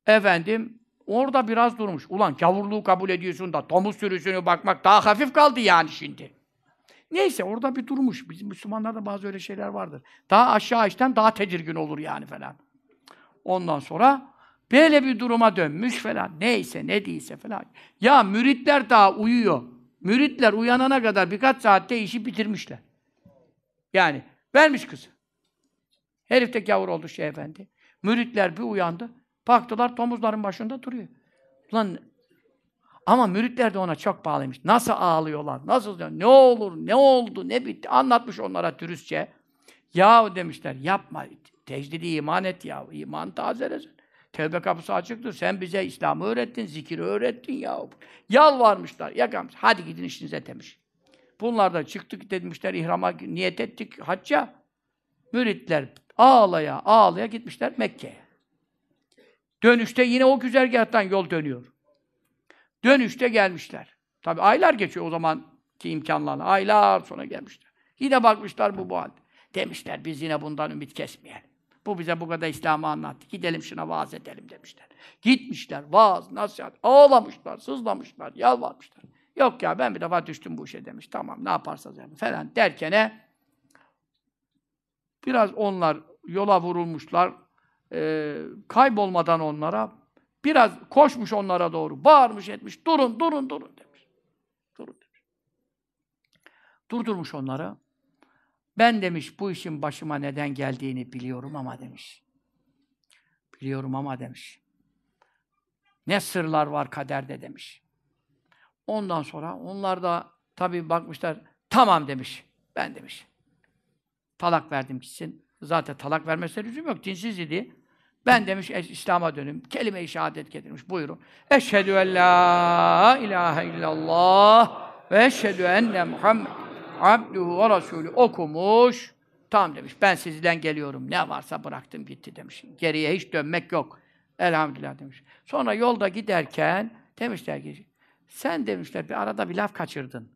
Efendim, orada biraz durmuş. Ulan gavurluğu kabul ediyorsun da domuz sürüsünü bakmak daha hafif kaldı yani şimdi. Neyse orada bir durmuş. Bizim Müslümanlarda bazı öyle şeyler vardır. Daha aşağı işten daha tedirgin olur yani falan. Ondan sonra böyle bir duruma dönmüş falan. Neyse ne değilse falan. Ya müritler daha uyuyor. Müritler uyanana kadar birkaç saatte işi bitirmişler. Yani vermiş kızı. Herif de gavur oldu şey efendi. Müritler bir uyandı. Baktılar domuzların başında duruyor. Ulan ama müritler de ona çok bağlıymış. Nasıl ağlıyorlar, nasıl diyor, ne olur, ne oldu, ne bitti anlatmış onlara dürüstçe. Ya demişler, yapma, tecdidi iman et ya, iman tazelesin. Tevbe kapısı açıktır, sen bize İslam'ı öğrettin, zikiri öğrettin ya. Yalvarmışlar, yakalmış, hadi gidin işinize demiş. Bunlar da çıktık demişler, ihrama niyet ettik, hacca. Müritler ağlaya ağlaya gitmişler Mekke'ye. Dönüşte yine o güzergahtan yol dönüyor. Dönüşte gelmişler. Tabi aylar geçiyor o zamanki imkanlarla. Aylar sonra gelmişler. Yine bakmışlar bu bu halde. Demişler biz yine bundan ümit kesmeyelim. Bu bize bu kadar İslam'ı anlattı. Gidelim şuna vaaz edelim demişler. Gitmişler, vaaz, nasihat, ağlamışlar, sızlamışlar, yalvarmışlar. Yok ya ben bir defa düştüm bu işe demiş. Tamam ne yaparsanız yapın falan derkene biraz onlar yola vurulmuşlar. Ee, kaybolmadan onlara Biraz koşmuş onlara doğru, bağırmış etmiş, durun, durun, durun demiş. Durun demiş. Durdurmuş onları. Ben demiş, bu işin başıma neden geldiğini biliyorum ama demiş. Biliyorum ama demiş. Ne sırlar var kaderde demiş. Ondan sonra onlar da tabii bakmışlar, tamam demiş. Ben demiş. Talak verdim gitsin. Zaten talak vermesine lüzum yok. Dinsiz idi. Ben demiş İslam'a dönüm. Kelime-i şehadet getirmiş. Buyurun. Eşhedü en la ilahe illallah ve eşhedü enne Muhammed abduhu ve rasulü okumuş. Tamam demiş. Ben sizden geliyorum. Ne varsa bıraktım gitti demiş. Geriye hiç dönmek yok. Elhamdülillah demiş. Sonra yolda giderken demişler ki sen demişler bir arada bir laf kaçırdın.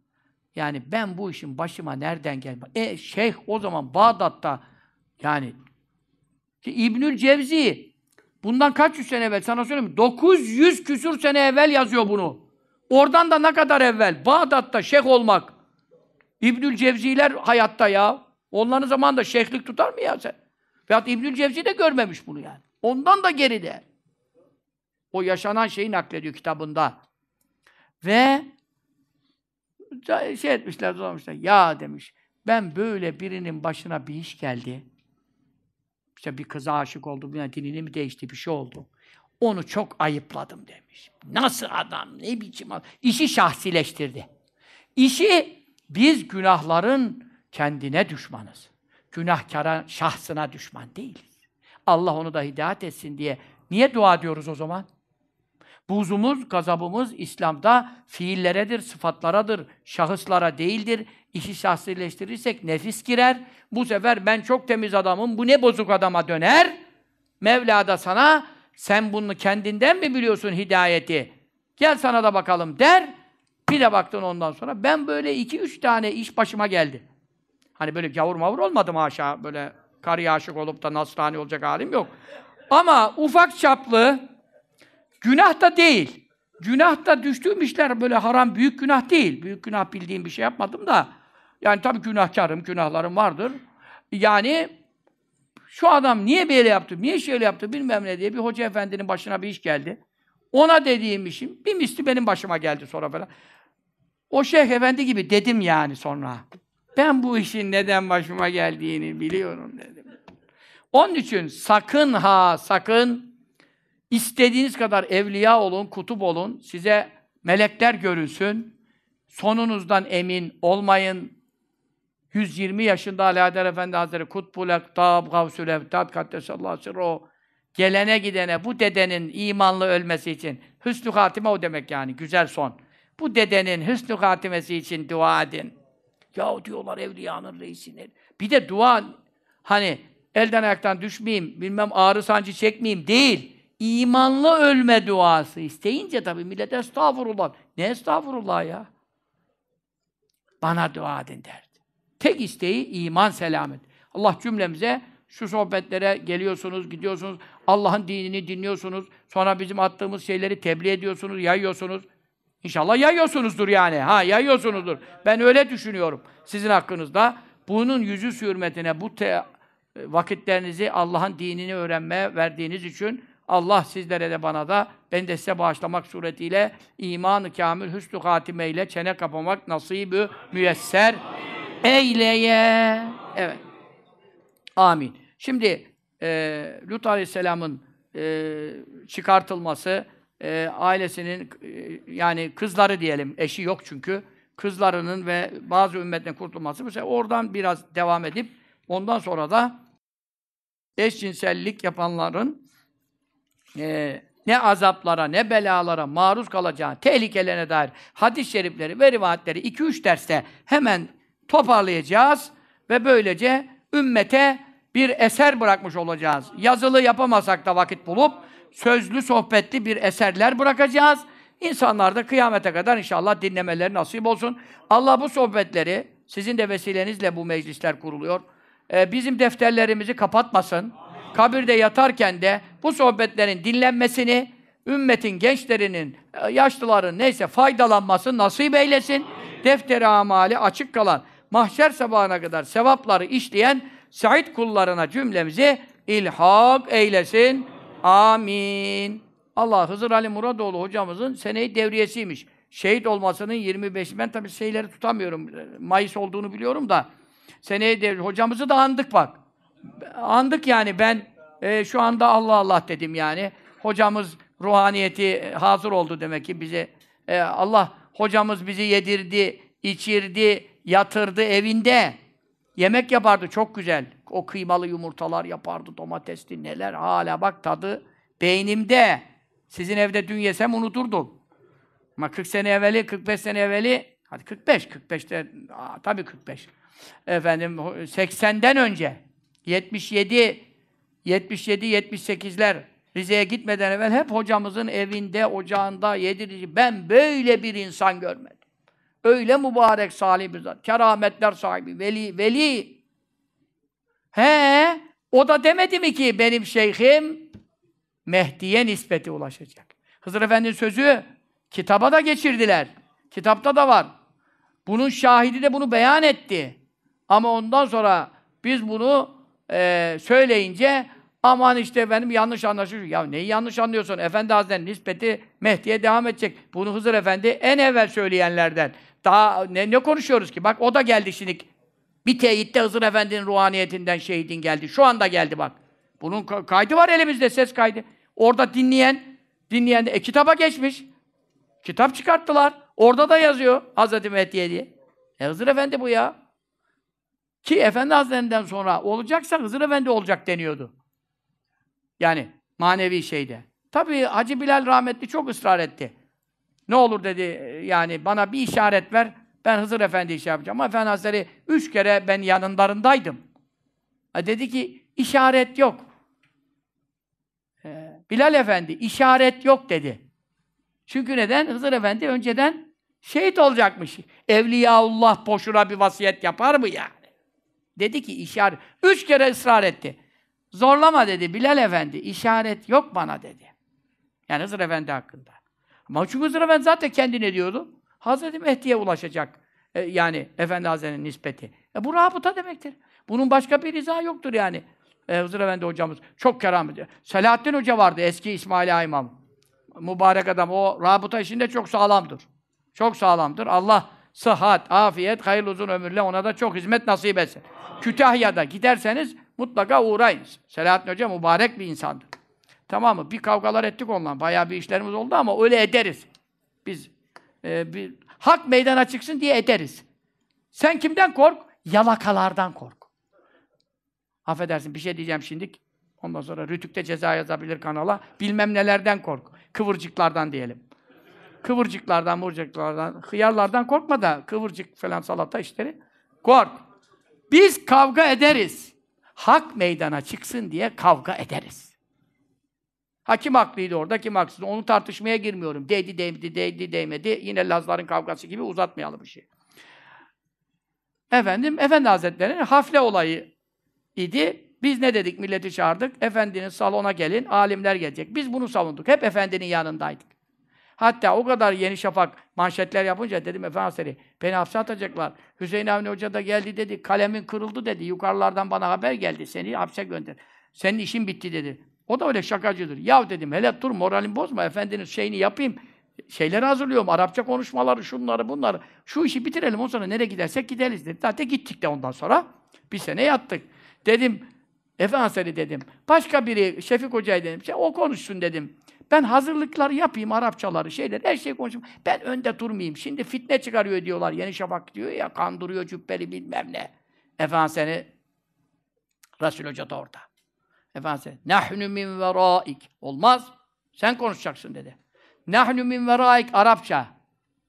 Yani ben bu işin başıma nereden geldim? E şeyh o zaman Bağdat'ta yani İbnül Cevzi bundan kaç yüz sene evvel sana söyleyeyim 900 küsür sene evvel yazıyor bunu. Oradan da ne kadar evvel? Bağdat'ta şeyh olmak. İbnül Cevziler hayatta ya. Onların zamanında şeyhlik tutar mı ya sen? Veyahut İbnül Cevzi de görmemiş bunu yani. Ondan da geride. O yaşanan şeyi naklediyor kitabında. Ve şey etmişler, zorlamışlar. Ya demiş, ben böyle birinin başına bir iş geldi. İşte bir kıza aşık oldu, bir dinini mi değişti, bir şey oldu. Onu çok ayıpladım demiş. Nasıl adam, ne biçim adam. İşi şahsileştirdi. İşi biz günahların kendine düşmanız. Günahkara şahsına düşman değiliz. Allah onu da hidayet etsin diye. Niye dua ediyoruz o zaman? Buzumuz, gazabımız İslam'da fiilleredir, sıfatlaradır, şahıslara değildir. İşi şahsileştirirsek nefis girer. Bu sefer ben çok temiz adamım, bu ne bozuk adama döner. Mevla da sana, sen bunu kendinden mi biliyorsun hidayeti? Gel sana da bakalım der. Bir de baktın ondan sonra, ben böyle iki üç tane iş başıma geldi. Hani böyle gavur mavur olmadım haşa, böyle karıya aşık olup da nasrani olacak halim yok. Ama ufak çaplı, günah da değil. Günah da düştüğüm işler böyle haram, büyük günah değil. Büyük günah bildiğim bir şey yapmadım da. Yani tabii günahkarım, günahlarım vardır. Yani şu adam niye böyle yaptı, niye şöyle yaptı bilmem ne diye bir hoca efendinin başına bir iş geldi. Ona dediğim işim bir misli benim başıma geldi sonra falan. O şeyh efendi gibi dedim yani sonra. Ben bu işin neden başıma geldiğini biliyorum dedim. Onun için sakın ha sakın istediğiniz kadar evliya olun, kutup olun, size melekler görünsün. Sonunuzdan emin olmayın. 120 yaşında Ali Haydar Efendi Hazretleri Kutbul Ektab, Gavsül Evtad, Kaddesallahu Sirru gelene gidene bu dedenin imanlı ölmesi için hüsnü hatime o demek yani güzel son. Bu dedenin hüsnü hatimesi için dua edin. Ya diyorlar evliyanın reisine. Bir de dua Hani elden ayaktan düşmeyeyim, bilmem ağrı sancı çekmeyeyim değil. İmanlı ölme duası isteyince tabii millet estağfurullah. Ne estağfurullah ya? Bana dua edin derdi. Tek isteği iman selamet. Allah cümlemize şu sohbetlere geliyorsunuz, gidiyorsunuz, Allah'ın dinini dinliyorsunuz, sonra bizim attığımız şeyleri tebliğ ediyorsunuz, yayıyorsunuz. İnşallah yayıyorsunuzdur yani. Ha yayıyorsunuzdur. Ben öyle düşünüyorum sizin hakkınızda. Bunun yüzü hürmetine bu te vakitlerinizi Allah'ın dinini öğrenmeye verdiğiniz için Allah sizlere de bana da ben de size bağışlamak suretiyle iman-ı kamil hüsnü hatimeyle çene kapamak nasibü müyesser eyleye. Evet. Amin. Şimdi e, Lut Aleyhisselam'ın e, çıkartılması, e, ailesinin e, yani kızları diyelim, eşi yok çünkü kızlarının ve bazı ümmetten kurtulması. Mesela oradan biraz devam edip ondan sonra da eşcinsellik yapanların e, ne azaplara, ne belalara maruz kalacağı, tehlikelerine dair hadis-i şerifleri ve rivayetleri 2-3 derste hemen toparlayacağız ve böylece ümmete bir eser bırakmış olacağız. Yazılı yapamasak da vakit bulup sözlü, sohbetli bir eserler bırakacağız. İnsanlar da kıyamete kadar inşallah dinlemeleri nasip olsun. Allah bu sohbetleri, sizin de vesilenizle bu meclisler kuruluyor. Ee, bizim defterlerimizi kapatmasın. Kabirde yatarken de bu sohbetlerin dinlenmesini, ümmetin, gençlerinin, e, yaşlıların neyse faydalanması nasip eylesin. Defteri amali açık kalan, mahşer sabahına kadar sevapları işleyen Said kullarına cümlemizi ilhak eylesin. Amin. Allah Hızır Ali Muradoğlu hocamızın seneyi devriyesiymiş. Şehit olmasının 25. Ben tabii şeyleri tutamıyorum. Mayıs olduğunu biliyorum da. Seneyi devri. Hocamızı da andık bak. Andık yani ben e, şu anda Allah Allah dedim yani. Hocamız ruhaniyeti hazır oldu demek ki bize. E, Allah hocamız bizi yedirdi, içirdi, yatırdı evinde. Yemek yapardı çok güzel. O kıymalı yumurtalar yapardı, domatesli neler. Hala bak tadı beynimde. Sizin evde dün yesem unuturdum. Ama 40 sene evveli, 45 sene evveli, hadi 45, 45'te, aa, tabii 45. Efendim 80'den önce, 77, 77, 78'ler Rize'ye gitmeden evvel hep hocamızın evinde, ocağında yedirici. Ben böyle bir insan görmedim. Öyle mübarek salih bir zat. Kerametler sahibi, veli, veli. He, o da demedi mi ki benim şeyhim Mehdi'ye nispeti ulaşacak. Hızır Efendi'nin sözü kitaba da geçirdiler. Kitapta da var. Bunun şahidi de bunu beyan etti. Ama ondan sonra biz bunu e, söyleyince aman işte benim yanlış anlaşılıyor. Ya neyi yanlış anlıyorsun? Efendi Hazretleri'nin nispeti Mehdi'ye devam edecek. Bunu Hızır Efendi en evvel söyleyenlerden. Daha ne, ne konuşuyoruz ki? Bak o da geldi şimdi. Bir teyitte Hızır Efendi'nin ruhaniyetinden şehidin geldi. Şu anda geldi bak. Bunun kaydı var elimizde, ses kaydı. Orada dinleyen, dinleyen de, e, kitaba geçmiş. Kitap çıkarttılar. Orada da yazıyor Hazreti Mehdi'ye diye. E Hızır Efendi bu ya. Ki Efendi Hazretlerinden sonra olacaksa Hızır Efendi olacak deniyordu. Yani manevi şeyde. Tabii Hacı Bilal rahmetli çok ısrar etti. Ne olur dedi yani bana bir işaret ver. Ben Hızır Efendi iş yapacağım. Ama Efendi Hazretleri üç kere ben yanınlarındaydım. Ha, dedi ki işaret yok. Ee, Bilal Efendi işaret yok dedi. Çünkü neden? Hızır Efendi önceden şehit olacakmış. Evliyaullah boşuna bir vasiyet yapar mı yani? Dedi ki işaret. Üç kere ısrar etti. Zorlama dedi Bilal Efendi. İşaret yok bana dedi. Yani Hızır Efendi hakkında. Ama çünkü Hızır Efendi zaten kendi ne diyordu? Hazreti Mehdi'ye ulaşacak. E, yani Efendi Hazretleri'nin nispeti. E, bu rabıta demektir. Bunun başka bir izahı yoktur yani. E, Hızır Efendi hocamız çok keramet. Selahattin Hoca vardı eski İsmail İmam. Mübarek adam. O rabıta işinde çok sağlamdır. Çok sağlamdır. Allah sıhhat, afiyet, hayırlı uzun ömürle ona da çok hizmet nasip etsin. Kütahya'da giderseniz mutlaka uğrayın. Selahattin Hoca mübarek bir insandır. Tamam mı? Bir kavgalar ettik onunla. Bayağı bir işlerimiz oldu ama öyle ederiz. Biz e, bir hak meydana çıksın diye ederiz. Sen kimden kork? Yalakalardan kork. Affedersin bir şey diyeceğim şimdi. Ondan sonra Rütük'te ceza yazabilir kanala. Bilmem nelerden kork. Kıvırcıklardan diyelim. Kıvırcıklardan, murcıklardan, hıyarlardan korkma da kıvırcık falan salata işleri. Kork. Biz kavga ederiz. hak meydana çıksın diye kavga ederiz. Ha kim haklıydı orada, kim haksız? Onu tartışmaya girmiyorum. Değdi, değmedi, değdi, değmedi. Yine Lazların kavgası gibi uzatmayalım şey. Efendim, Efendi Hazretleri'nin hafle olayı idi. Biz ne dedik? Milleti çağırdık. Efendinin salona gelin, alimler gelecek. Biz bunu savunduk. Hep efendinin yanındaydık. Hatta o kadar Yeni Şafak manşetler yapınca dedim Efendi Hazretleri, beni hapse atacaklar. Hüseyin Avni Hoca da geldi dedi, kalemin kırıldı dedi. Yukarılardan bana haber geldi, seni hapse gönder. Senin işin bitti dedi. O da öyle şakacıdır. Yav dedim, hele dur moralin bozma, efendinin şeyini yapayım. Şeyleri hazırlıyorum, Arapça konuşmaları, şunları, bunları. Şu işi bitirelim, ondan sonra nereye gidersek gideriz dedi. Zaten gittik de ondan sonra. Bir sene yattık. Dedim, Efendimiz dedim. Başka biri, Şefik Hoca'ya dedim. Şey, o konuşsun dedim. Ben hazırlıkları yapayım, Arapçaları, şeyler, her şeyi konuşayım. Ben önde durmayayım. Şimdi fitne çıkarıyor diyorlar. Yeni Şafak diyor ya, kandırıyor cübbeli bilmem ne. Efendim seni, Resul Hoca da orada. Efendim seni, nahnu min veraik. Olmaz. Sen konuşacaksın dedi. Nahnu min veraik Arapça.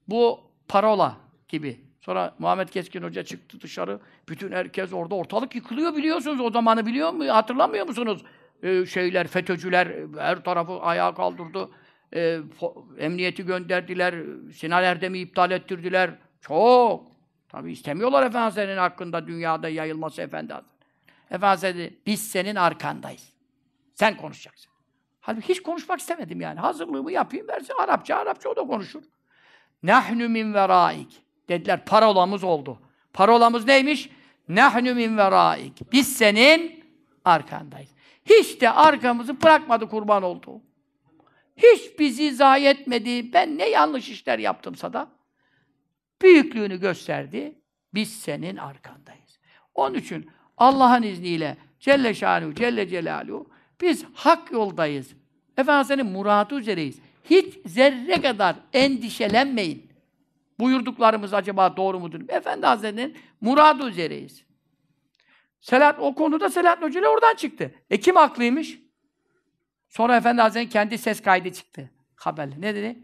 Bu parola gibi. Sonra Muhammed Keskin Hoca çıktı dışarı. Bütün herkes orada. Ortalık yıkılıyor biliyorsunuz. O zamanı biliyor mu? Hatırlamıyor musunuz? Ee, şeyler, FETÖ'cüler her tarafı ayağa kaldırdı. Ee, emniyeti gönderdiler. Sinan Erdem'i iptal ettirdiler. Çok. Tabi istemiyorlar Efendimiz'in hakkında dünyada yayılması Efendi Efendimiz dedi, biz senin arkandayız. Sen konuşacaksın. Halbuki hiç konuşmak istemedim yani. Hazırlığımı yapayım versin. Arapça, Arapça o da konuşur. Nahnu min veraik. Dediler parolamız oldu. Parolamız neymiş? Nahnu min veraik. Biz senin arkandayız. Hiç de arkamızı bırakmadı kurban oldu. Hiç bizi zayi etmedi. Ben ne yanlış işler yaptımsa da büyüklüğünü gösterdi. Biz senin arkandayız. Onun için Allah'ın izniyle Celle Şanuhu, Celle Celaluhu biz hak yoldayız. Efendimiz'in muradı üzereyiz. Hiç zerre kadar endişelenmeyin. Buyurduklarımız acaba doğru mudur? Efendi Hazretleri'nin muradı üzereyiz. Selat, o konuda Selahattin Hoca oradan çıktı. E kim haklıymış? Sonra Efendi Hazretleri'nin kendi ses kaydı çıktı. Haberle. Ne dedi?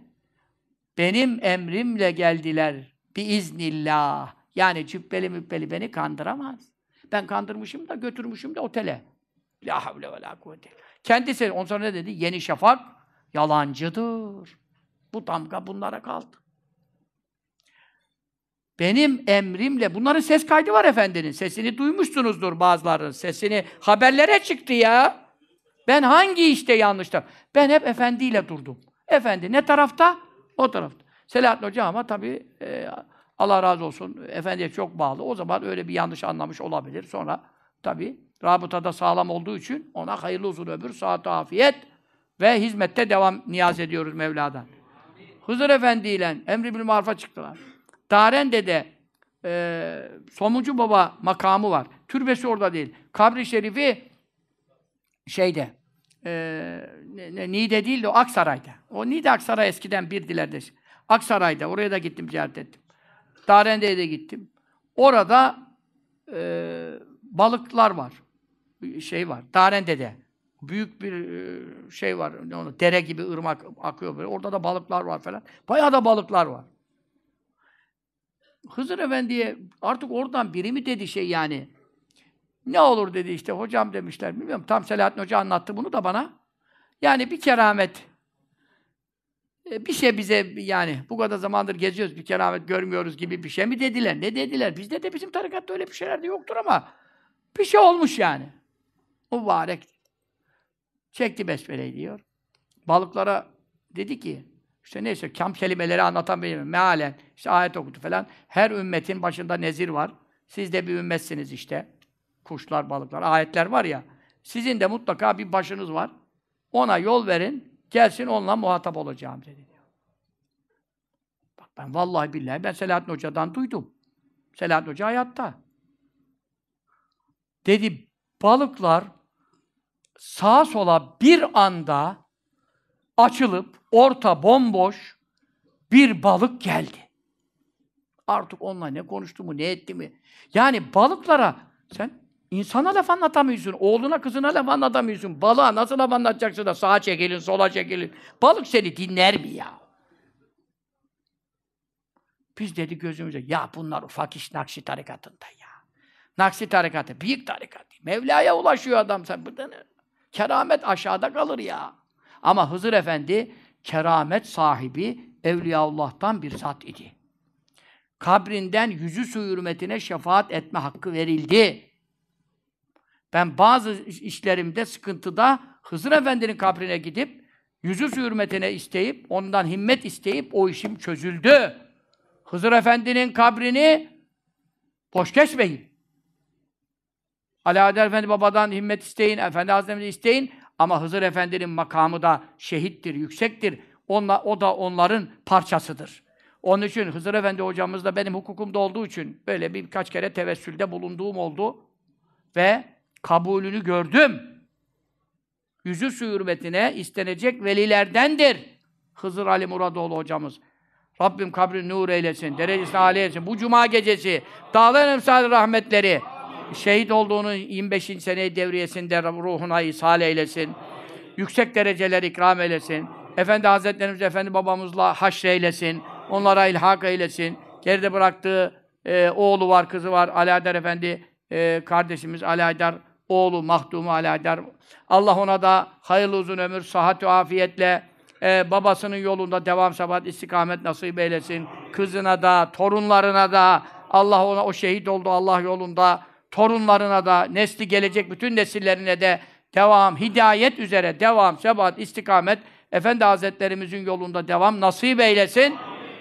Benim emrimle geldiler. Biiznillah. Yani cübbeli mübbeli beni kandıramaz. Ben kandırmışım da götürmüşüm de otele. La havle ve la kuvvete. Kendisi, ondan sonra ne dedi? Yeni Şafak yalancıdır. Bu damga bunlara kaldı. Benim emrimle, bunların ses kaydı var efendinin. Sesini duymuşsunuzdur bazılarının. Sesini haberlere çıktı ya. Ben hangi işte yanlıştım? Ben hep efendiyle durdum. Efendi ne tarafta? O tarafta. Selahattin Hoca ama tabii e, Allah razı olsun. Efendiye çok bağlı. O zaman öyle bir yanlış anlamış olabilir. Sonra tabii rabıtada sağlam olduğu için ona hayırlı uzun ömür, saat afiyet ve hizmette devam niyaz ediyoruz Mevla'dan. Hızır Efendi ile Emri bil Maruf'a çıktılar. Darende'de e, Somuncu Baba makamı var. Türbesi orada değil. Kabri şerifi şeyde e, ne, ne, Niğde değil de o Aksaray'da. O Niğde Aksaray eskiden bir dilerde. Aksaray'da. Oraya da gittim, ziyaret ettim. Darende'ye de gittim. Orada e, balıklar var. Şey var. Darende'de. Büyük bir e, şey var. Onu, dere gibi ırmak akıyor böyle. Orada da balıklar var falan. Bayağı da balıklar var. Hızır Efendi'ye artık oradan biri mi dedi şey yani. Ne olur dedi işte hocam demişler. Bilmiyorum tam Selahattin Hoca anlattı bunu da bana. Yani bir keramet e, bir şey bize yani bu kadar zamandır geziyoruz bir keramet görmüyoruz gibi bir şey mi dediler? Ne dediler? Bizde de bizim tarikatta öyle bir şeyler de yoktur ama bir şey olmuş yani. Mübarek. Çekti besmeleyi diyor. Balıklara dedi ki işte neyse kam kelimeleri anlatan bir mealen işte ayet okudu falan. Her ümmetin başında nezir var. Siz de bir ümmetsiniz işte. Kuşlar, balıklar, ayetler var ya. Sizin de mutlaka bir başınız var. Ona yol verin. Gelsin onunla muhatap olacağım dedi. Bak ben vallahi billahi ben Selahattin Hoca'dan duydum. Selahattin Hoca hayatta. Dedi balıklar sağa sola bir anda açılıp orta bomboş bir balık geldi. Artık onunla ne konuştu mu, ne etti mi? Yani balıklara sen insana laf anlatamıyorsun, oğluna kızına laf anlatamıyorsun. Balığa nasıl laf anlatacaksın da sağa çekilin, sola çekilin. Balık seni dinler mi ya? Biz dedi gözümüze, ya bunlar ufak iş Nakşi tarikatında ya. Nakşi tarikatı, büyük tarikat. Mevla'ya ulaşıyor adam. Sen burada ne? Keramet aşağıda kalır ya. Ama Hızır Efendi keramet sahibi Evliyaullah'tan bir zat idi. Kabrinden yüzü su hürmetine şefaat etme hakkı verildi. Ben bazı işlerimde, sıkıntıda Hızır Efendi'nin kabrine gidip yüzü su hürmetine isteyip, ondan himmet isteyip o işim çözüldü. Hızır Efendi'nin kabrini boş geçmeyin. Alaeddin Efendi babadan himmet isteyin, Efendi Hazretleri isteyin ama Hızır Efendi'nin makamı da şehittir, yüksektir. Onla, o da onların parçasıdır. Onun için Hızır Efendi hocamız da benim hukukumda olduğu için böyle birkaç kere tevessülde bulunduğum oldu. Ve kabulünü gördüm. Yüzü su hürmetine istenecek velilerdendir. Hızır Ali Muradoğlu hocamız. Rabbim kabrini nur eylesin, derecesini âli eylesin. Bu cuma gecesi dağların emsal rahmetleri şehit olduğunun 25. sene devriyesinde ruhuna ishal eylesin. Yüksek dereceler ikram eylesin. Efendi Hazretlerimiz, Efendi babamızla haşreylesin. Onlara ilhak eylesin. Geride bıraktığı e, oğlu var, kızı var. Aydar Efendi e, kardeşimiz Aydar oğlu Mahdumu Aydar. Allah ona da hayırlı uzun ömür, sıhhat ve afiyetle e, babasının yolunda devam sabat istikamet nasip eylesin. Kızına da, torunlarına da Allah ona o şehit oldu Allah yolunda. Torunlarına da, nesli gelecek bütün nesillerine de devam, hidayet üzere devam, sebat, istikamet Efendi Hazretlerimizin yolunda devam nasip eylesin.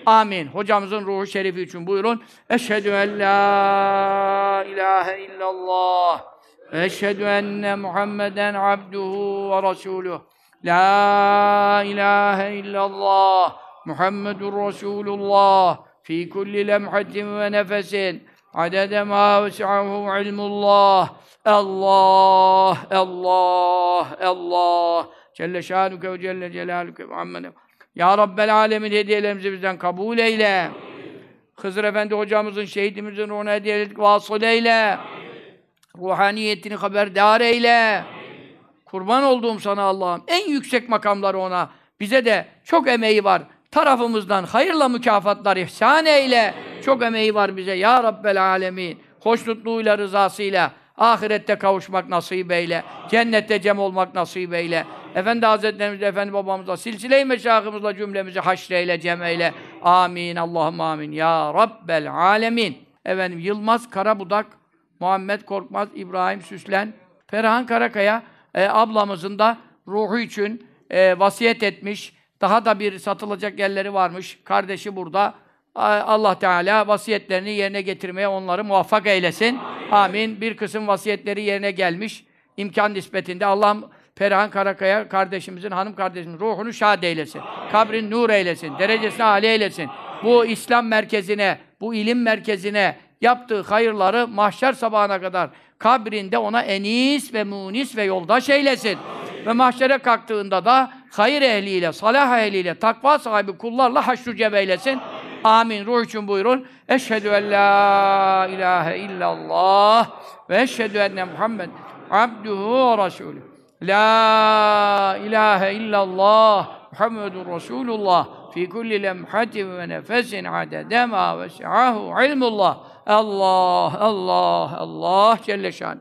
Amin. Hocamızın ruhu şerifi için buyurun. Eşhedü en la ilahe illallah. Eşhedü enne Muhammeden abduhu ve resuluh. La ilahe illallah. Muhammedun Resulullah. Fi kulli lemhatin ve nefesin. Adede ma vesi'ahu ilmullah. Allah, Allah, Allah. Celle şanuke ve celle celaluke Muhammed'e. Ya Rabbel alemin hediyelerimizi bizden kabul eyle. Hızır Efendi hocamızın, şehidimizin ruhuna hediyelik vasıl eyle. Ruhaniyetini haberdar eyle. Kurban olduğum sana Allah'ım. En yüksek makamları ona. Bize de çok emeği var. Tarafımızdan hayırla mükafatlar ihsan eyle. Çok emeği var bize ya Rabbel alemin. Hoşnutluğuyla, rızasıyla. Ahirette kavuşmak nasip eyle. Cennette cem olmak nasip eyle. Efendi Hazretlerimizle, Efendi babamızla, silsile-i meşahımızla cümlemizi haşreyle, cem eyle. Amin. Allahümme amin. Ya Rabbel alemin. Efendim Yılmaz Karabudak, Muhammed Korkmaz, İbrahim Süslen, Ferhan Karakaya e, ablamızın da ruhu için e, vasiyet etmiş. Daha da bir satılacak yerleri varmış. Kardeşi burada. Allah Teala vasiyetlerini yerine getirmeye onları muvaffak eylesin. Amin. Bir kısım vasiyetleri yerine gelmiş. İmkan nispetinde Allah'ım Perihan Karakaya kardeşimizin, hanım kardeşimizin ruhunu şad eylesin. Kabrin nur eylesin. Derecesini âli eylesin. Bu İslam merkezine, bu ilim merkezine yaptığı hayırları mahşer sabahına kadar kabrinde ona enis ve munis ve yoldaş eylesin. Ve mahşere kalktığında da hayır ehliyle, salah ehliyle, takva sahibi kullarla haşru cem eylesin. Amin. Ruh için buyurun. Eşhedü en la ilahe illallah ve eşhedü enne Muhammed abduhu ve resulü. La ilahe illallah Muhammedun Resulullah fi kulli lemhatin ve nefesin adede ma vesi'ahu ilmullah. Allah, Allah, Allah Celle şan.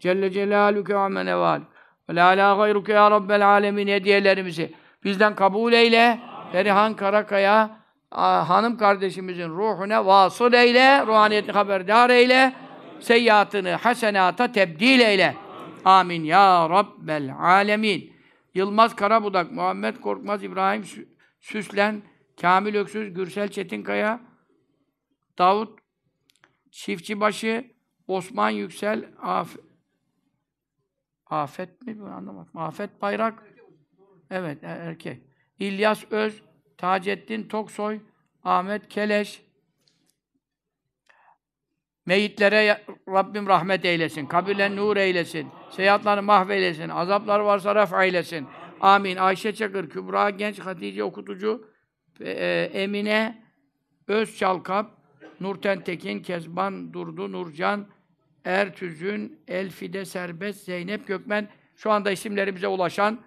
Celle Celaluke ve meneval. Ve la la gayruke ya Rabbel alemin hediyelerimizi bizden kabul eyle. Perihan Karakaya hanım kardeşimizin ruhuna vasıl eyle, ruhaniyetini haberdar eyle, seyyiatını hasenata tebdil eyle. Amin ya Rabbel alemin. Yılmaz Karabudak, Muhammed Korkmaz, İbrahim Süslen, Kamil Öksüz, Gürsel Çetinkaya, Davut Çiftçibaşı, Osman Yüksel, Af Afet mi? Anlamadım. Afet Bayrak. Evet, er-, erkek. İlyas Öz, Taceddin Toksoy, Ahmet Keleş, Meyitlere Rabbim rahmet eylesin, kabirlen nur eylesin, seyahatları mahveylesin, azapları varsa ref eylesin. Amin. Ayşe Çakır, Kübra Genç, Hatice Okutucu, e, Emine Özçalkap, Nurten Tekin, Kezban Durdu, Nurcan, Ertüzün, Elfide Serbest, Zeynep Gökmen, şu anda isimlerimize ulaşan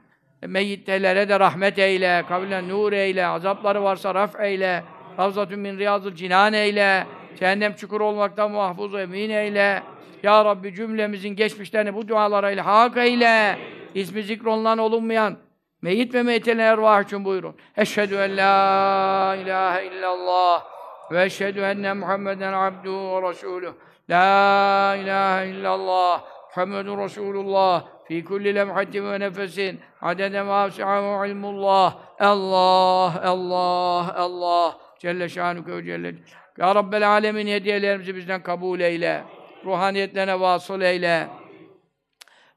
meyyitlere de rahmet eyle, kabirlen nur eyle, azapları varsa raf eyle, Ravzatun min riyazul cinan eyle, Cehennem çukuru olmaktan mahfuz emin eyle. Ya Rabbi cümlemizin geçmişlerini bu dualarıyla hak eyle. İsmi zikrolunan olunmayan Meyyit ve meytene ervah için buyurun. Eşhedü en la ilahe illallah ve eşhedü enne Muhammeden abduhu ve resuluh. La ilahe illallah Muhammedun Resulullah fi kulli lemhatin ve nefesin adede ma vesi'ahu ilmullah. Allah, Allah, Allah. Celle şanuke ve celle. Ya Rabbel alemin hediyelerimizi bizden kabul eyle. Ruhaniyetlerine vasıl eyle.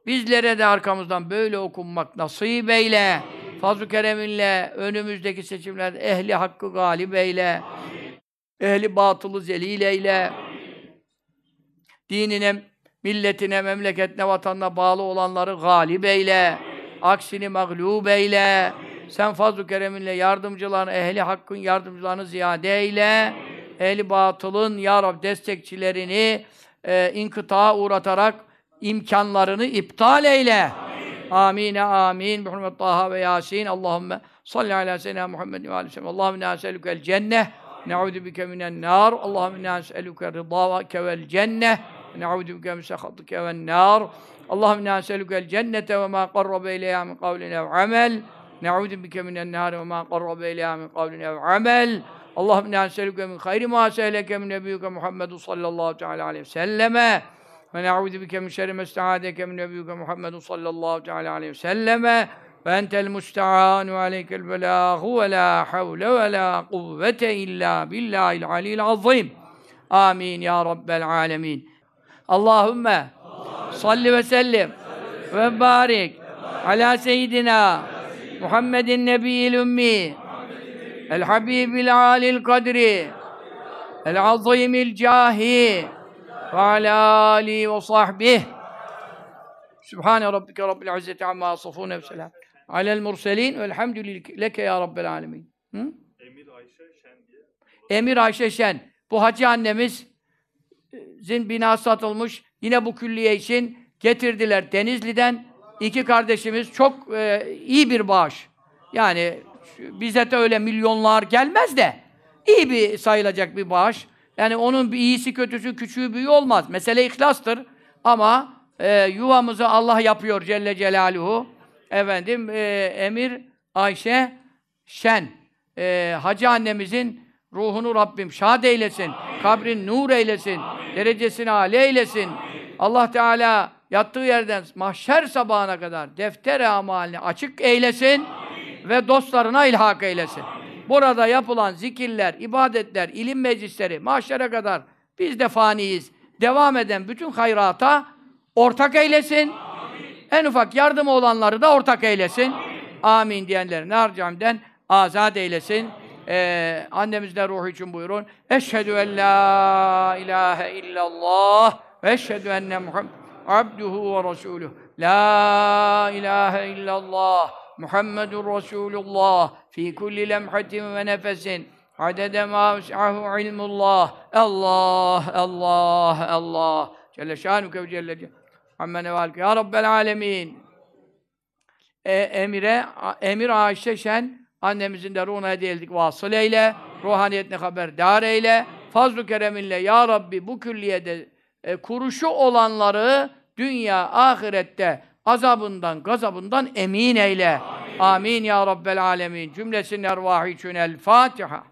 Bizlere de arkamızdan böyle okunmak nasip eyle. Fazl-ı kereminle önümüzdeki seçimlerde ehli hakkı galip eyle. Ehli batılı zelil eyle. Dinine, milletine, memleketine, vatanına bağlı olanları galip eyle. Aksini mağlup eyle. Sen fazl-ı kereminle yardımcılarını, ehli hakkın yardımcılarını ziyade eyle. Ehli batılın, ya Rab, destekçilerini e, inkıtağa uğratarak imkanlarını iptal eyle. Amin. Amin. Bi hurmet Taha ve Yasin. Allahümme salli ala seyyidina Muhammed ve aleyhi ve sellem. Allahümme inna es'elukel cenneh. Ne'udu bike minen nar. Allahümme es'eluke rıdâke vel cenneh. نعوذ بك من سخطك والنار. اللهم إنا نسألك الجنة وما قرب إليها من قول أو عمل. نعوذ بك من النار وما قرب إليها من قول أو عمل. اللهم إنا نسألك من خير ما سألك من نبيك محمد صلى الله تعالى عليه وسلم. ونعوذ بك من شر ما استعاذك من نبيك محمد صلى الله تعالى عليه وسلم. فأنت المستعان وعليك البلاغ. ولا حول ولا قوة إلا بالله العلي العظيم. آمين يا رب العالمين. Allahümme salli ve sellim ve barik ala seyyidina Muhammedin nebiyil ümmi el habibil alil kadri el azimil cahi ve ala alihi ve sahbih Sübhane Rabbike Rabbil İzzeti amma asafun ve selam alel murselin velhamdülillahi leke ya Rabbel alemin. Hı? Emir Ayşe Şen diye. Emir Ayşe Şen. Bu hacı annemiz annemizin binası satılmış. Yine bu külliye için getirdiler Denizli'den. İki kardeşimiz çok e, iyi bir bağış. Yani bize de öyle milyonlar gelmez de iyi bir sayılacak bir bağış. Yani onun bir iyisi kötüsü küçüğü büyüğü olmaz. Mesele ihlastır. Ama e, yuvamızı Allah yapıyor Celle Celaluhu. Efendim e, Emir Ayşe Şen. E, Hacı annemizin ruhunu Rabbim şad eylesin. Kabrin nur eylesin. Derecesini âli eylesin. Allah Teala yattığı yerden mahşer sabahına kadar defter-i amalini açık eylesin ve dostlarına ilhak eylesin. Burada yapılan zikirler, ibadetler, ilim meclisleri mahşere kadar biz de faniyiz. Devam eden bütün hayrata ortak eylesin. En ufak yardım olanları da ortak eylesin. Amin diyenleri nar camiden azat eylesin. Ee, annemizle ruhu için buyurun. Eşhedü en la ilahe illallah ve eşhedü enne Muhammed abduhu ve resuluh. La ilahe illallah Muhammedun Resulullah fi kulli lemhatin ve nefesin. Adede ma vesi'ahu ilmullah. Allah, Allah, Allah. Celle şanuke ve celle celle Amme nevalke Ya Rabbel alemin. E, Emire, Emir Ayşe Şen annemizin de ruhuna hediye ettik vasıl eyle, ruhaniyetine haberdar eyle, fazl-ı kereminle Ya Rabbi bu külliyede e, kuruşu olanları dünya, ahirette azabından, gazabından emin eyle. Amin, ya Rabbel alemin. Cümlesinin ervahı için El Fatiha.